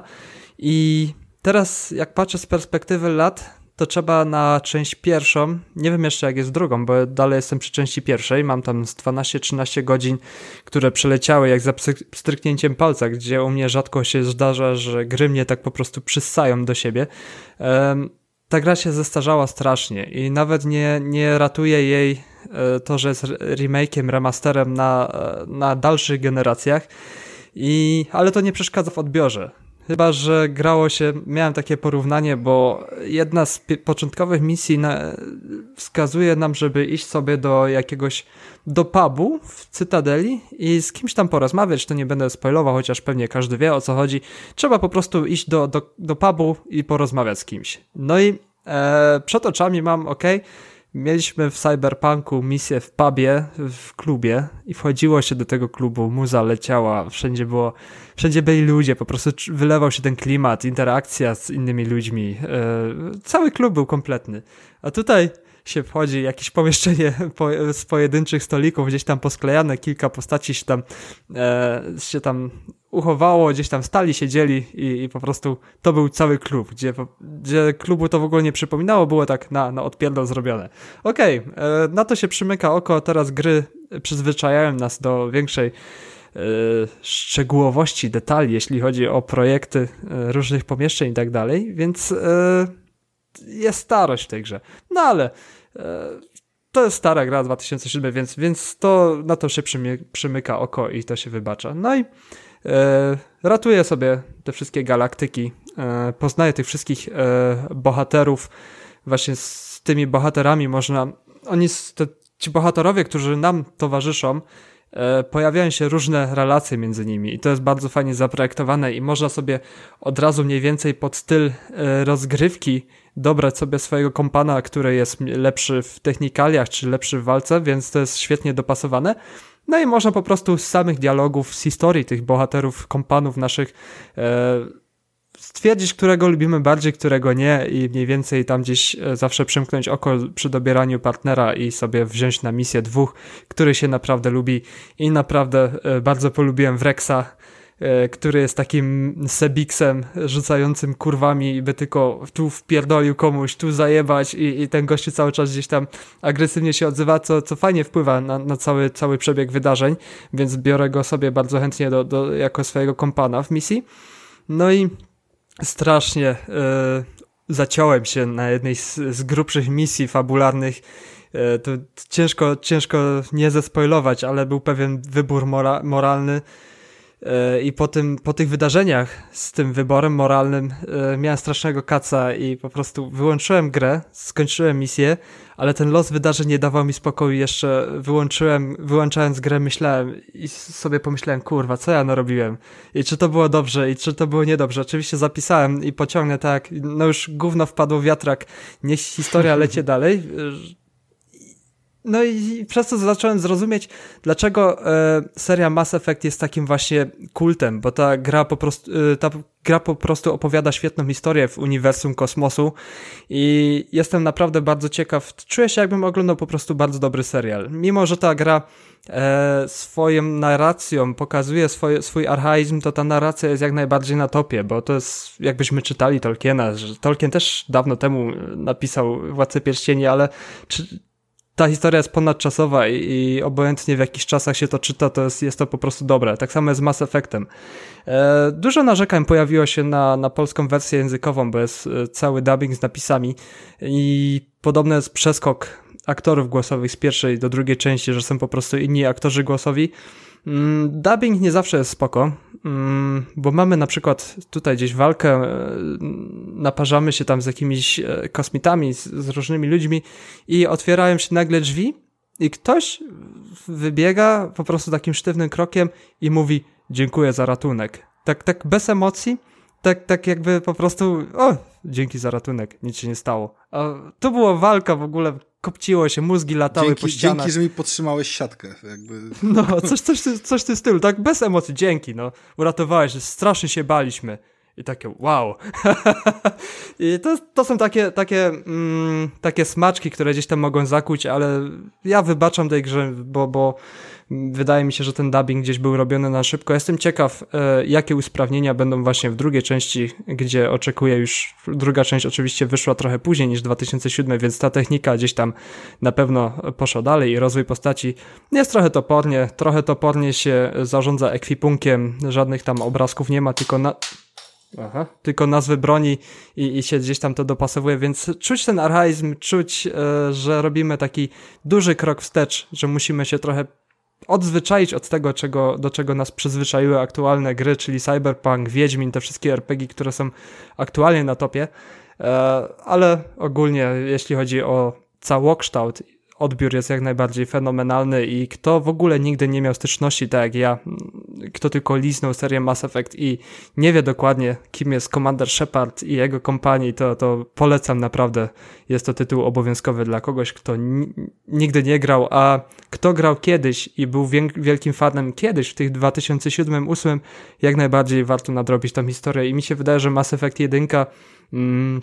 i teraz jak patrzę z perspektywy lat, to trzeba na część pierwszą, nie wiem jeszcze jak jest drugą, bo dalej jestem przy części pierwszej, mam tam z 12-13 godzin, które przeleciały jak za stryknięciem palca, gdzie u mnie rzadko się zdarza, że gry mnie tak po prostu przyssają do siebie. Ta gra się zestarzała strasznie i nawet nie, nie ratuje jej e, to, że jest remake'iem, remasterem na, e, na dalszych generacjach, i, ale to nie przeszkadza w odbiorze. Chyba, że grało się, miałem takie porównanie, bo jedna z początkowych misji na, wskazuje nam, żeby iść sobie do jakiegoś, do pubu w Cytadeli i z kimś tam porozmawiać, to nie będę spoilował, chociaż pewnie każdy wie o co chodzi. Trzeba po prostu iść do, do, do pubu i porozmawiać z kimś. No i e, przed oczami mam, ok, Mieliśmy w Cyberpunku misję w pubie, w klubie i wchodziło się do tego klubu, muza leciała, wszędzie było, wszędzie byli ludzie, po prostu wylewał się ten klimat, interakcja z innymi ludźmi. E, cały klub był kompletny. A tutaj się wchodzi, jakieś pomieszczenie po, z pojedynczych stolików, gdzieś tam posklejane, kilka postaci się tam, e, się tam uchowało, gdzieś tam stali, siedzieli i, i po prostu to był cały klub, gdzie, gdzie klubu to w ogóle nie przypominało, było tak na, na odpierdol zrobione. Okej, okay, e, na to się przymyka oko, teraz gry przyzwyczajają nas do większej e, szczegółowości, detali, jeśli chodzi o projekty e, różnych pomieszczeń i tak dalej, więc e, jest starość w tej grze. No ale e, to jest stara gra 2007, więc, więc to na to się przymyka oko i to się wybacza. No i e, ratuję sobie te wszystkie galaktyki, e, poznaję tych wszystkich e, bohaterów, właśnie z tymi bohaterami można, oni, te, ci bohaterowie, którzy nam towarzyszą, pojawiają się różne relacje między nimi i to jest bardzo fajnie zaprojektowane i można sobie od razu mniej więcej pod styl rozgrywki dobrać sobie swojego kompana, który jest lepszy w technikaliach, czy lepszy w walce, więc to jest świetnie dopasowane. No i można po prostu z samych dialogów, z historii tych bohaterów, kompanów naszych e, stwierdzić, którego lubimy bardziej, którego nie i mniej więcej tam gdzieś e, zawsze przymknąć oko przy dobieraniu partnera i sobie wziąć na misję dwóch, który się naprawdę lubi i naprawdę e, bardzo polubiłem Wrexa który jest takim sebiksem rzucającym kurwami, by tylko tu wpierdolił komuś, tu zajebać i, i ten gościu cały czas gdzieś tam agresywnie się odzywa, co, co fajnie wpływa na, na cały, cały przebieg wydarzeń, więc biorę go sobie bardzo chętnie do, do, jako swojego kompana w misji. No i strasznie yy, zaciąłem się na jednej z, z grubszych misji fabularnych e, to ciężko, ciężko nie zespoilować, ale był pewien wybór mora moralny, i po, tym, po tych wydarzeniach z tym wyborem moralnym e, miałem strasznego kaca i po prostu wyłączyłem grę, skończyłem misję, ale ten los wydarzeń nie dawał mi spokoju. Jeszcze wyłączyłem, wyłączając grę, myślałem i sobie pomyślałem, kurwa, co ja narobiłem? I czy to było dobrze, i czy to było niedobrze? Oczywiście zapisałem i pociągnę tak, no już gówno wpadło w wiatrak, niech historia lecie dalej no i przez to zacząłem zrozumieć, dlaczego e, seria Mass Effect jest takim właśnie kultem, bo ta gra po prostu, e, ta gra po prostu opowiada świetną historię w uniwersum kosmosu i jestem naprawdę bardzo ciekaw. Czuję się jakbym oglądał po prostu bardzo dobry serial. Mimo, że ta gra e, swoją narracją pokazuje swoje, swój archaizm, to ta narracja jest jak najbardziej na topie, bo to jest, jakbyśmy czytali Tolkiena, że Tolkien też dawno temu napisał Władcę Pierścieni, ale czy, ta historia jest ponadczasowa i, i, obojętnie w jakich czasach się to czyta, to jest, jest to po prostu dobre. Tak samo jest z Mass Effectem. E, dużo narzekań pojawiło się na, na polską wersję językową, bo jest e, cały dubbing z napisami i podobny jest przeskok aktorów głosowych z pierwszej do drugiej części, że są po prostu inni aktorzy głosowi. Mm, dubbing nie zawsze jest spoko, bo mamy na przykład tutaj gdzieś walkę, e, naparzamy się tam z jakimiś e, kosmitami, z, z różnymi ludźmi i otwierają się nagle drzwi i ktoś wybiega po prostu takim sztywnym krokiem i mówi dziękuję za ratunek. Tak, tak bez emocji, tak, tak jakby po prostu o, dzięki za ratunek, nic się nie stało. To była walka w ogóle kopciło się, mózgi latały dzięki, po ścianach. Dzięki, że mi podtrzymałeś siatkę. Jakby. No, coś, coś, coś w tym stylu, tak bez emocji, dzięki, no. Uratowałeś, strasznie się baliśmy. I takie wow. I to, to są takie, takie, mm, takie smaczki, które gdzieś tam mogą zakuć, ale ja wybaczam tej grze, bo, bo wydaje mi się, że ten dubbing gdzieś był robiony na szybko. Jestem ciekaw, e, jakie usprawnienia będą właśnie w drugiej części, gdzie oczekuję już, druga część oczywiście wyszła trochę później niż 2007, więc ta technika gdzieś tam na pewno poszła dalej i rozwój postaci jest trochę topornie, trochę topornie się zarządza ekwipunkiem, żadnych tam obrazków nie ma, tylko na, Aha. tylko nazwy broni i, i się gdzieś tam to dopasowuje, więc czuć ten archaizm, czuć, e, że robimy taki duży krok wstecz, że musimy się trochę odzwyczaić od tego, czego, do czego nas przyzwyczaiły aktualne gry, czyli Cyberpunk, Wiedźmin, te wszystkie RPG, które są aktualnie na topie, e, ale ogólnie jeśli chodzi o całokształt odbiór jest jak najbardziej fenomenalny i kto w ogóle nigdy nie miał styczności, tak jak ja, kto tylko liznął serię Mass Effect i nie wie dokładnie, kim jest Commander Shepard i jego kompanii, to, to polecam naprawdę. Jest to tytuł obowiązkowy dla kogoś, kto nigdy nie grał, a kto grał kiedyś i był wielkim fanem kiedyś, w tych 2007-2008, jak najbardziej warto nadrobić tą historię i mi się wydaje, że Mass Effect 1 mm,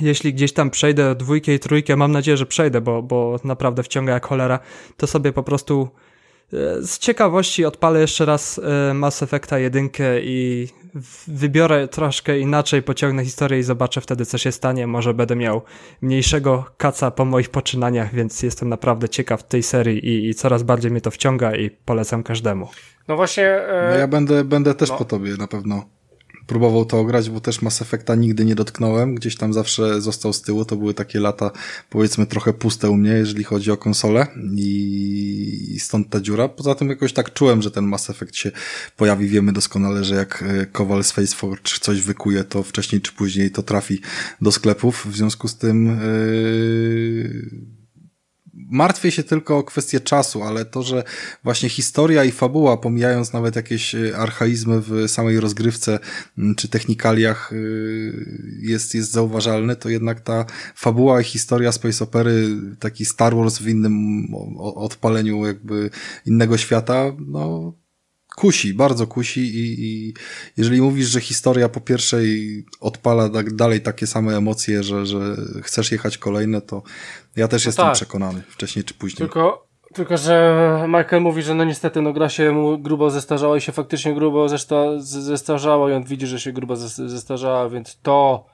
jeśli gdzieś tam przejdę dwójkę i trójkę, mam nadzieję, że przejdę, bo, bo naprawdę wciąga jak cholera, to sobie po prostu e, z ciekawości odpalę jeszcze raz e, Mass Effecta jedynkę i wybiorę troszkę inaczej, pociągnę historię i zobaczę wtedy, co się stanie. Może będę miał mniejszego kaca po moich poczynaniach, więc jestem naprawdę ciekaw tej serii i, i coraz bardziej mnie to wciąga i polecam każdemu. No właśnie... E... No ja będę, będę też no. po tobie na pewno próbował to ograć, bo też Mass Effecta nigdy nie dotknąłem, gdzieś tam zawsze został z tyłu, to były takie lata powiedzmy trochę puste u mnie, jeżeli chodzi o konsolę i stąd ta dziura. Poza tym jakoś tak czułem, że ten Mass Effect się pojawi, wiemy doskonale, że jak e, Kowal z Faceforge coś wykuje, to wcześniej czy później to trafi do sklepów, w związku z tym yy martwię się tylko o kwestię czasu, ale to, że właśnie historia i fabuła, pomijając nawet jakieś e, archaizmy w samej rozgrywce czy technikaliach e, jest, jest zauważalne, to jednak ta fabuła i historia Space Opery, taki Star Wars w innym odpaleniu jakby innego świata, no kusi, bardzo kusi i, i jeżeli mówisz, że historia po pierwszej odpala tak dalej takie same emocje, że, że chcesz jechać kolejne, to ja też no jestem tak. przekonany, wcześniej czy później. Tylko, tylko, że Michael mówi, że no niestety no gra się mu grubo zestarzała i się faktycznie grubo zesta zestarzała i on widzi, że się grubo zestarzała, więc to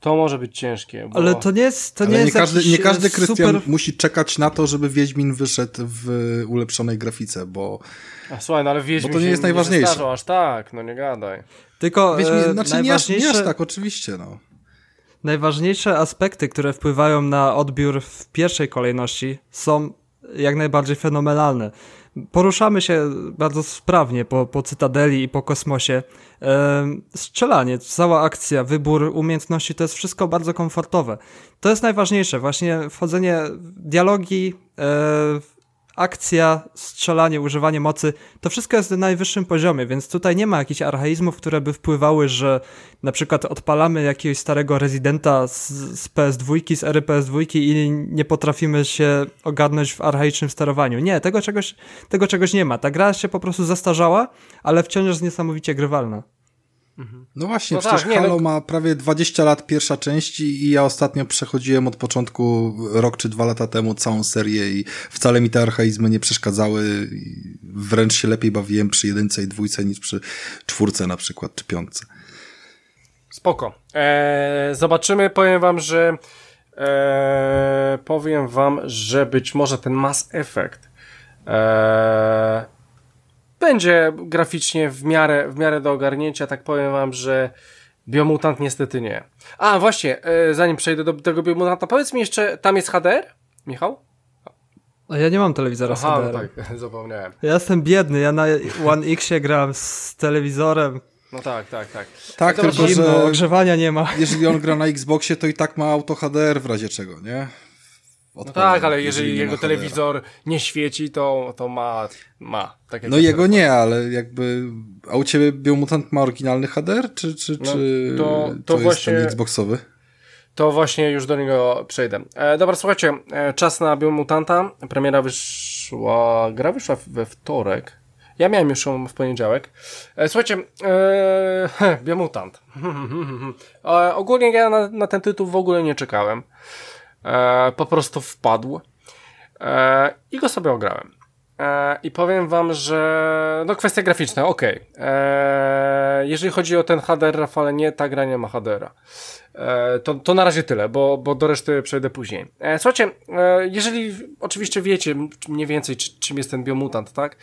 to może być ciężkie. Bo... Ale to nie jest. To nie, nie każdy, nie każdy Krystian super... musi czekać na to, żeby Wiedźmin wyszedł w ulepszonej grafice, bo. A słuchaj, no ale Wiedźmin bo to nie jest najważniejsze. Nie aż tak, no nie gadaj. Tylko. Wiedźmin, e, znaczy najważniejsze... nie, aż, nie aż tak, oczywiście, no. Najważniejsze aspekty, które wpływają na odbiór w pierwszej kolejności są jak najbardziej fenomenalne. Poruszamy się bardzo sprawnie po, po cytadeli i po kosmosie. E, strzelanie, cała akcja, wybór umiejętności to jest wszystko bardzo komfortowe. To jest najważniejsze, właśnie wchodzenie, dialogi, e, akcja, strzelanie, używanie mocy, to wszystko jest na najwyższym poziomie, więc tutaj nie ma jakichś archaizmów, które by wpływały, że na przykład odpalamy jakiegoś starego rezydenta z, z PS2, z ery PS2 i nie potrafimy się ogarnąć w archaicznym sterowaniu. Nie, tego czegoś, tego czegoś nie ma. Ta gra się po prostu zastarzała, ale wciąż jest niesamowicie grywalna. No właśnie, No przecież tak, Halo no- ma prawie 20 lat pierwsza część i ja ostatnio przechodziłem od początku rok czy dwa lata temu całą serię i wcale mi te archaizmy nie przeszkadzały. Wręcz się lepiej bawiłem przy jedynce i dwójce niż przy czwórce na przykład, czy piątce. Spoko. Eee, zobaczymy, powiem wam, że eee, powiem wam, że być może ten Mass Effect eee, będzie graficznie w miarę, w miarę do ogarnięcia, tak powiem wam, że Biomutant niestety nie. A, właśnie, e, zanim przejdę do tego Biomutanta, powiedz mi jeszcze, tam jest HDR? Michał? A ja nie mam telewizora z Aha, HDR. no tak, zapomniałem. Ja jestem biedny, ja na One Xie gram z telewizorem, No tak, tak, tak. Tak, Dobra, tylko zimno, że ogrzewania nie ma. jeżeli on gra na Xboxie, to i tak ma auto HDR w razie czego, nie? No tak, ale jeżeli nie jego telewizor nie świeci, to, to ma, ma. Tak No jest jego telefon. nie, ale jakby. A u ciebie Biomutant ma oryginalny HDR, czy, czy, No, czy to- to, to jest właśnie- ten Xboxowy? To właśnie już do niego przejdę. E, dobra, słuchajcie, e, czas na Biomutanta. Premiera wyszła, gra wyszła we wtorek. Ja miałem już ją w poniedziałek. E, słuchajcie, e, Biomutant. e, ogólnie ja na, na ten tytuł w ogóle nie czekałem. E, po prostu wpadł. E, I go sobie ograłem. E, I powiem wam, że no kwestia graficzna, okej. E, Jeżeli chodzi o ten HDR, Rafale, nie, ta gra nie ma HDR-a. E, to, to na razie tyle, bo, bo do reszty przejdę później. E, słuchajcie, e, jeżeli oczywiście wiecie mniej więcej, czy, czym jest ten biomutant, tak?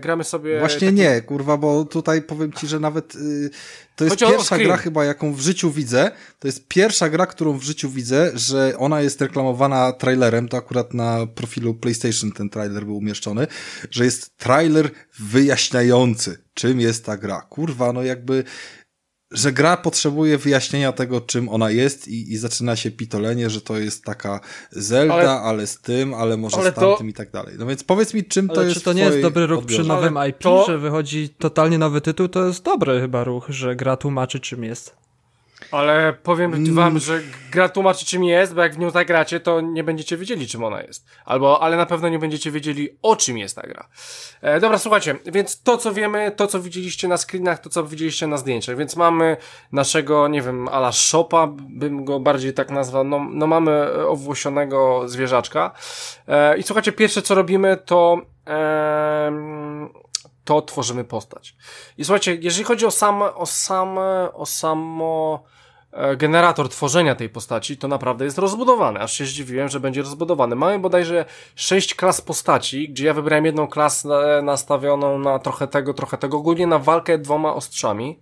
Gramy sobie... Właśnie nie, kurwa, bo tutaj powiem ci, że nawet y, to jest Chodzi pierwsza gra chyba, jaką w życiu widzę. To jest pierwsza gra, którą w życiu widzę, że ona jest reklamowana trailerem, to akurat na profilu PlayStation ten trailer był umieszczony, że jest trailer wyjaśniający, czym jest ta gra. Kurwa, no jakby że gra potrzebuje wyjaśnienia tego, czym ona jest i, i zaczyna się pitolenie, że to jest taka Zelda, Ale- ale, z tym, ale może ale z to- tamtym i tak dalej. No więc powiedz mi, czym to Ale jest czy to nie jest dobry ruch przy odbiorze? nowym Ale IP, to- że wychodzi totalnie nowy tytuł? To jest dobry chyba ruch, że gra tłumaczy czym jest. Ale powiem Mm. wam, że gra tłumaczy czym jest, bo jak w nią zagracie, to nie będziecie wiedzieli czym ona jest. Albo, ale na pewno nie będziecie wiedzieli o czym jest ta gra. E, dobra, słuchajcie, więc to co wiemy, to co widzieliście na screenach, to co widzieliście na zdjęciach, więc mamy naszego, nie wiem, ala shopa, bym go bardziej tak nazwał, no, no mamy e, owłosionego zwierzaczka. E, I słuchajcie, pierwsze co robimy to... em, to tworzymy postać. I słuchajcie, jeżeli chodzi o sam, o sam, o samo e, generator tworzenia tej postaci, to naprawdę jest rozbudowany. Aż się zdziwiłem, że będzie rozbudowany. Mamy bodajże sześć klas postaci, gdzie ja wybrałem jedną klasę nastawioną na trochę tego, trochę tego, ogólnie na walkę dwoma ostrzami.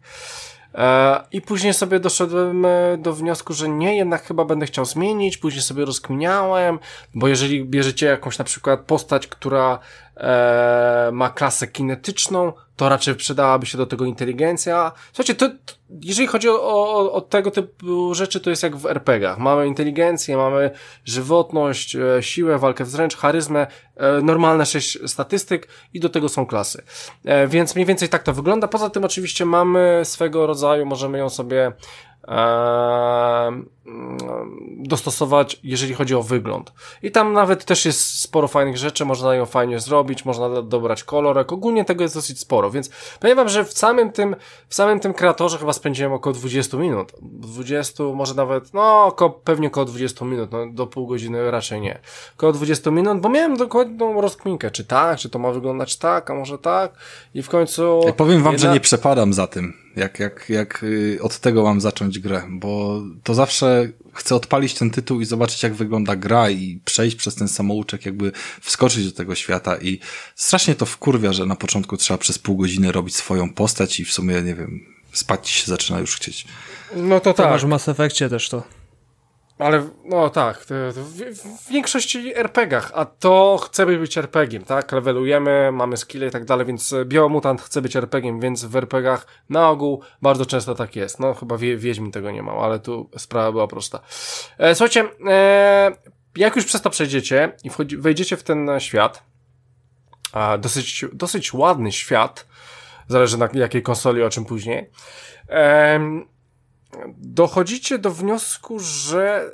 E, I później sobie doszedłem e, do wniosku, że nie, jednak chyba będę chciał zmienić. Później sobie rozkminiałem, bo jeżeli bierzecie jakąś na przykład postać, która e, ma klasę kinetyczną, to raczej przydałaby się do tego inteligencja. Słuchajcie, to, to jeżeli chodzi o, o, o tego typu rzeczy, to jest jak w RPGach. Mamy inteligencję, mamy żywotność, e, siłę, walkę wręcz, charyzmę, e, normalne sześć statystyk i do tego są klasy. E, więc mniej więcej tak to wygląda. Poza tym oczywiście mamy swego rodzaju, możemy ją sobie e, dostosować, jeżeli chodzi o wygląd. I tam nawet też jest sporo fajnych rzeczy, można ją fajnie zrobić, można do- dobrać kolorek, ogólnie tego jest dosyć sporo, więc powiem wam, że w samym tym, w samym tym kreatorze chyba spędziłem około 20 minut, 20, może nawet, no, około, pewnie około 20 minut, no, do pół godziny raczej nie, około 20 minut, bo miałem dokładną rozkminkę, czy tak, czy to ma wyglądać tak, a może tak, i w końcu... Ja powiem wam, że jedna- nie przepadam za tym, jak, jak, jak y, od tego mam zacząć grę, bo to zawsze chcę odpalić ten tytuł i zobaczyć, jak wygląda gra i przejść przez ten samouczek, jakby wskoczyć do tego świata i strasznie to wkurwia, że na początku trzeba przez pół godziny robić swoją postać i w sumie, nie wiem, spać się zaczyna już chcieć. No to To tak. masz w Mass Effectie też to. Ale, no tak, w, w większości RPGach, a to chcemy być RPGiem, tak? Levelujemy, mamy skille i tak dalej, więc e, Biomutant chce być RPGiem, więc w RPGach na ogół bardzo często tak jest. No chyba wie, Wiedźmin tego nie miał, ale tu sprawa była prosta. E, słuchajcie, e, jak już przez to przejdziecie i wchodzi, wejdziecie w ten świat, a dosyć, dosyć ładny świat, zależy na jakiej konsoli, o czym później, em, dochodzicie do wniosku, że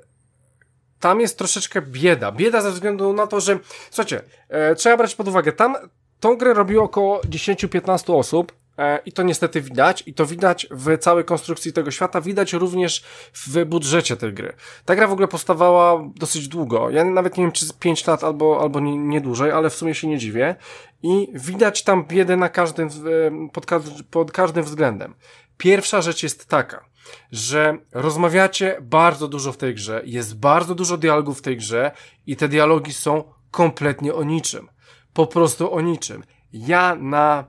tam jest troszeczkę bieda. Bieda ze względu na to, że, słuchajcie, e, trzeba brać pod uwagę, tam tą grę robiło około 10-15 osób, e, i to niestety widać, i to widać w całej konstrukcji tego świata, widać również w budżecie tej gry. Ta gra w ogóle powstawała dosyć długo. Ja nawet nie wiem, czy z 5 lat albo, albo nie, nie dłużej, ale w sumie się nie dziwię. I widać tam biedę na każdym, e, pod, pod każdym względem. Pierwsza rzecz jest taka, że rozmawiacie bardzo dużo w tej grze, jest bardzo dużo dialogów w tej grze i te dialogi są kompletnie o niczym. Po prostu o niczym. Ja na,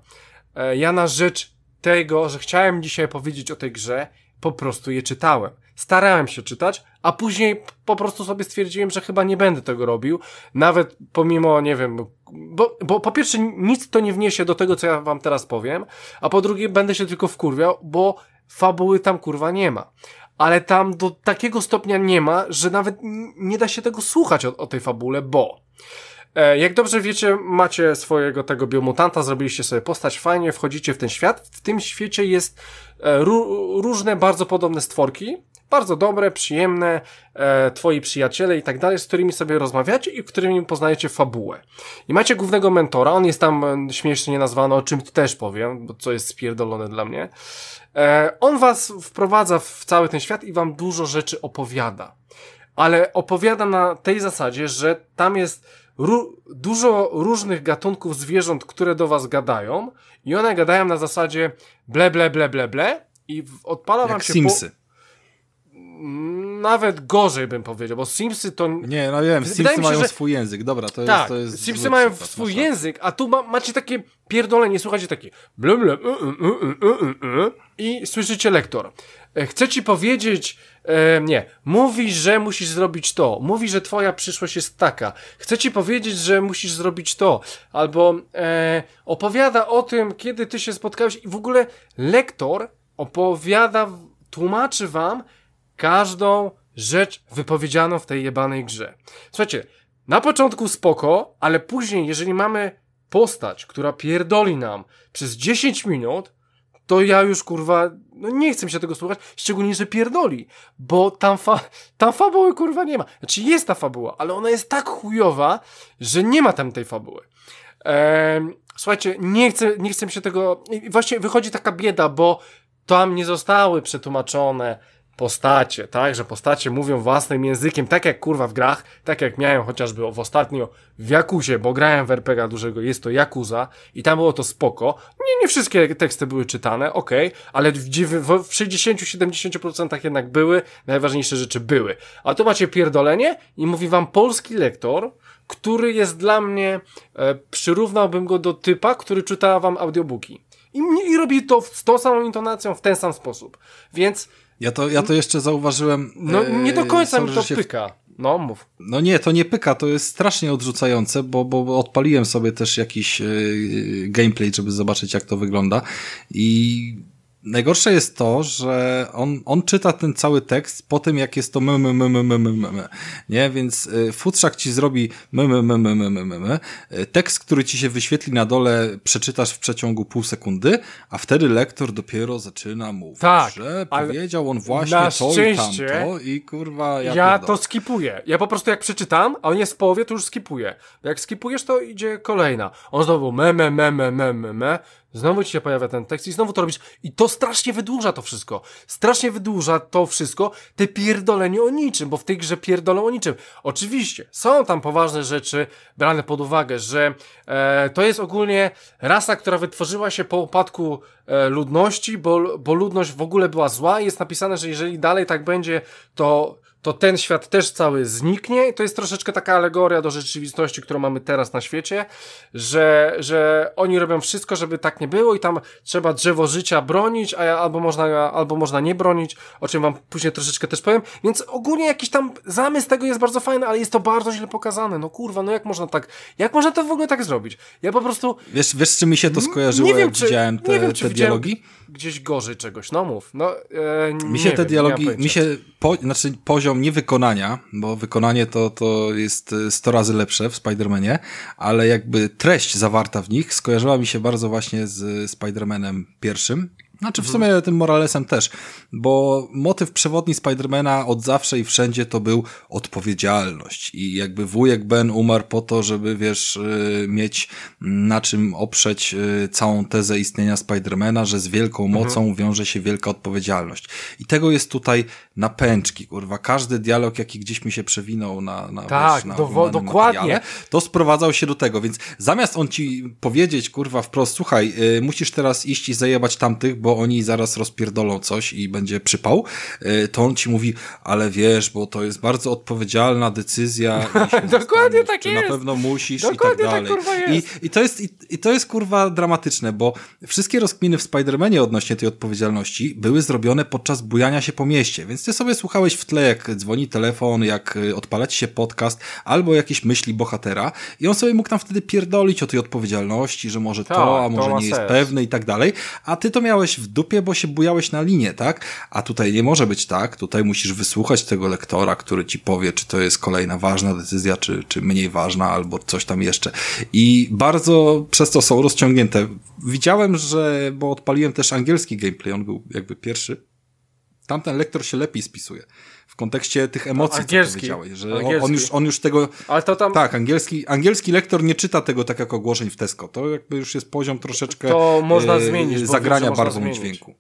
e, ja na rzecz tego, że chciałem dzisiaj powiedzieć o tej grze, po prostu je czytałem. Starałem się czytać, a później po prostu sobie stwierdziłem, że chyba nie będę tego robił, nawet pomimo, nie wiem, bo, bo po pierwsze nic to nie wniesie do tego, co ja wam teraz powiem, a po drugie będę się tylko wkurwiał, bo fabuły tam kurwa nie ma. Ale tam do takiego stopnia nie ma, że nawet nie da się tego słuchać o, o tej fabule, bo E, Jak dobrze wiecie, macie swojego tego biomutanta, zrobiliście sobie postać, fajnie, wchodzicie w ten świat. W tym świecie jest e, ró- różne bardzo podobne stworki, bardzo dobre, przyjemne, e, twoi przyjaciele i tak dalej, z którymi sobie rozmawiacie i którymi poznajecie fabułę. I macie głównego mentora, on jest tam e, śmiesznie nazwany, o czym też powiem, bo co jest spierdolone dla mnie. E, on was wprowadza w cały ten świat i wam dużo rzeczy opowiada. Ale opowiada na tej zasadzie, że tam jest dużo różnych gatunków zwierząt, które do was gadają i one gadają na zasadzie ble, ble, ble, ble, ble i odpala wam Jak się Simsy. Po... Nawet gorzej bym powiedział, bo Simsy to Nie, no wiem, Simsy się, mają że- swój język, dobra, to tak, jest... To jest Simsy mają przykład, swój język, a tu ma, macie takie pierdolenie, słuchajcie takie y, y, i słyszycie lektor. E, Chcę ci powiedzieć, e, nie, mówi, że musisz zrobić to, mówi, że twoja przyszłość jest taka, chcę ci powiedzieć, że musisz zrobić to, albo e, opowiada o tym, kiedy ty się spotkałeś i w ogóle lektor opowiada, tłumaczy wam każdą rzecz wypowiedzianą w tej jebanej grze. Słuchajcie, na początku spoko, ale później, jeżeli mamy postać, która pierdoli nam przez 10 minut, to ja już kurwa, no nie chcę się tego słuchać, szczególnie, że pierdoli, bo tam, fa tam fabuły kurwa nie ma. Znaczy jest ta fabuła, ale ona jest tak chujowa, że nie ma tam tej fabuły. Ehm, słuchajcie, nie chcę, nie chcę się tego, właśnie wychodzi taka bieda, bo tam nie zostały przetłumaczone postacie, tak, że postacie mówią własnym językiem, tak jak kurwa w grach, tak jak miałem chociażby w ostatnio w Jakuzie, bo grałem w RPG dużego, jest to Jakuza i tam było to spoko. Nie, nie wszystkie teksty były czytane, okej, ale w, w, w 60-70% jednak były, najważniejsze rzeczy były. A tu macie pierdolenie i mówi wam polski lektor, który jest dla mnie, e, przyrównałbym go do typa, który czyta wam audiobooki. I, I robi to z tą samą intonacją, w ten sam sposób. Więc Ja to, ja to jeszcze zauważyłem... no, e, nie do końca mi to pyka. No, mów. No nie, to nie pyka, to jest strasznie odrzucające, bo, bo, bo odpaliłem sobie też jakiś e, gameplay, żeby zobaczyć jak to wygląda i najgorsze jest to, że on, on czyta ten cały tekst po tym jak jest to my, my, my, my, my, my, my, my. nie, więc e, futrzak ci zrobi my, my, my, my, my, my, my, my. E, tekst, który ci się wyświetli na dole przeczytasz w przeciągu pół sekundy, a wtedy lektor dopiero zaczyna mówić, Tak, że ale powiedział on właśnie to i szczęście tamto i kurwa ja, Ja, to skipuję. Ja po prostu jak przeczytam, a on jest w połowie, to już skipuję. Jak skipujesz, to idzie kolejna. On znowu me, me, me, me, me, me, me. Znowu ci się pojawia ten tekst i znowu to robisz. I to strasznie wydłuża to wszystko. Strasznie wydłuża to wszystko, te pierdolenie o niczym, bo w tej grze pierdolą o niczym. Oczywiście, są tam poważne rzeczy brane pod uwagę, że e, to jest ogólnie rasa, która wytworzyła się po upadku e, ludności, bo, bo ludność w ogóle była zła i jest napisane, że jeżeli dalej tak będzie, to to ten świat też cały zniknie. I to jest troszeczkę taka alegoria do rzeczywistości, którą mamy teraz na świecie, że, że oni robią wszystko, żeby tak nie było i tam trzeba drzewo życia bronić, a ja, albo, można, albo można nie bronić, o czym wam później troszeczkę też powiem, więc ogólnie jakiś tam zamysł tego jest bardzo fajny, ale jest to bardzo źle pokazane, no kurwa, no jak można tak, jak można to w ogóle tak zrobić? Ja po prostu Wiesz, wiesz, czy mi się to Nie skojarzyło, wiem, jak czy- widziałem nie te, wiem, czy te dialogi? gdzieś gorzej czegoś, no mów, no e, Mi się te wiem, dialogi, mi się, po, znaczy poziom poziom nie wykonania, bo wykonanie to, to jest 100 razy lepsze w Spider-Manie, ale jakby treść zawarta w nich skojarzyła mi się bardzo właśnie z Spider-Manem pierwszym. Znaczy w sumie tym Moralesem też, bo motyw przewodni Spidermana od zawsze i wszędzie to był odpowiedzialność i jakby wujek Ben umarł po to, żeby wiesz, y, mieć na czym oprzeć y, całą tezę istnienia Spidermana, że z wielką Mhm. mocą wiąże się wielka odpowiedzialność. I tego jest tutaj na pęczki, kurwa. Każdy dialog, jaki gdzieś mi się przewinął na, na, Tak, wiesz, na dokładnie. to sprowadzał się do tego, więc zamiast on ci powiedzieć, kurwa, wprost, słuchaj, y, musisz teraz iść i zajebać tamtych, bo oni zaraz rozpierdolą coś i będzie przypał, y, to on ci mówi, ale wiesz, bo to jest bardzo odpowiedzialna decyzja. i się Dokładnie tak jest. Na pewno musisz Dokładnie i tak tak, dalej. kurwa, I, jest. i, to jest, i, I to jest, kurwa, dramatyczne, bo wszystkie rozkminy w Spider-Manie odnośnie tej odpowiedzialności były zrobione podczas bujania się po mieście, więc ty sobie słuchałeś w tle, jak dzwoni telefon, jak y, odpala ci się podcast, albo jakieś myśli bohatera i on sobie mógł tam wtedy pierdolić o tej odpowiedzialności, że może Tak, to, a to może nie jest sens. pewny i tak dalej, a ty to miałeś w dupie, bo się bujałeś na linię, tak? A tutaj nie może być tak, tutaj musisz wysłuchać tego lektora, który ci powie, czy to jest kolejna ważna decyzja, czy, czy mniej ważna, albo coś tam jeszcze. I bardzo przez to są rozciągnięte. Widziałem, że, bo odpaliłem też angielski gameplay, on był jakby pierwszy. Tamten lektor się lepiej spisuje. W kontekście tych emocji, co Angielski. powiedziałeś, że on, Angielski. on, już, on już tego, Ale to tam, tak, angielski, angielski lektor nie czyta tego tak jak ogłoszeń w Tesco. To jakby już jest poziom troszeczkę To można e, zmienić, zagrania barwą dźwięku.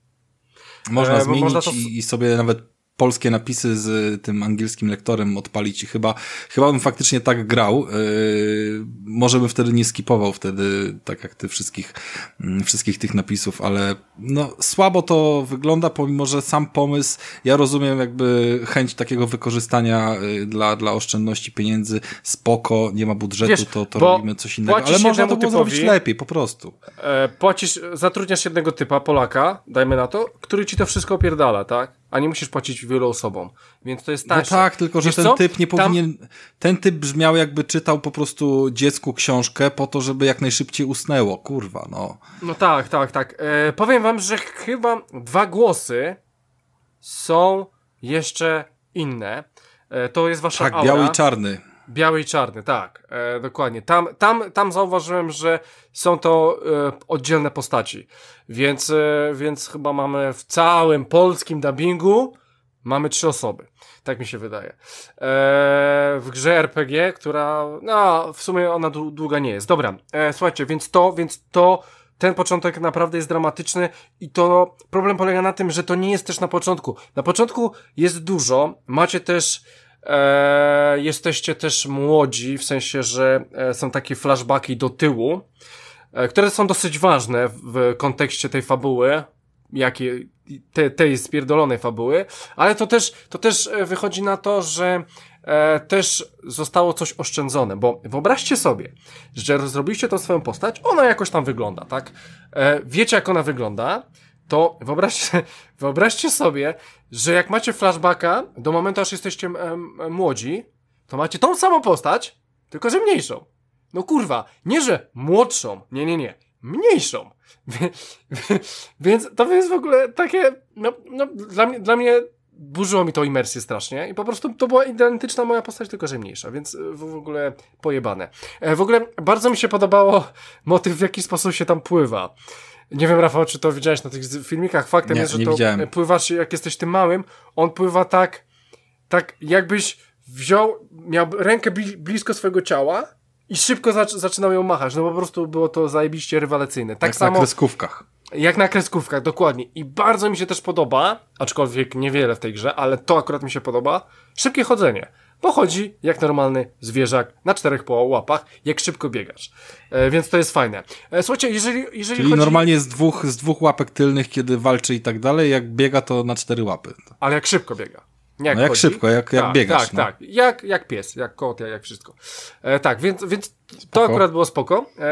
Można E, zmienić można to- i, i sobie nawet polskie napisy z tym angielskim lektorem odpalić i chyba, chyba bym faktycznie tak grał. Yy, może bym wtedy nie skipował wtedy, tak jak ty wszystkich, mm, wszystkich tych napisów, ale no słabo to wygląda, pomimo, że sam pomysł, ja rozumiem jakby chęć takiego wykorzystania y, dla, dla oszczędności pieniędzy, spoko, nie ma budżetu, Wiesz, to, to robimy coś innego, ale można to było zrobić typowi- lepiej, po prostu. e, płacisz, zatrudniasz jednego typa, Polaka, dajmy na to, który ci to wszystko opierdala, tak? A nie musisz płacić wielu osobom. Więc to jest No tańsze. tak, tylko że Wiesz ten co? typ nie Tam- powinien. Ten typ brzmiał, jakby czytał po prostu dziecku książkę po to, żeby jak najszybciej usnęło. Kurwa, no. No tak, tak, tak. E, powiem wam, że chyba dwa głosy są jeszcze inne. E, to jest wasza Tak, aura. biały i czarny. Biały i czarny, tak, e, dokładnie. Tam, tam, tam zauważyłem, że są to e, oddzielne postaci, więc, e, więc chyba mamy w całym polskim dubbingu mamy trzy osoby. Tak mi się wydaje. E, w grze RPG, która, no, w sumie ona dłu- długa nie jest. Dobra, e, słuchajcie, więc to, więc to, ten początek naprawdę jest dramatyczny i to problem polega na tym, że to nie jest też na początku. Na początku jest dużo, macie też e, jesteście też młodzi, w sensie, że e, są takie flashbacki do tyłu, e, które są dosyć ważne w kontekście tej fabuły, jakie, te, tej spierdolonej fabuły, ale to też, to też e, wychodzi na to, że e, też zostało coś oszczędzone, bo wyobraźcie sobie, że zrobiliście tą swoją postać, ona jakoś tam wygląda, tak? E, wiecie, jak ona wygląda, to wyobraźcie, wyobraźcie sobie, że jak macie flashbacka do momentu, aż jesteście młodzi, to macie tą samą postać, tylko że mniejszą. No kurwa, nie że młodszą, nie, nie, nie, mniejszą. Więc to jest w ogóle takie, no, no dla, mnie, dla mnie burzyło mi to imersję strasznie i po prostu to była identyczna moja postać, tylko że mniejsza, więc w, w ogóle pojebane. E, W ogóle bardzo mi się podobało motyw, w jaki sposób się tam pływa. Nie wiem, Rafał, czy to widziałeś na tych filmikach. Faktem Nie, jest, że nie to widziałem. pływasz, jak jesteś tym małym, on pływa tak, tak jakbyś wziął, miał rękę bli, blisko swojego ciała i szybko zac zaczynał ją machać. No po prostu było to zajebiście rywalacyjne. Tak jak samo na kreskówkach. jak na kreskówkach, dokładnie. I bardzo mi się też podoba, aczkolwiek niewiele w tej grze, ale to akurat mi się podoba, szybkie chodzenie. Bo chodzi jak normalny zwierzak na czterech łapach, jak szybko biegasz. E, więc to jest fajne. E, słuchajcie, jeżeli, jeżeli Czyli chodzi... normalnie z dwóch, z dwóch łapek tylnych, kiedy walczy i tak dalej, jak biega, to na cztery łapy. Ale jak szybko biega. Jak No jak szybko, jak- jak tak, biegasz, Tak, no. tak. Jak, jak pies, jak kot, jak, jak wszystko. E, tak, więc, więc to akurat było spoko. E,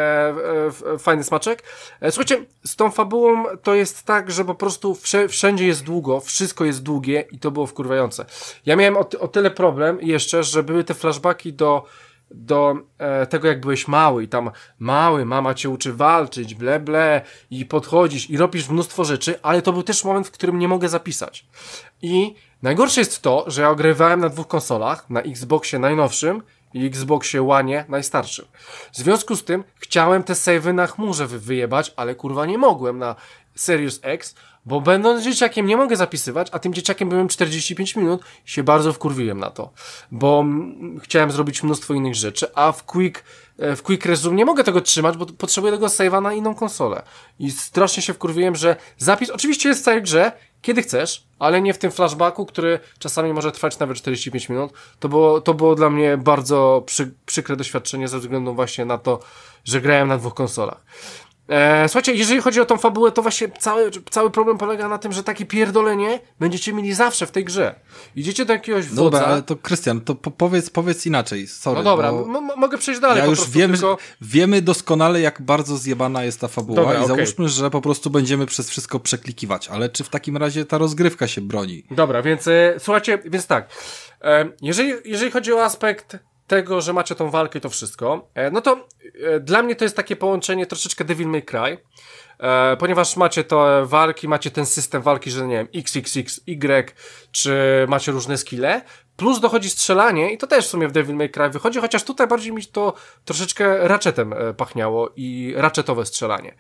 e, fajny smaczek. E, słuchajcie, z tą fabułą to jest tak, że po prostu wsze, wszędzie jest długo, wszystko jest długie i to było wkurwające. Ja miałem o, o tyle problem jeszcze, że były te flashbacki do do e, tego, jak byłeś mały i tam mały, mama cię uczy walczyć, ble, ble i podchodzisz i robisz mnóstwo rzeczy, ale to był też moment, w którym nie mogę zapisać. I Najgorsze jest to, że ja ogrywałem na dwóch konsolach, na Xboxie najnowszym i Xboxie One najstarszym. W związku z tym chciałem te savey na chmurze wy wyjebać, ale kurwa nie mogłem na Series X, bo będąc dzieciakiem nie mogę zapisywać, a tym dzieciakiem byłem 45 minut i się bardzo wkurwiłem na to, bo mm, chciałem zrobić mnóstwo innych rzeczy, a w Quick, e, w Quick Resume nie mogę tego trzymać, bo potrzebuję tego save'a na inną konsolę. I strasznie się wkurwiłem, że zapis oczywiście jest w całej grze, kiedy chcesz, ale nie w tym flashbacku, który czasami może trwać nawet 45 minut. To było, to było dla mnie bardzo przy, przykre doświadczenie ze względu właśnie na to, że grałem na dwóch konsolach. E, słuchajcie, jeżeli chodzi o tą fabułę, to właśnie cały, cały problem polega na tym, że takie pierdolenie będziecie mieli zawsze w tej grze. Idziecie do jakiegoś wodza... Dobra, ale to Krystian, to po powiedz, powiedz inaczej, sorry. No dobra, mogę przejść dalej ja już prostu, wiem, tylko... wiemy doskonale, jak bardzo zjebana jest ta fabuła Dobra, i okej. załóżmy, że po prostu będziemy przez wszystko przeklikiwać, ale czy w takim razie ta rozgrywka się broni? Dobra, więc e, słuchajcie, więc tak. E, jeżeli, jeżeli chodzi o aspekt tego, że macie tą walkę i to wszystko, e, no to e, dla mnie to jest takie połączenie troszeczkę Devil May Cry, e, ponieważ macie to walki, macie ten system walki, że nie wiem, XXX, Y, czy macie różne skille, plus dochodzi strzelanie i to też w sumie w Devil May Cry wychodzi, chociaż tutaj bardziej mi to troszeczkę ratchetem e, pachniało i ratchetowe strzelanie.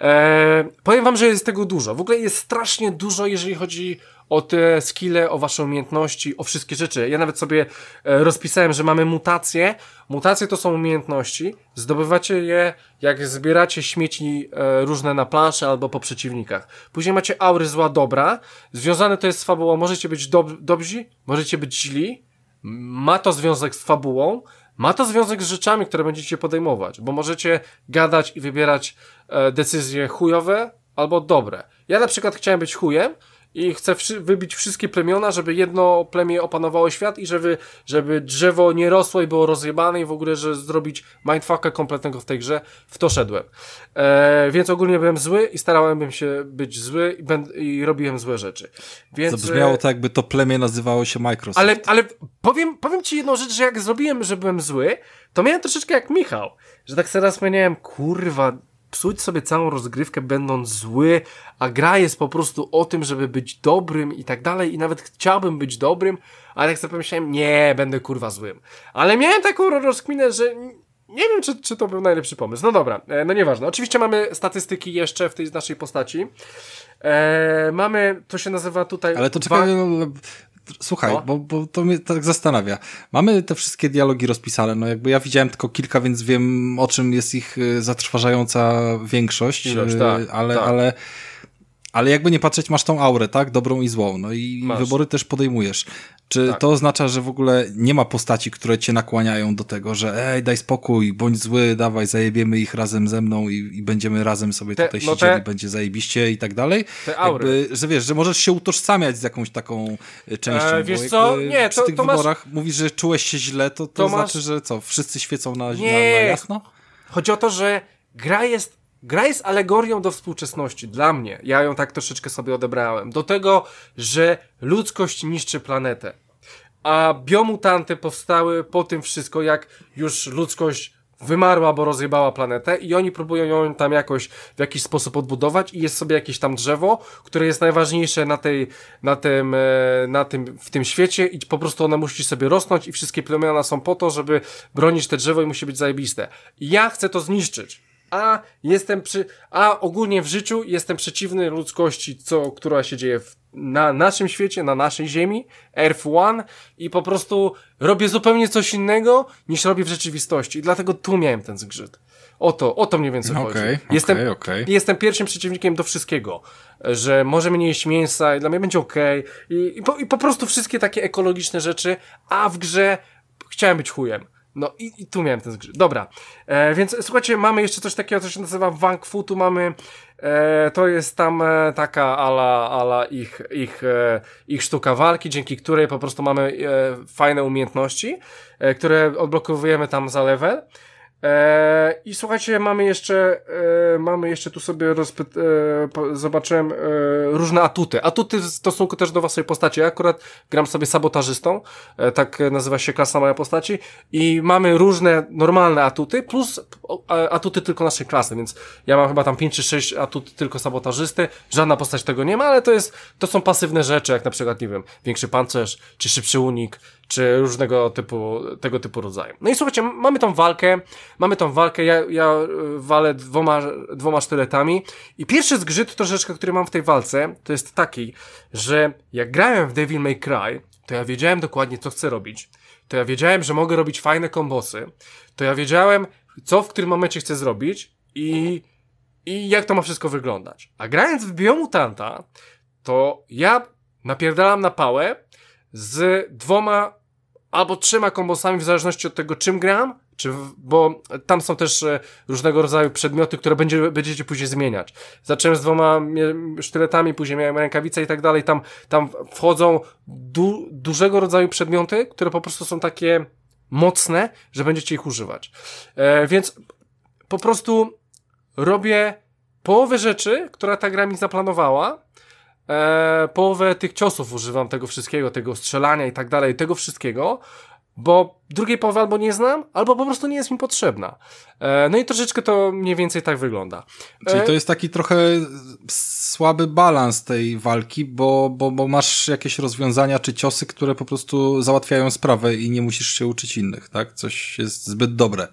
E, powiem wam, że jest tego dużo. W ogóle jest strasznie dużo, jeżeli chodzi o te skille, o wasze umiejętności, o wszystkie rzeczy. Ja nawet sobie e, rozpisałem, że mamy mutacje. Mutacje to są umiejętności. Zdobywacie je, jak zbieracie śmieci e, różne na planszy albo po przeciwnikach. Później macie aury zła dobra. Związane to jest z fabułą. Możecie być dob dobrzy, możecie być źli. Ma to związek z fabułą. Ma to związek z rzeczami, które będziecie podejmować, bo możecie gadać i wybierać e, decyzje chujowe albo dobre. Ja na przykład chciałem być chujem i chcę wszy wybić wszystkie plemiona, żeby jedno plemię opanowało świat i żeby, żeby drzewo nie rosło i było rozjebane i w ogóle, że zrobić mindfucka kompletnego w tej grze. W to szedłem. E, więc ogólnie byłem zły i starałem się być zły i, będ- i robiłem złe rzeczy. Więc, Zabrzmiało e, to, jakby to plemię nazywało się Microsoft. ale, ale powiem, powiem ci jedną rzecz, że jak zrobiłem, że byłem zły, to miałem troszeczkę jak Michał. Że tak sobie raz miałem, kurwa, psuć sobie całą rozgrywkę będąc zły, a gra jest po prostu o tym, żeby być dobrym i tak dalej i nawet chciałbym być dobrym, ale tak sobie pomyślałem, nie, będę kurwa złym. Ale miałem taką ro- rozkminę, że nie wiem, czy, czy to był najlepszy pomysł. No dobra, e, no nieważne. Oczywiście mamy statystyki jeszcze w tej naszej postaci. E, mamy, to się nazywa tutaj... Ale to dwa- czekaj, no, słuchaj, No. bo, bo to mnie tak zastanawia. Mamy te wszystkie dialogi rozpisane, no jakby ja widziałem tylko kilka, więc wiem o czym jest ich y, zatrważająca większość, Ilość, y, tak, ale, tak. ale ale jakby nie patrzeć, masz tą aurę, tak? Dobrą i złą. No i Masz. wybory też podejmujesz. Czy Tak. to oznacza, że w ogóle nie ma postaci, które cię nakłaniają do tego, że ej, daj spokój, bądź zły, dawaj, zajebiemy ich razem ze mną i, i będziemy razem sobie Te- tutaj no siedzieli, te- będzie zajebiście i tak dalej? Te aury. Jakby, że wiesz, że możesz się utożsamiać z jakąś taką y, częścią. E, wiesz co? Nie, przy to- tych to masz- wyborach mówisz, że czułeś się źle, to, to, To masz- znaczy, że co, wszyscy świecą na, na, na Nie. jasno? Chodzi o to, że gra jest, gra jest alegorią do współczesności. Dla mnie. Ja ją tak troszeczkę sobie odebrałem. Do tego, że ludzkość niszczy planetę. A biomutanty powstały po tym wszystko, jak już ludzkość wymarła, bo rozjebała planetę i oni próbują ją tam jakoś w jakiś sposób odbudować i jest sobie jakieś tam drzewo, które jest najważniejsze na tej, na tym, e, na tym, w tym świecie i po prostu ona musi sobie rosnąć i wszystkie plemiona są po to, żeby bronić te drzewo i musi być zajebiste. I ja chcę to zniszczyć. A jestem przy, a ogólnie w życiu jestem przeciwny ludzkości, co, która się dzieje w, na naszym świecie, na naszej ziemi, Earth One i po prostu robię zupełnie coś innego niż robię w rzeczywistości. I dlatego tu miałem ten zgrzyt. O to, o to mniej więcej Okej, chodzi. okej, Jestem, okej. jestem pierwszym przeciwnikiem do wszystkiego, że możemy nie jeść mięsa i dla mnie będzie okej I, i, po, i po prostu wszystkie takie ekologiczne rzeczy, a w grze chciałem być chujem. No i, i tu miałem ten zgrzyt. Dobra, e, więc słuchajcie, mamy jeszcze coś takiego, co się nazywa Wang Fu, tu mamy, e, to jest tam e, taka ala, ala ich, ich, e, ich sztuka walki, dzięki której po prostu mamy e, fajne umiejętności, e, które odblokowujemy tam za level. E, I słuchajcie, mamy jeszcze, e, mamy jeszcze tu sobie rozpyt, e, zobaczyłem e, różne atuty. Atuty w stosunku też do waszej postaci. Ja akurat gram sobie sabotażystą, e, tak nazywa się klasa mojej postaci i mamy różne normalne atuty plus a- atuty tylko naszej klasy, więc ja mam chyba tam 5 czy 6 atuty tylko sabotażysty. Żadna postać tego nie ma, ale to jest, to są pasywne rzeczy, jak na przykład, nie wiem, większy pancerz, czy szybszy unik, czy różnego typu, tego typu rodzaju. No i słuchajcie, mamy tą walkę, mamy tą walkę, ja, ja y, walę dwoma, dwoma sztyletami i pierwszy zgrzyt troszeczkę, który mam w tej walce, to jest taki, że jak grałem w Devil May Cry, to ja wiedziałem dokładnie, co chcę robić, to ja wiedziałem, że mogę robić fajne kombosy, to ja wiedziałem, co w którym momencie chcę zrobić i, i jak to ma wszystko wyglądać. A grając w Biomutanta, to ja napierdalam na pałę z dwoma albo trzema kombosami w zależności od tego, czym gram, czy w, bo tam są też e, różnego rodzaju przedmioty, które będzie, będziecie później zmieniać. Zacząłem z dwoma sztyletami, później miałem rękawice i tak dalej. Tam, tam wchodzą du, dużego rodzaju przedmioty, które po prostu są takie mocne, że będziecie ich używać. E, więc po prostu robię połowę rzeczy, która ta gra mi zaplanowała. E, połowę tych ciosów używam tego wszystkiego, tego strzelania i tak dalej, tego wszystkiego, bo drugiej połowy albo nie znam, albo po prostu nie jest mi potrzebna. E, no i troszeczkę to mniej więcej tak wygląda. Czyli E, to jest taki trochę słaby balans tej walki, bo, bo, bo masz jakieś rozwiązania czy ciosy, które po prostu załatwiają sprawę i nie musisz się uczyć innych, tak? Coś jest zbyt dobre.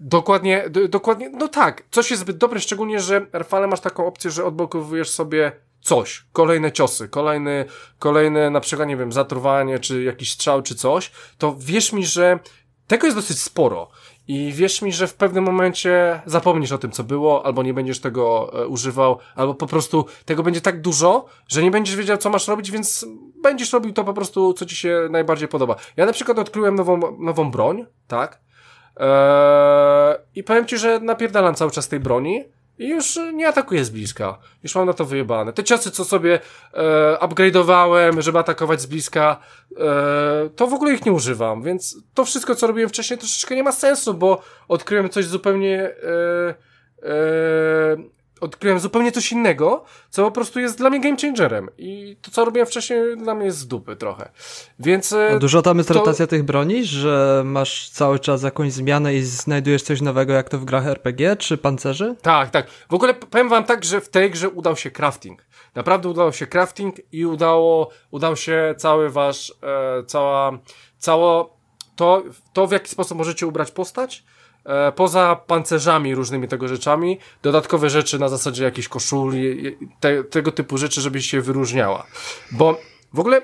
Dokładnie, dokładnie, no tak, coś jest zbyt dobre, szczególnie, że Rafale masz taką opcję, że odblokowujesz sobie coś, kolejne ciosy, kolejny, kolejne na przykład, nie wiem, zatruwanie, czy jakiś strzał, czy coś, to wierz mi, że tego jest dosyć sporo i wierz mi, że w pewnym momencie zapomnisz o tym, co było, albo nie będziesz tego e, używał, albo po prostu tego będzie tak dużo, że nie będziesz wiedział, co masz robić, więc będziesz robił to po prostu, co ci się najbardziej podoba. Ja na przykład odkryłem nową, nową broń, tak? Eee, I powiem ci, że napierdalam cały czas tej broni i już nie atakuję z bliska. Już mam na to wyjebane. Te ciosy, co sobie e, upgrade'owałem, żeby atakować z bliska, e, to w ogóle ich nie używam, więc to wszystko, co robiłem wcześniej, troszeczkę nie ma sensu, bo odkryłem coś zupełnie... E, e, odkryłem zupełnie coś innego, co po prostu jest dla mnie game changerem. I to, co robiłem wcześniej, dla mnie jest z dupy trochę. Więc... e, A dużo tam jest to- rotacja tych broni, że masz cały czas jakąś zmianę i znajdujesz coś nowego, jak to w grach RPG czy pancerzy? Tak, tak. W ogóle powiem wam tak, że w tej grze udał się crafting. Naprawdę udał się crafting i udało, udał się cały wasz, e, cała, cało to, to, w jaki sposób możecie ubrać postać. E, poza pancerzami różnymi tego rzeczami, dodatkowe rzeczy na zasadzie jakiejś koszuli, te, tego typu rzeczy, żebyś się wyróżniała. Bo w ogóle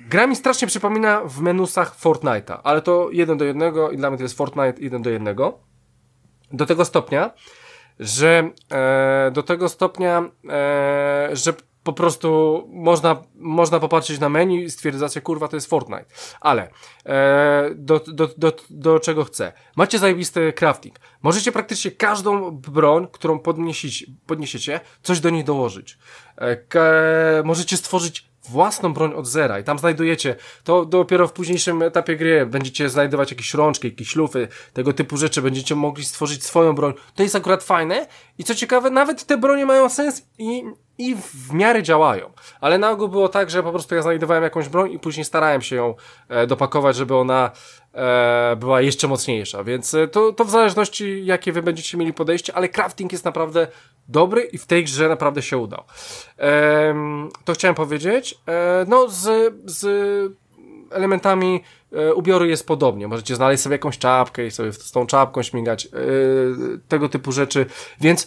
gra mi strasznie przypomina w menusach Fortnite'a, ale to jeden do jednego i dla mnie to jest Fortnite jeden do jednego. Do tego stopnia, że e, do tego stopnia, e, że po prostu można, można popatrzeć na menu i stwierdzać, że kurwa to jest Fortnite. Ale e, do, do, do, do czego chcę? Macie zajebisty crafting. Możecie praktycznie każdą broń, którą podniesiecie, podniesiecie coś do niej dołożyć. E, możecie stworzyć własną broń od zera i tam znajdujecie, to dopiero w późniejszym etapie gry będziecie znajdować jakieś rączki, jakieś lufy, tego typu rzeczy, będziecie mogli stworzyć swoją broń. To jest akurat fajne i co ciekawe, nawet te bronie mają sens i, i w miarę działają. Ale na ogół było tak, że po prostu ja znajdowałem jakąś broń i później starałem się ją e, dopakować, żeby ona była jeszcze mocniejsza, więc e, to, to w zależności jakie wy będziecie mieli podejście, ale crafting jest naprawdę dobry i w tej grze naprawdę się udał. To chciałem powiedzieć. E, no, z, z elementami e, ubioru jest podobnie. Możecie znaleźć sobie jakąś czapkę i sobie z tą czapką śmigać, e, tego typu rzeczy. Więc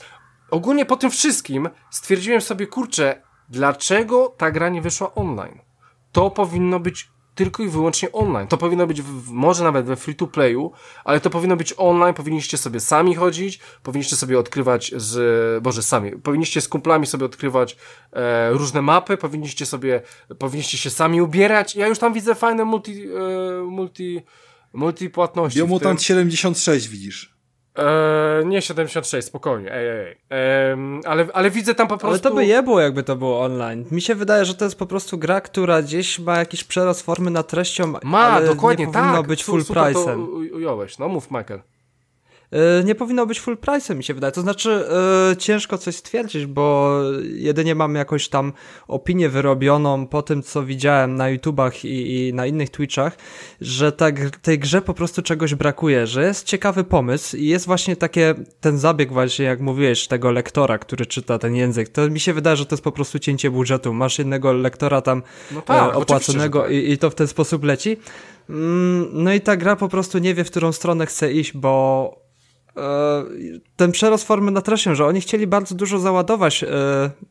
ogólnie po tym wszystkim stwierdziłem sobie, kurczę, dlaczego ta gra nie wyszła online? To powinno być tylko i wyłącznie online. To powinno być w, może nawet we free to playu, ale to powinno być online, powinniście sobie sami chodzić, powinniście sobie odkrywać z, boże sami, powinniście z kumplami sobie odkrywać e, różne mapy, powinniście sobie, powinniście się sami ubierać. Ja już tam widzę fajne multi, e, multi, multi płatności. Biomutant 76 widzisz. E, nie 76, spokojnie, ej, ej, ej. Em, ale, ale widzę tam po prostu... Ale to by je było, jakby to było online. Mi się wydaje, że to jest po prostu gra, która gdzieś ma jakiś przerost formy nad treścią, Ma, ale dokładnie, nie powinno tak. być full to price'em. ująłeś, no mów Michael. E, nie powinno być full price, mi się wydaje. To znaczy, yy, ciężko coś stwierdzić, bo jedynie mam jakąś tam opinię wyrobioną po tym, co widziałem na YouTubach i, i na innych Twitchach, że tak, tej grze po prostu czegoś brakuje, że jest ciekawy pomysł i jest właśnie takie, ten zabieg właśnie, jak mówiłeś, tego lektora, który czyta ten język. To mi się wydaje, że to jest po prostu cięcie budżetu. Masz jednego lektora tam no tak, e, opłaconego tak. i, i to w ten sposób leci. Mm, no i ta gra po prostu nie wie, w którą stronę chce iść, bo E, ten przerost formy na treścią, że oni chcieli bardzo dużo załadować e,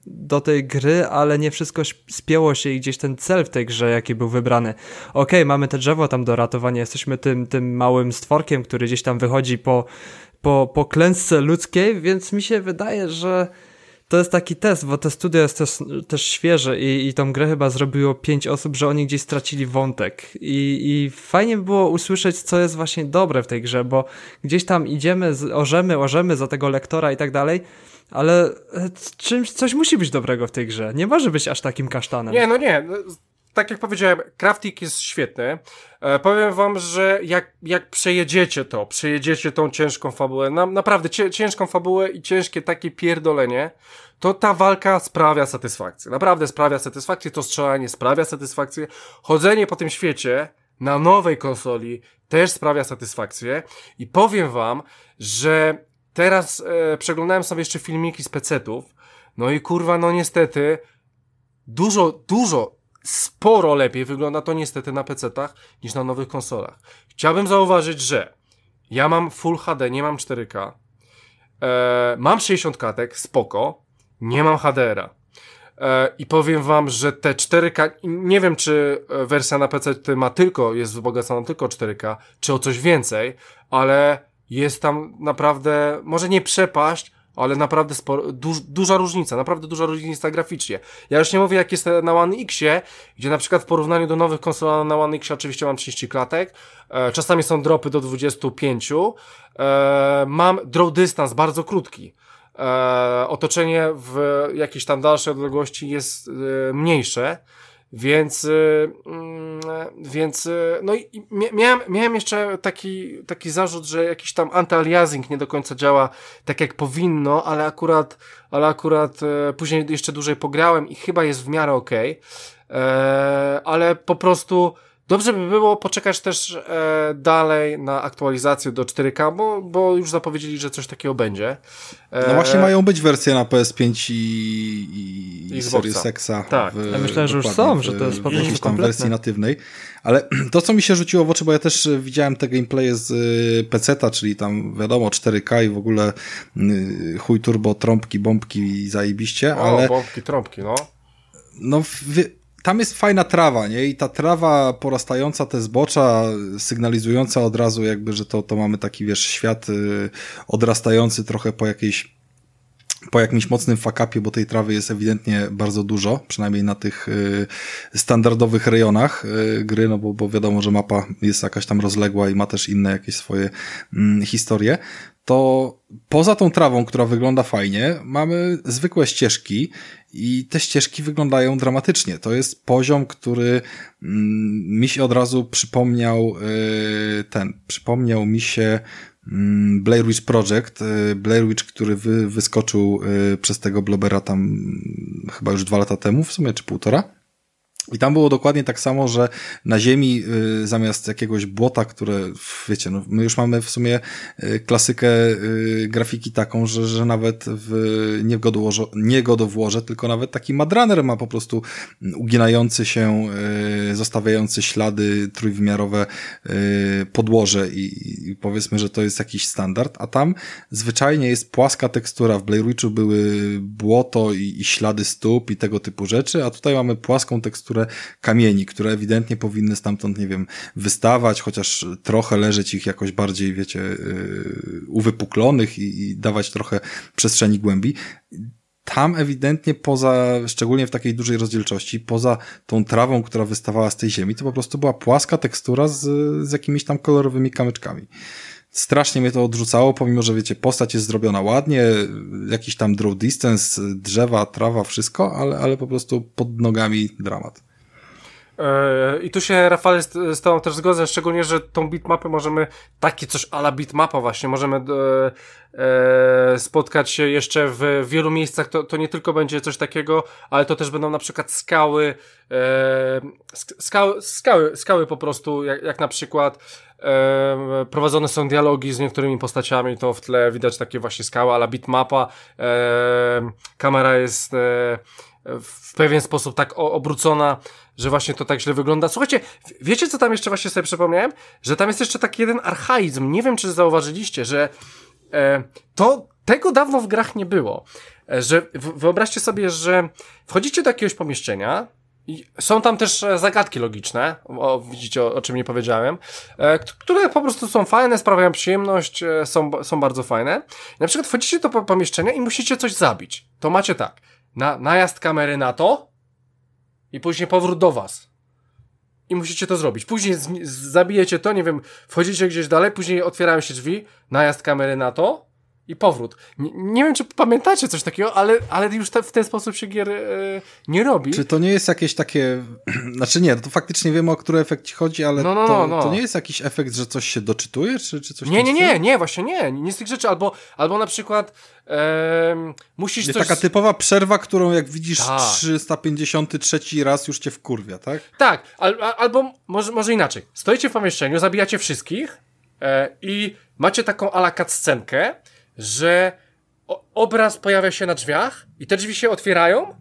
do tej gry, ale nie wszystko spięło się i gdzieś ten cel w tej grze, jaki był wybrany. Okay, mamy te drzewo tam do ratowania, jesteśmy tym, tym małym stworkiem, który gdzieś tam wychodzi po, po, po klęsce ludzkiej, więc mi się wydaje, że to jest taki test, bo te studio jest też, też świeże i, i tą grę chyba zrobiło pięć osób, że oni gdzieś stracili wątek I, i fajnie by było usłyszeć, co jest właśnie dobre w tej grze, bo gdzieś tam idziemy, orzemy, orzemy za tego lektora i tak dalej, ale e, czymś, coś musi być dobrego w tej grze. Nie może być aż takim kasztanem. Nie, no nie tak jak powiedziałem, crafting jest świetny. E, powiem wam, że jak, jak przejedziecie to, przejedziecie tą ciężką fabułę, na, naprawdę ciężką fabułę i ciężkie takie pierdolenie, to ta walka sprawia satysfakcję. Naprawdę sprawia satysfakcję, to strzelanie sprawia satysfakcję. Chodzenie po tym świecie na nowej konsoli też sprawia satysfakcję. I powiem wam, że teraz e, przeglądałem sobie jeszcze filmiki z pecetów, no i kurwa, no niestety, dużo, dużo, sporo lepiej wygląda to niestety na PC-tach niż na nowych konsolach. Chciałbym zauważyć, że ja mam Full HD, nie mam 4K. E, mam 60 katek, spoko. Nie mam HDR-a. E, I powiem wam, że te 4K, nie wiem czy wersja na PC ma tylko, jest wzbogacona tylko 4K, czy o coś więcej, ale jest tam naprawdę, może nie przepaść, ale naprawdę sporo, duż, duża różnica, naprawdę duża różnica graficznie. Ja już nie mówię jak jest na One Xie, gdzie na przykład w porównaniu do nowych konsol na One Xie oczywiście mam 30 klatek, e, czasami są dropy do 25, e, mam draw distance bardzo krótki. E, otoczenie w jakiejś tam dalszej odległości jest e, mniejsze, więc, y, mm, więc, y, no i miałem, miałem jeszcze taki, taki zarzut, że jakiś tam antyaliasing nie do końca działa tak jak powinno, ale akurat, ale akurat e, później jeszcze dłużej pograłem i chyba jest w miarę okay. E, ale po prostu, Dobrze by było poczekać też e, dalej na aktualizację do 4K, bo, bo już zapowiedzieli, że coś takiego będzie. E, no właśnie mają być wersje na PS5 i, i Series Xa. Tak. W, ja myślę, że już są, w, że to jest po jakiejś tam wersji natywnej. Ale to, co mi się rzuciło w oczy, bo ja też widziałem te gameplaye z y, PC-ta, czyli tam wiadomo 4K i w ogóle y, chuj turbo, trąbki, bombki i zajebiście, o, ale... bombki, trąbki, no. No, tam jest fajna trawa, nie? I ta trawa porastająca, te zbocza, sygnalizująca od razu jakby, że to, to mamy taki, wiesz, świat y, odrastający trochę po jakiejś po jakimś mocnym fakapie, bo tej trawy jest ewidentnie bardzo dużo, przynajmniej na tych y, standardowych rejonach y, gry, no bo, bo wiadomo, że mapa jest jakaś tam rozległa i ma też inne jakieś swoje mm, historie, to poza tą trawą, która wygląda fajnie, mamy zwykłe ścieżki i te ścieżki wyglądają dramatycznie. To jest poziom, który mm, mi się od razu przypomniał y, ten, przypomniał mi się mm, Blair Witch Project, y, Blair Witch, który wy, wyskoczył y, przez tego blobera tam mm, chyba już dwa lata temu, w sumie, czy półtora. I tam było dokładnie tak samo, że na ziemi y, zamiast jakiegoś błota, które, wiecie, no, my już mamy w sumie y, klasykę y, grafiki taką, że, że nawet w nie, nie godowłoże, tylko nawet taki madraner ma po prostu uginający się, zostawiający ślady trójwymiarowe podłoże i, i, powiedzmy, że to jest jakiś standard, a tam zwyczajnie jest płaska tekstura. W Blair Witchu były błoto i, i ślady stóp i tego typu rzeczy, a tutaj mamy płaską teksturę kamieni, które ewidentnie powinny stamtąd, nie wiem, wystawać, chociaż trochę leżeć ich jakoś bardziej, wiecie, yy, uwypuklonych i, i dawać trochę przestrzeni głębi tam ewidentnie poza, szczególnie w takiej dużej rozdzielczości, poza tą trawą, która wystawała z tej ziemi, to po prostu była płaska tekstura z, z jakimiś tam kolorowymi kamyczkami. Strasznie mnie to odrzucało, pomimo, że wiecie, postać jest zrobiona ładnie, jakiś tam draw distance, drzewa, trawa, wszystko, ale, ale po prostu pod nogami dramat. Yy, I tu się, Rafale, z, Tobą też zgodzę, szczególnie, że tą bitmapę możemy, takie coś ala bitmapa właśnie, możemy e, e, spotkać się jeszcze w wielu miejscach, to, to nie tylko będzie coś takiego, ale to też będą na przykład skały, e, sk- skały, skały, skały po prostu, jak, jak na przykład e, prowadzone są dialogi z niektórymi postaciami, to w tle widać takie właśnie skały ala bitmapa, e, kamera jest e, w pewien sposób tak obrócona, że właśnie to tak źle wygląda. Słuchajcie, wiecie co tam jeszcze właśnie sobie przypomniałem? Że tam jest jeszcze taki jeden archaizm, nie wiem czy zauważyliście, że e, to tego dawno w grach nie było. E, że wyobraźcie sobie, że wchodzicie do jakiegoś pomieszczenia i są tam też e, zagadki logiczne, o, widzicie o, o czym nie powiedziałem, e, które po prostu są fajne, sprawiają przyjemność, e, są, są bardzo fajne. Na przykład wchodzicie do po- pomieszczenia i musicie coś zabić. To macie tak, na, najazd kamery na to i później powrót do was. I musicie to zrobić. Później z, z, zabijecie to, nie wiem, wchodzicie gdzieś dalej, później otwierają się drzwi, najazd kamery na to i powrót. Nie, nie wiem, czy pamiętacie coś takiego, ale, ale już te, w ten sposób się gier e, nie robi. Czy to nie jest jakieś takie. Znaczy nie, to faktycznie wiemy o który efekt ci chodzi, ale No, no, to, no, no. to nie jest jakiś efekt, że coś się doczytuje, czy, czy coś Nie, nie, nie, nie, właśnie nie, nie z tych rzeczy, albo, albo na przykład em, musisz Jest coś... taka typowa przerwa, którą jak widzisz Tak. 353 raz już cię wkurwia, tak? Tak, al, al, albo może, może inaczej. Stoicie w pomieszczeniu, zabijacie wszystkich e, i macie taką ala scenkę, że obraz pojawia się na drzwiach i te drzwi się otwierają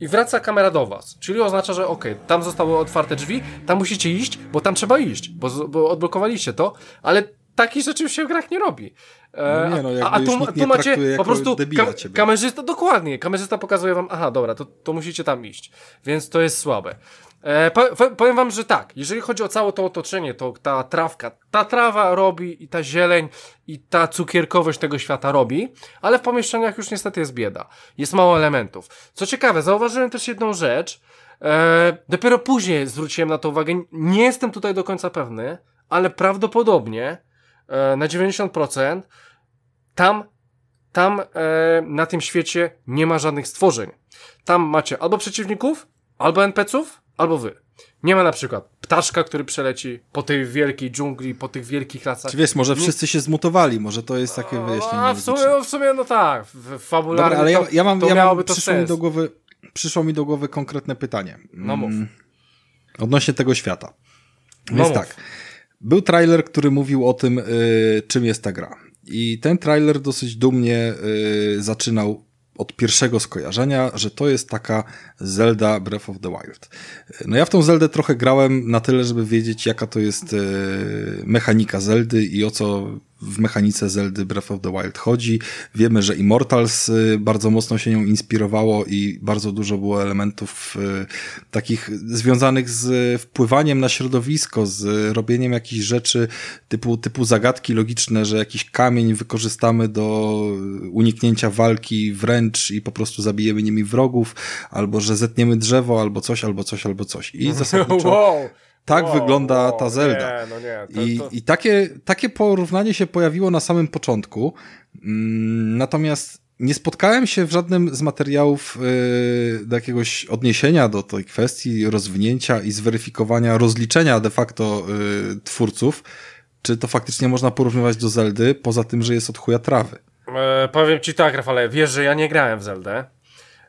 i wraca kamera do was. Czyli oznacza, że okej, tam zostały otwarte drzwi, tam musicie iść, bo tam trzeba iść, bo, bo odblokowaliście to, ale takich rzeczy już się w grach nie robi. E, No nie, no, a- jakby a już tu, tu macie po prostu debila kam, ciebie. kamerzysta, dokładnie, kamerzysta pokazuje wam, aha, dobra, to, to musicie tam iść, więc to jest słabe. E, po, po, powiem wam, że tak, jeżeli chodzi o całe to otoczenie, to ta trawka, ta trawa robi i ta zieleń i ta cukierkowość tego świata robi, ale w pomieszczeniach już niestety jest bieda. Jest mało elementów. Co ciekawe, zauważyłem też jedną rzecz, e, dopiero później zwróciłem na to uwagę, nie jestem tutaj do końca pewny, ale prawdopodobnie na 90% tam, tam e, na tym świecie nie ma żadnych stworzeń. Tam macie albo przeciwników, albo NPC-ów, albo wy. Nie ma na przykład ptaszka, który przeleci po tej wielkiej dżungli, po tych wielkich lasach. Czy wiesz, może wszyscy się zmutowali, może to jest takie wyjaśnienie A w sumie, logiczne. w sumie no tak, w, fabularnie Dobra, ale ja, ja mam, to ja mam to przyszło, mi sens. do głowy, przyszło mi do głowy konkretne pytanie. No mów. Mm, Odnośnie tego świata. No Więc mów. tak, był trailer, który mówił o tym, y, czym jest ta gra. I ten trailer dosyć dumnie y, zaczynał od pierwszego skojarzenia, że to jest taka Zelda Breath of the Wild. No ja w tą Zeldę trochę grałem na tyle, żeby wiedzieć, jaka to jest y, mechanika Zeldy i o co w mechanice Zeldy Breath of the Wild chodzi. Wiemy, że Immortals y, bardzo mocno się nią inspirowało i bardzo dużo było elementów y, takich związanych z wpływaniem na środowisko, z robieniem jakichś rzeczy typu, typu zagadki logiczne, że jakiś kamień wykorzystamy do uniknięcia walki wręcz i po prostu zabijemy nimi wrogów, albo że zetniemy drzewo, albo coś, albo coś, albo coś. I zasadniczo wow, tak wow, wygląda wow, ta Zelda. Nie, no nie, to, i, to... I takie, takie porównanie się pojawiło na samym początku. Mm, Natomiast nie spotkałem się w żadnym z materiałów yy, do jakiegoś odniesienia do tej kwestii, rozwinięcia i zweryfikowania, rozliczenia de facto yy, twórców, czy to faktycznie można porównywać do Zeldy, poza tym, że jest od chuja trawy. E, powiem ci tak, Rafale, wiesz, że ja nie grałem w Zeldę.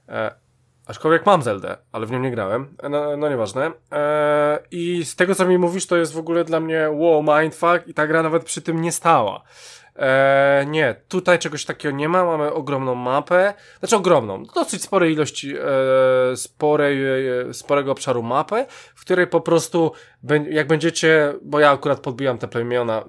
E, aczkolwiek mam Zeldę, ale w nią nie grałem. E, no, no nieważne. E, I z tego, co mi mówisz, to jest w ogóle dla mnie wow, mindfuck i ta gra nawet przy tym nie stała. E, nie, tutaj czegoś takiego nie ma, mamy ogromną mapę, znaczy ogromną, dosyć sporej ilości, e, sporej, e, sporego obszaru mapę, w której po prostu, jak będziecie, bo ja akurat podbijam te plemiona,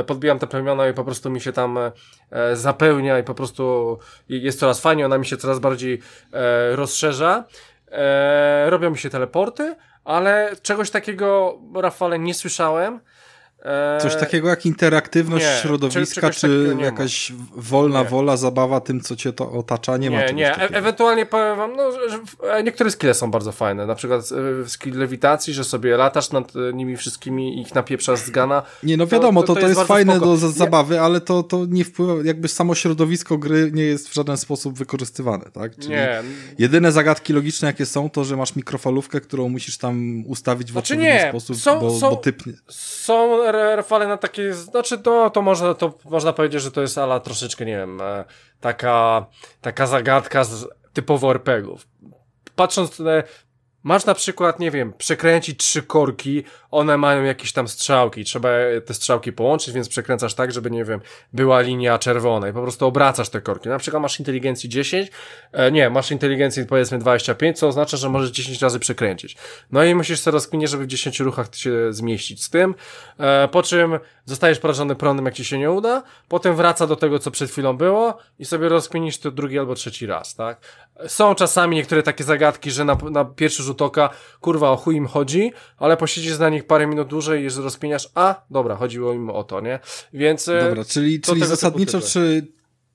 e, podbijam te plemiona i po prostu mi się tam e, e, zapełnia i po prostu jest coraz fajniej, ona mi się coraz bardziej e, rozszerza, e, robią mi się teleporty, ale czegoś takiego, Rafale, nie słyszałem, Coś takiego jak interaktywność nie, środowiska, czy- czy, jakaś wolna Nie. wola, zabawa tym, co cię to otacza, nie, ma Nie, czegoś nie, e takiego. ewentualnie powiem wam, no, że, e, niektóre skille są bardzo fajne, na przykład e, skill lewitacji, że sobie latasz nad e, nimi wszystkimi i ich napieprzasz z gana. Nie, no wiadomo, to- to, to to, jest jest, fajne spoko. do zabawy, ale to, to nie wpływa, jakby samo środowisko gry nie jest w żaden sposób wykorzystywane, tak? Czyli Nie, Jedyne zagadki logiczne, jakie są, to, że masz mikrofalówkę, którą musisz tam ustawić w Znaczy odpowiedni sposób, są- bo, są- bo typ... nie- Są rafale na takie, znaczy to, to można, to można powiedzieć, że to jest ala troszeczkę, nie wiem, e, taka, taka zagadka z, typowo RPGów. Patrząc, e, masz na przykład, nie wiem, przekręcić trzy korki, one mają jakieś tam strzałki, trzeba te strzałki połączyć, więc przekręcasz tak, żeby, nie wiem, była linia czerwona i po prostu obracasz te korki. Na przykład masz inteligencji 10, e, nie, masz inteligencji powiedzmy 25, co oznacza, że możesz 10 razy przekręcić. No i musisz sobie rozkminić, żeby w 10 ruchach się zmieścić z tym, e, po czym zostajesz porażony prądem, jak ci się nie uda, potem wraca do tego, co przed chwilą było i sobie rozkminisz to drugi albo trzeci raz, tak? Są czasami niektóre takie zagadki, że na, na pierwszy rzut oka, kurwa, o chuj im chodzi, ale posiedzisz na nich parę minut dłużej i rozkminiasz, a, dobra, chodziło im o to, nie? Więc... e, Dobra, czyli, czyli zasadniczo, typy. czy,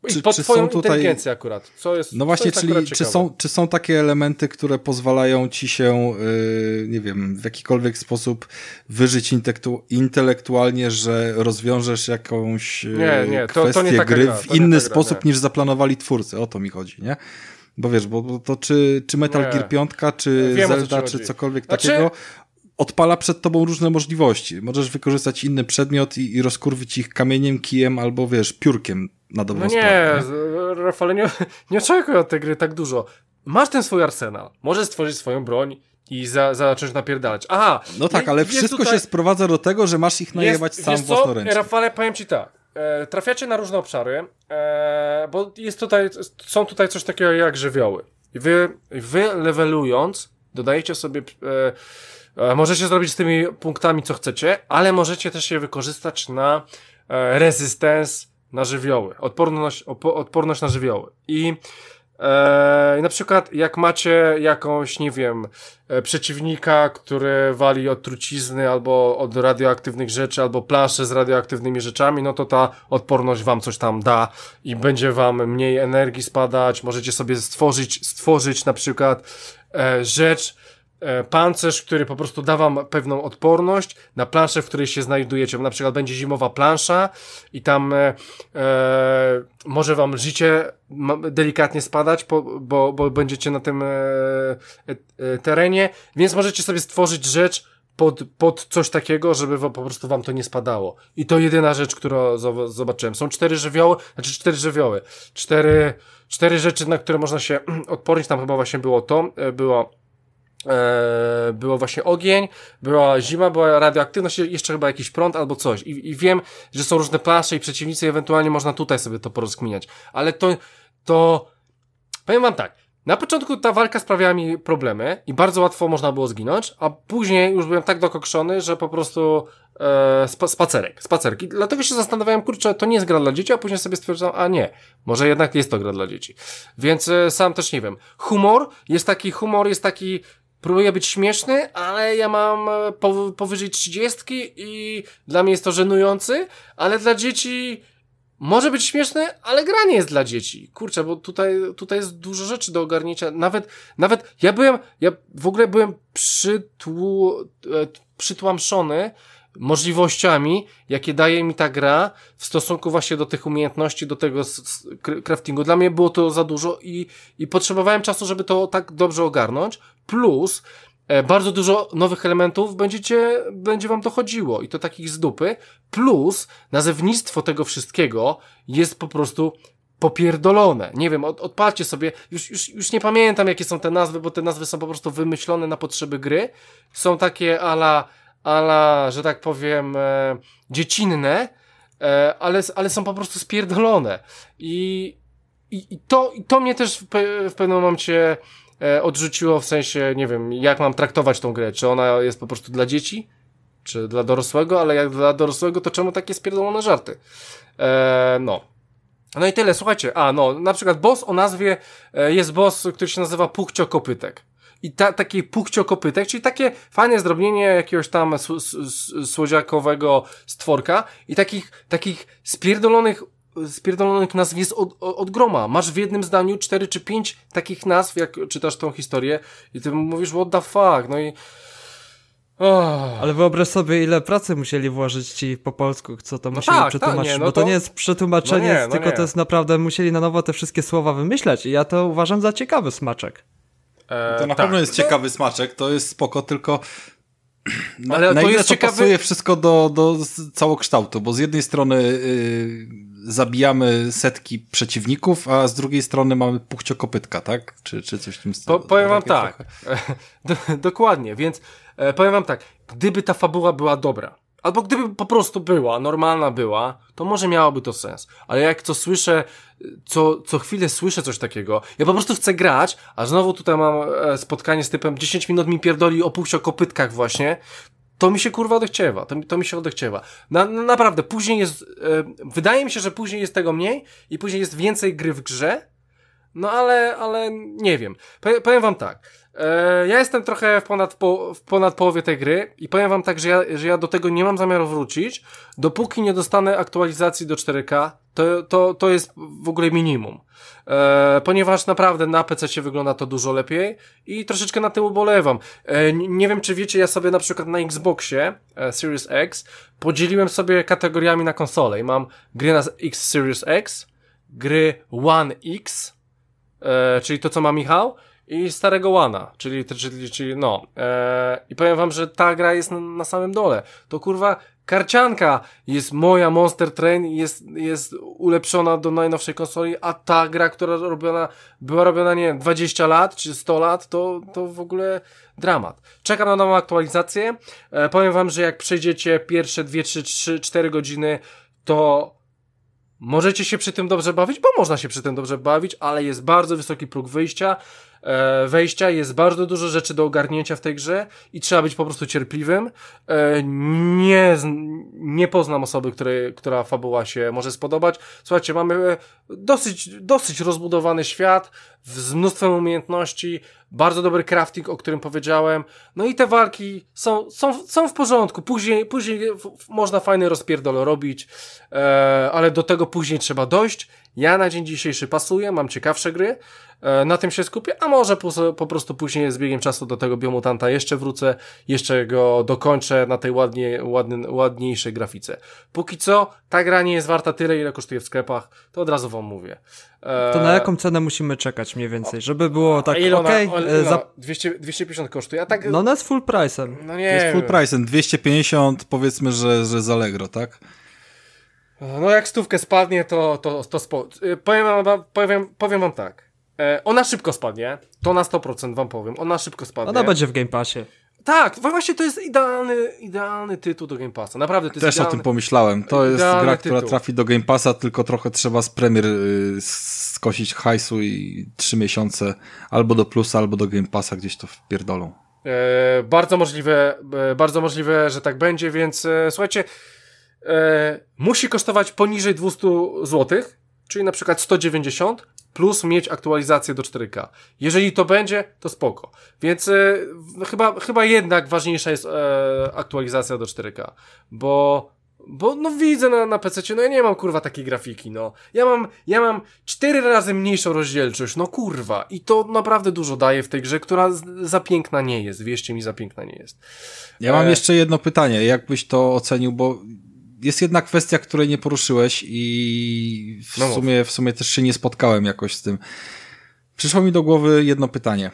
i czy, pod czy twoją są tutaj... akurat, co jest No właśnie, jest czyli czy są, czy są takie elementy, które pozwalają ci się, yy, nie wiem, w jakikolwiek sposób wyżyć intelektu intelektualnie, że rozwiążesz jakąś yy, Nie, nie, to- to nie kwestię gry gra, w inny gra, sposób nie. niż zaplanowali twórcy, o to mi chodzi, nie? Bo wiesz, bo, to czy, czy Metal Nie. Gear 5, czy Wiem, Zelda, czy cokolwiek Znaczy- takiego, odpala przed tobą różne możliwości. Możesz wykorzystać inny przedmiot i, i rozkurwić ich kamieniem, kijem albo wiesz, piórkiem na dobrą No sprawę. nie, Rafale, nie, nie oczekuj od tej gry tak dużo. Masz ten swój arsenal, możesz stworzyć swoją broń i za, zacząć napierdalać. Aha! No tak, ale wszystko tutaj- się sprowadza do tego, że masz ich najebać jest, sam własnoręcznie. Rafale, powiem ci tak. E, trafiacie na różne obszary, e, bo jest tutaj, są tutaj coś takiego jak żywioły. I wy, wy levelując, dodajecie sobie, e, możecie zrobić z tymi punktami co chcecie, ale możecie też je wykorzystać na e, resistance na żywioły, odporność, odporność na żywioły. I e, na przykład jak macie jakąś, nie wiem, e, przeciwnika, który wali od trucizny albo od radioaktywnych rzeczy, albo planszę z radioaktywnymi rzeczami, no to ta odporność wam coś tam da i będzie wam mniej energii spadać. Możecie sobie stworzyć, stworzyć na przykład e, rzecz, pancerz, który po prostu da wam pewną odporność na planszę, w której się znajdujecie. Na przykład będzie zimowa plansza i tam e, e, może wam życie delikatnie spadać, bo, bo będziecie na tym e, e, e, terenie, więc możecie sobie stworzyć rzecz pod, pod coś takiego, żeby po prostu wam to nie spadało. I to jedyna rzecz, którą zob- zobaczyłem. Są cztery żywioły, znaczy cztery żywioły. Cztery, cztery rzeczy, na które można się odpornić. Tam chyba właśnie było to, e, było e, było właśnie ogień, była zima, była radioaktywność, jeszcze chyba jakiś prąd albo coś. I, I wiem, że są różne plansze i przeciwnicy, ewentualnie można tutaj sobie to porozkminiać. Ale to, to, powiem wam tak, na początku ta walka sprawiała mi problemy i bardzo łatwo można było zginąć, a później już byłem tak dokokszony, że po prostu e, spa, spacerek, spacerki. Dlatego się zastanawiałem, kurczę, to nie jest gra dla dzieci, a później sobie stwierdzam, a nie, może jednak jest to gra dla dzieci. Więc e, sam też nie wiem. Humor jest taki, humor jest taki, próbuję być śmieszny, ale ja mam e, pow, powyżej trzydziestki i dla mnie jest to żenujący, ale dla dzieci może być śmieszne, ale gra nie jest dla dzieci. Kurczę, bo tutaj, tutaj jest dużo rzeczy do ogarnięcia. Nawet, nawet ja byłem, ja w ogóle byłem przytłu, e, przytłamszony możliwościami, jakie daje mi ta gra w stosunku właśnie do tych umiejętności, do tego craftingu. Dla mnie było to za dużo i, i potrzebowałem czasu, żeby to tak dobrze ogarnąć. Plus, e, bardzo dużo nowych elementów będziecie, będzie wam dochodziło i to takich z dupy. Plus, nazewnictwo tego wszystkiego jest po prostu popierdolone. Nie wiem, od, odpalcie sobie, już, już, już nie pamiętam jakie są te nazwy, bo te nazwy są po prostu wymyślone na potrzeby gry. Są takie ala, ala, że tak powiem, e, dziecinne, e, ale, ale są po prostu spierdolone. I, i, i, to, i to mnie też w, pe, w pewnym momencie odrzuciło w sensie, nie wiem, jak mam traktować tą grę. Czy ona jest po prostu dla dzieci? Czy dla dorosłego? Ale jak dla dorosłego, to czemu takie spierdolone żarty? E, no. No i tyle, słuchajcie. A, no, na przykład boss o nazwie, e, jest boss, który się nazywa Puchcio Kopytek. i ta, takie pukciokopytek, czyli takie fajne zdrobnienie jakiegoś tam słodziakowego stworka i takich, takich spierdolonych spierdolonych nazw jest od, od groma. Masz w jednym zdaniu cztery czy pięć takich nazw, jak czytasz tą historię i ty mówisz what the fuck, no i Oh. Ale wyobraź sobie, ile pracy musieli włożyć ci po polsku, co to no musieli tak, przetłumaczyć, tak, nie, no bo to... to... nie jest przetłumaczenie, no nie, no tylko nie. to jest naprawdę, musieli na nowo te wszystkie słowa wymyśleć i ja to uważam za ciekawy smaczek. E, to na tak. pewno jest ciekawy smaczek, to jest spoko, tylko na, Ale na to ile jest to ciekawy... pasuje wszystko do, do całokształtu, bo z jednej strony yy, zabijamy setki przeciwników, a z drugiej strony mamy puchciokopytka, tak? Czy, czy coś w tym stylu. Po, powiem wam tak, dokładnie, więc e, powiem wam tak, gdyby ta fabuła była dobra, albo gdyby po prostu była, normalna była, to może miałoby to sens. Ale jak to słyszę, co, co chwilę słyszę coś takiego, ja po prostu chcę grać, a znowu tutaj mam e, spotkanie z typem 10 minut mi pierdoli o puchciokopytkach właśnie, to mi się kurwa odechciewa, to, to mi się odechciewa. Na, na, naprawdę, później jest, e, wydaje mi się, że później jest tego mniej i później jest więcej gry w grze, no ale, ale nie wiem. Powiem wam tak, ja jestem trochę w ponad, po, w ponad połowie tej gry i powiem wam tak, że ja, że ja do tego nie mam zamiaru wrócić, dopóki nie dostanę aktualizacji do 4K, to, to, to jest w ogóle minimum. E, ponieważ naprawdę na PC wygląda to dużo lepiej i troszeczkę na tym ubolewam. E, nie wiem, czy wiecie, ja sobie na przykład na Xboxie e, Series X podzieliłem sobie kategoriami na konsolę i mam gry na X Series X, gry One X, e, czyli to, co ma Michał, i starego Łana, czyli, czyli, czyli no. E, I powiem wam, że ta gra jest na, na, samym dole. To kurwa karcianka jest moja Monster Train, jest, jest ulepszona do najnowszej konsoli, a ta gra, która robiona, była robiona, nie wiem, 20 lat czy 100 lat, to, to w ogóle dramat. Czekam na nową aktualizację. E, powiem wam, że jak przejdziecie pierwsze 2, 3, 3, 4 godziny, to możecie się przy tym dobrze bawić, bo można się przy tym dobrze bawić, ale jest bardzo wysoki próg wyjścia. E, wejścia, jest bardzo dużo rzeczy do ogarnięcia w tej grze i trzeba być po prostu cierpliwym. E, nie, nie poznam osoby, której, która fabuła się może spodobać. Słuchajcie, mamy dosyć, dosyć rozbudowany świat z mnóstwem umiejętności, bardzo dobry crafting, o którym powiedziałem. No i te walki są, są, są w porządku. Później, później można fajny rozpierdol robić, e, ale do tego później trzeba dojść. Ja na dzień dzisiejszy pasuję, mam ciekawsze gry, e, na tym się skupię, a może po, po, prostu później z biegiem czasu do tego biomutanta jeszcze wrócę, jeszcze go dokończę na tej ładnie, ładny, ładniejszej grafice. Póki co, ta gra nie jest warta tyle, ile kosztuje w sklepach, to od razu wam mówię. E... To na jaką cenę musimy czekać mniej więcej, żeby było tak okej? Okay, e, za... 200, 250 kosztuje, a tak... No na z full price'em. No nie Jest full price'em, 250 powiedzmy, że, że z Allegro, tak? No jak stówkę spadnie, to, to, to spo... Y, powiem, wam, powiem, powiem wam tak. E, ona szybko spadnie, to na 100% wam powiem. Ona szybko spadnie. Ona będzie w Game Passie. Tak, właśnie to jest idealny, idealny tytuł do Game Passa. Naprawdę to jest Też idealny, o tym pomyślałem. To jest gra, tytuł. która trafi do Game Passa, tylko trochę trzeba z premier y, skosić hajsu i trzy miesiące albo do plusa, albo do Game Passa gdzieś to wpierdolą. E, bardzo możliwe, e, bardzo możliwe, że tak będzie, więc e, słuchajcie, e, musi kosztować poniżej 200 zł, czyli na przykład 190, plus mieć aktualizację do 4K. Jeżeli to będzie, to spoko. Więc e, chyba, chyba jednak ważniejsza jest e, aktualizacja do 4K, bo bo no widzę na, na PC, no ja nie mam kurwa takiej grafiki, no. Ja mam, ja mam cztery razy mniejszą rozdzielczość, no kurwa. I to naprawdę dużo daje w tej grze, która za piękna nie jest. Wierzcie mi, za piękna nie jest. Ja mam e... jeszcze jedno pytanie. Jak byś to ocenił, bo jest jedna kwestia, której nie poruszyłeś i w, no sumie, w sumie też się nie spotkałem jakoś z tym. Przyszło mi do głowy jedno pytanie.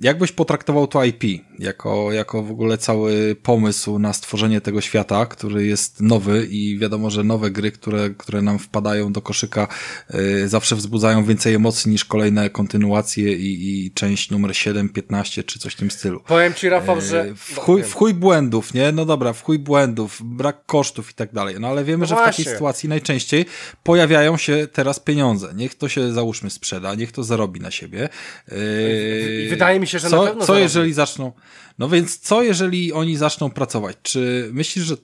Jak byś potraktował to IP jako, jako w ogóle cały pomysł na stworzenie tego świata, który jest nowy i wiadomo, że nowe gry, które, które nam wpadają do koszyka, y, zawsze wzbudzają więcej emocji niż kolejne kontynuacje i, i część numer 7, 15 czy coś w tym stylu. Powiem ci, Rafał, że... Y, w chuj, w chuj błędów, nie? No dobra, w chuj błędów, brak kosztów i tak dalej. No ale wiemy, no że właśnie. w takiej sytuacji najczęściej pojawiają się teraz pieniądze. Niech to się, załóżmy, sprzeda, niech to zarobi na siebie. I wydaje mi się, że co, na pewno Co jeżeli zaczną... No więc co jeżeli oni zaczną pracować? Czy myślisz, że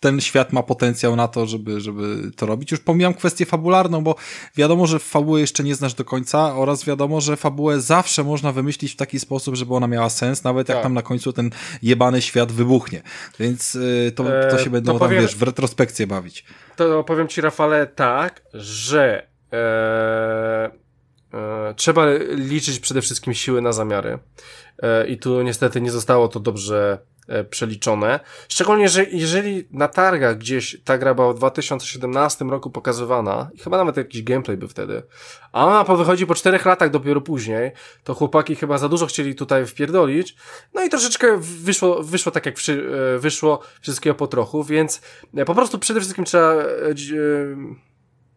ten świat ma potencjał na to, żeby, żeby to robić. Już pomijam kwestię fabularną, bo wiadomo, że fabuły jeszcze nie znasz do końca oraz wiadomo, że fabułę zawsze można wymyślić w taki sposób, żeby ona miała sens, nawet jak Tak. tam na końcu ten jebany świat wybuchnie. Więc y, to, to E, się będą to tam, powiem- wiesz, w retrospekcję bawić. To powiem ci, Rafale, tak, że e, trzeba liczyć przede wszystkim siły na zamiary. E, I tu niestety nie zostało to dobrze e, przeliczone. Szczególnie, że jeżeli na targach gdzieś ta gra była w 2017 roku pokazywana, i chyba nawet jakiś gameplay był wtedy, a po- wychodzi po czterech latach dopiero później, to chłopaki chyba za dużo chcieli tutaj wpierdolić, no i troszeczkę wyszło, wyszło tak jak e, wyszło wszystkiego po trochu, więc e, po prostu przede wszystkim trzeba e, e,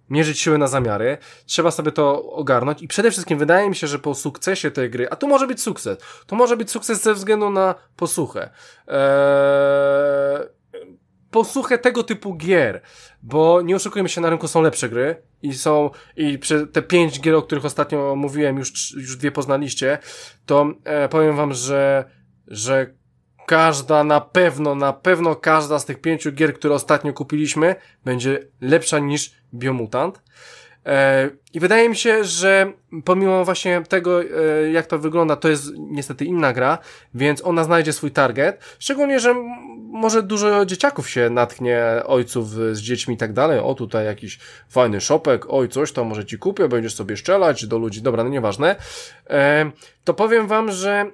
mierzyć siły na zamiary, trzeba sobie to ogarnąć i przede wszystkim wydaje mi się, że po sukcesie tej gry, a tu może być sukces, to może być sukces ze względu na posłuchę. Eee, posłuchę tego typu gier, bo nie oszukujmy się, na rynku są lepsze gry i są, i przy te pięć gier, o których ostatnio mówiłem, już, już dwie poznaliście, to e, powiem wam, że, że każda na pewno, na pewno każda z tych pięciu gier, które ostatnio kupiliśmy, będzie lepsza niż Biomutant. E, I wydaje mi się, że pomimo właśnie tego, e, jak to wygląda, to jest niestety inna gra, więc ona znajdzie swój target. Szczególnie, że może dużo dzieciaków się natknie, ojców z dziećmi i tak dalej. O, tutaj jakiś fajny shopek, oj, coś tam może ci kupię, będziesz sobie strzelać do ludzi. Dobra, no nieważne. E, to powiem wam, że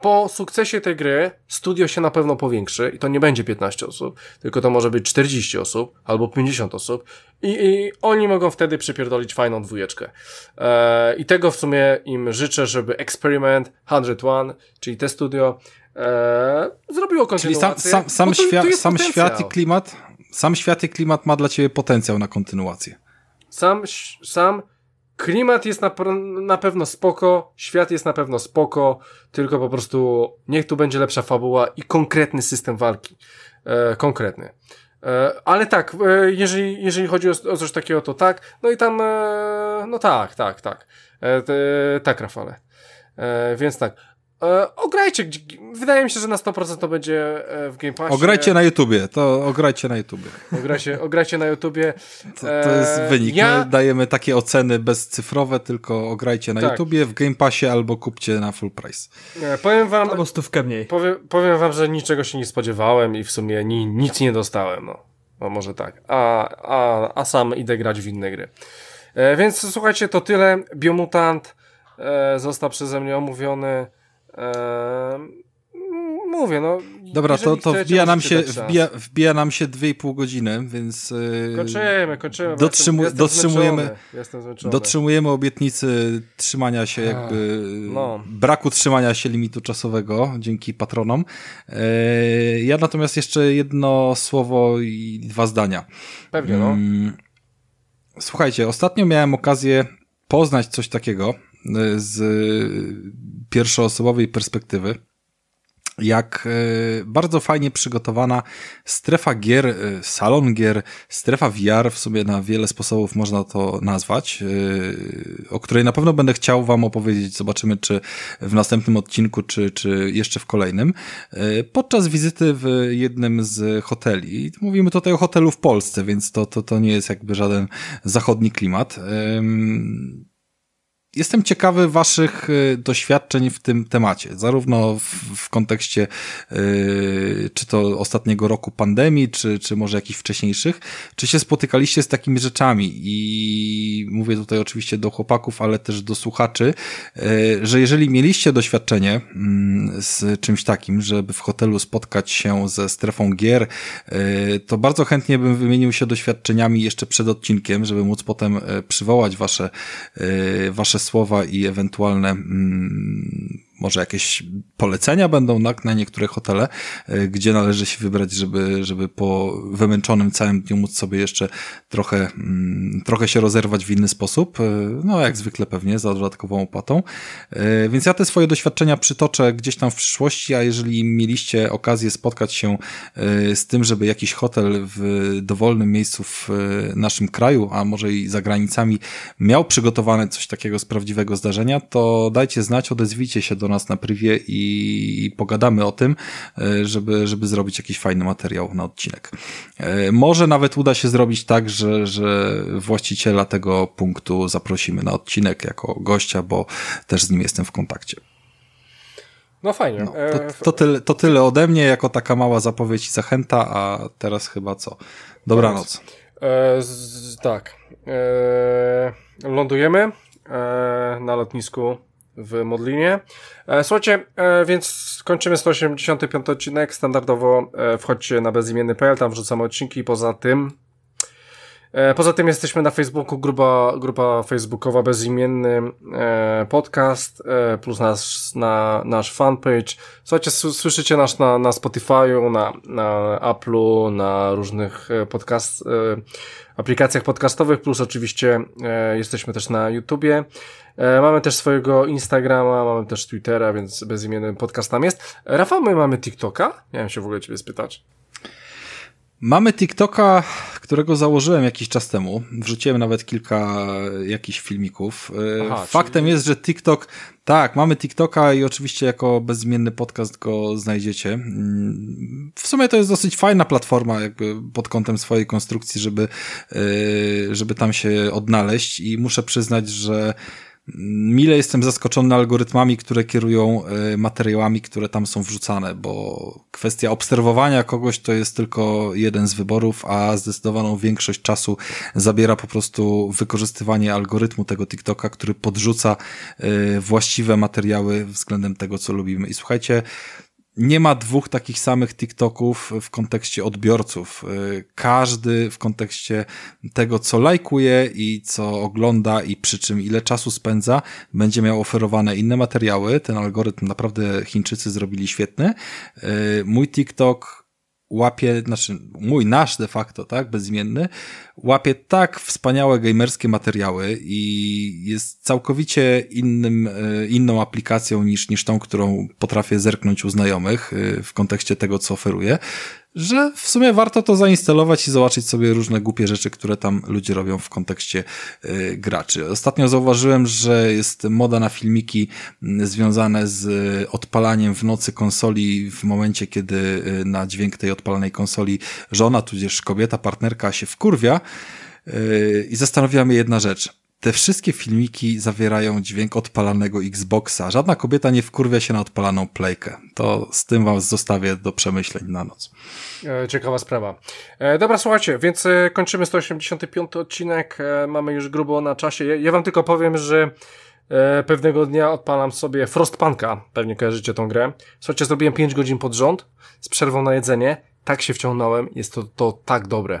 po sukcesie tej gry studio się na pewno powiększy i to nie będzie 15 osób, tylko to może być 40 osób albo 50 osób i, i oni mogą wtedy przypierdolić fajną dwójeczkę. E, I tego w sumie im życzę, żeby Experiment 101, czyli te studio, e, zrobiło Czyli sam, kontynuację. sam, sam, sam świat i klimat, sam świat i klimat ma dla ciebie potencjał na kontynuację. Sam, sam klimat jest na, na pewno spoko, świat jest na pewno spoko, tylko po prostu niech tu będzie lepsza fabuła i konkretny system walki. E, konkretny. E, ale tak, e, jeżeli, jeżeli chodzi o, coś takiego, to tak. No i tam, e, no tak, tak, tak. Te, tak, Rafale. Więc tak. E, ograjcie, wydaje mi się, że na 100% to będzie e, w Game Passie. Ograjcie na YouTubie, to ograjcie na YouTubie. Ograjcie, ograjcie na YouTubie. To, to jest E, wynik. ja- My dajemy takie oceny bezcyfrowe, tylko ograjcie na Tak. YouTubie, w Game Passie albo kupcie na full price. E, powiem wam, Albo stówkę mniej. Powiem, powiem wam, że niczego się nie spodziewałem i w sumie ni, nic nie dostałem, no. No może tak. A, a, a sam idę grać w inne gry. E, więc słuchajcie, to tyle. Biomutant e, został przeze mnie omówiony. E, m- mówię, no. Dobra, to, to wbija, nam się, wbija, wbija nam się 2,5 godziny, więc yy, Kończymy, kończymy. Dotrzymu- jestem, dotrzymujemy- Zmęczony. Jestem zmęczony. dotrzymujemy obietnicy trzymania się jakby no. braku trzymania się limitu czasowego dzięki patronom. Yy, ja natomiast jeszcze jedno słowo i dwa zdania. Pewnie, no. Mm, Słuchajcie, ostatnio miałem okazję poznać coś takiego y, z pierwszoosobowej perspektywy, jak y, bardzo fajnie przygotowana strefa gier, y, salon gier, strefa VR, w sumie na wiele sposobów można to nazwać, y, o której na pewno będę chciał wam opowiedzieć. Zobaczymy, czy w następnym odcinku, czy, czy jeszcze w kolejnym. Podczas wizyty w jednym z hoteli, mówimy tutaj o hotelu w Polsce, więc to, to, to nie jest jakby żaden zachodni klimat. Jestem ciekawy Waszych y, doświadczeń w tym temacie, zarówno w, w kontekście y, czy to ostatniego roku pandemii, czy, czy może jakichś wcześniejszych. Czy się spotykaliście z takimi rzeczami? I mówię tutaj oczywiście do chłopaków, ale też do słuchaczy, y, że jeżeli mieliście doświadczenie mm, z czymś takim, żeby w hotelu spotkać się ze strefą gier, y, to bardzo chętnie bym wymienił się doświadczeniami jeszcze przed odcinkiem, żeby móc potem y, przywołać Wasze, y, wasze słowa i ewentualne mm, może jakieś polecenia będą na, na niektóre hotele, y, gdzie należy się wybrać, żeby, żeby po wymęczonym całym dniu móc sobie jeszcze trochę, mm, trochę się rozerwać w inny sposób. Y, No, jak zwykle pewnie, za dodatkową opłatą. Y, Więc ja te swoje doświadczenia przytoczę gdzieś tam w przyszłości, a jeżeli mieliście okazję spotkać się z tym, żeby jakiś hotel w dowolnym miejscu w naszym kraju, a może i za granicami miał przygotowane coś takiego z prawdziwego zdarzenia, to dajcie znać, odezwijcie się do nas na privie i, i pogadamy o tym, e, żeby, żeby zrobić jakiś fajny materiał na odcinek. E, może nawet uda się zrobić tak, że, że właściciela tego punktu zaprosimy na odcinek jako gościa, bo też z nim jestem w kontakcie. No fajnie. No, to, to, tyle, to tyle ode mnie, jako taka mała zapowiedź i zachęta, a teraz chyba co? Dobranoc. E, z, tak. E, lądujemy e, na lotnisku w Modlinie. E, słuchajcie, e, więc kończymy 185 odcinek. Standardowo e, wchodźcie na bezimienny.pl, tam wrzucamy odcinki. Poza tym poza tym jesteśmy na Facebooku, grupa, grupa facebookowa bezimienny e, podcast, e, plus nasz, na, nasz fanpage. Słuchajcie, słyszycie nas na, na Spotify'u, na, na Apple'u, na różnych e, podcast, e, aplikacjach podcastowych, plus oczywiście e, jesteśmy też na YouTubie. E, mamy też swojego Instagrama, mamy też Twittera, więc bezimienny podcast tam jest. Rafał, my mamy TikToka? Miałem się w ogóle ciebie spytać. Mamy TikToka, którego założyłem jakiś czas temu. Wrzuciłem nawet kilka jakichś filmików. E, Aha, Faktem czyli... jest, że TikTok, tak, mamy TikToka i oczywiście jako bezimienny podcast go znajdziecie. Mm, w sumie to jest dosyć fajna platforma, jakby pod kątem swojej konstrukcji, żeby, e, żeby tam się odnaleźć i muszę przyznać, że Mile jestem zaskoczony algorytmami, które kierują e, materiałami, które tam są wrzucane, bo kwestia obserwowania kogoś to jest tylko jeden z wyborów, a zdecydowaną większość czasu zabiera po prostu wykorzystywanie algorytmu tego TikToka, który podrzuca e, właściwe materiały względem tego, co lubimy. I słuchajcie, nie ma dwóch takich samych TikToków w kontekście odbiorców. Y, każdy w kontekście tego, co lajkuje i co ogląda i przy czym ile czasu spędza, będzie miał oferowane inne materiały. Ten algorytm naprawdę Chińczycy zrobili świetny. Y, mój TikTok łapie, znaczy mój, nasz de facto, tak, bezimienny, łapie tak wspaniałe gamerskie materiały i jest całkowicie innym, e, inną aplikacją niż, niż tą, którą potrafię zerknąć u znajomych e, w kontekście tego, co oferuje, że w sumie warto to zainstalować i zobaczyć sobie różne głupie rzeczy, które tam ludzie robią w kontekście y, graczy. Ostatnio zauważyłem, że jest moda na filmiki związane z odpalaniem w nocy konsoli w momencie, kiedy y, na dźwięk tej odpalanej konsoli żona, tudzież kobieta, partnerka się wkurwia i zastanawia mnie jedna rzecz te wszystkie filmiki zawierają dźwięk odpalanego Xboxa. Żadna kobieta nie wkurwia się na odpalaną playkę. To z tym was zostawię do przemyśleń na noc. E, ciekawa sprawa. E, dobra, słuchajcie, więc e, kończymy 185 odcinek. Mamy już grubo na czasie. Ja, wam tylko powiem, że pewnego dnia odpalam sobie Frostpunka. Pewnie kojarzycie tą grę. Słuchajcie, zrobiłem 5 godzin pod rząd z przerwą na jedzenie. Tak się wciągnąłem. Jest to, to tak dobre.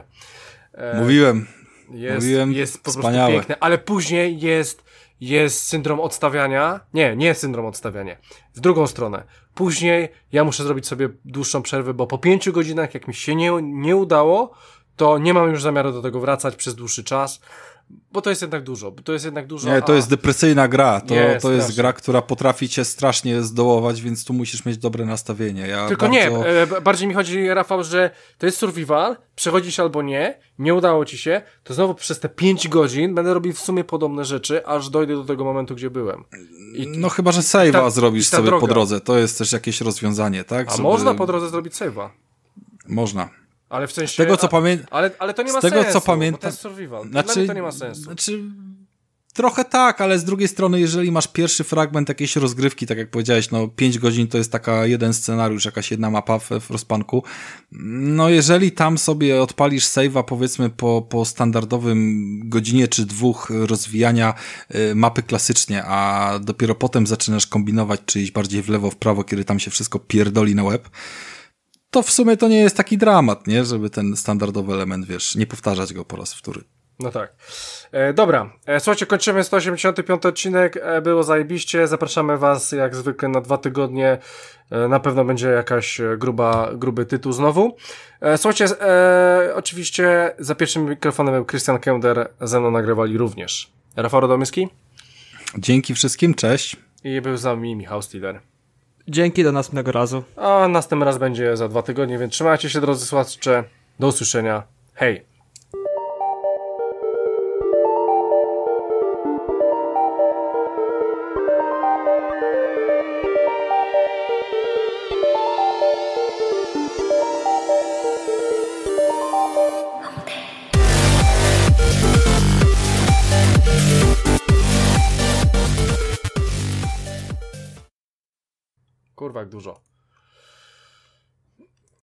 Mówiłem, jest, Mówiłem, jest po wspaniałe. prostu piękne, ale później jest, jest syndrom odstawiania. Nie, nie syndrom odstawiania. W drugą stronę. Później ja muszę zrobić sobie dłuższą przerwę, bo po pięciu godzinach, jak mi się nie, nie udało, to nie mam już zamiaru do tego wracać przez dłuższy czas. Bo to jest jednak dużo, to jest jednak dużo. Nie, to a... jest depresyjna gra. To, nie, to jest gra, która potrafi cię strasznie zdołować, więc tu musisz mieć dobre nastawienie. Ja Tylko bardzo... nie, bardziej mi chodzi, Rafał, że to jest survival, przechodzisz albo nie, nie udało ci się, to znowu przez te 5 godzin będę robił w sumie podobne rzeczy, aż dojdę do tego momentu, gdzie byłem. I, no chyba, że save'a zrobisz sobie droga. po drodze. To jest też jakieś rozwiązanie, tak? A Żeby... można po drodze zrobić save'a? Można. Ale w sensie. Z tego co pamiętam. Ale, ale to nie ma z tego, sensu. co pamiętam. To jest survival. Znaczy, to nie ma sensu. Znaczy, trochę tak, ale z drugiej strony, jeżeli masz pierwszy fragment jakiejś rozgrywki, tak jak powiedziałeś, no 5 godzin to jest taka jeden scenariusz, jakaś jedna mapa w, w rozpanku. No jeżeli tam sobie odpalisz save'a powiedzmy po, po standardowym godzinie czy dwóch rozwijania y, mapy klasycznie, a dopiero potem zaczynasz kombinować, czy iść bardziej w lewo, w prawo, kiedy tam się wszystko pierdoli na web, to w sumie to nie jest taki dramat, nie? Żeby ten standardowy element, wiesz, nie powtarzać go po raz wtóry. No tak. E, dobra, e, słuchajcie, kończymy 185 odcinek, e, było zajebiście, zapraszamy was jak zwykle na dwa tygodnie, e, na pewno będzie jakaś e, gruba, gruby tytuł znowu. E, słuchajcie, oczywiście za pierwszym mikrofonem był Christian Kender, ze mną nagrywali również Rafał Radomyski. Dzięki wszystkim, cześć. I był z nami Michał Stiller. Dzięki, do następnego razu. A następny raz będzie za dwa tygodnie, więc trzymajcie się drodzy słuchacze. Do usłyszenia. Hej! Kurwa, jak dużo.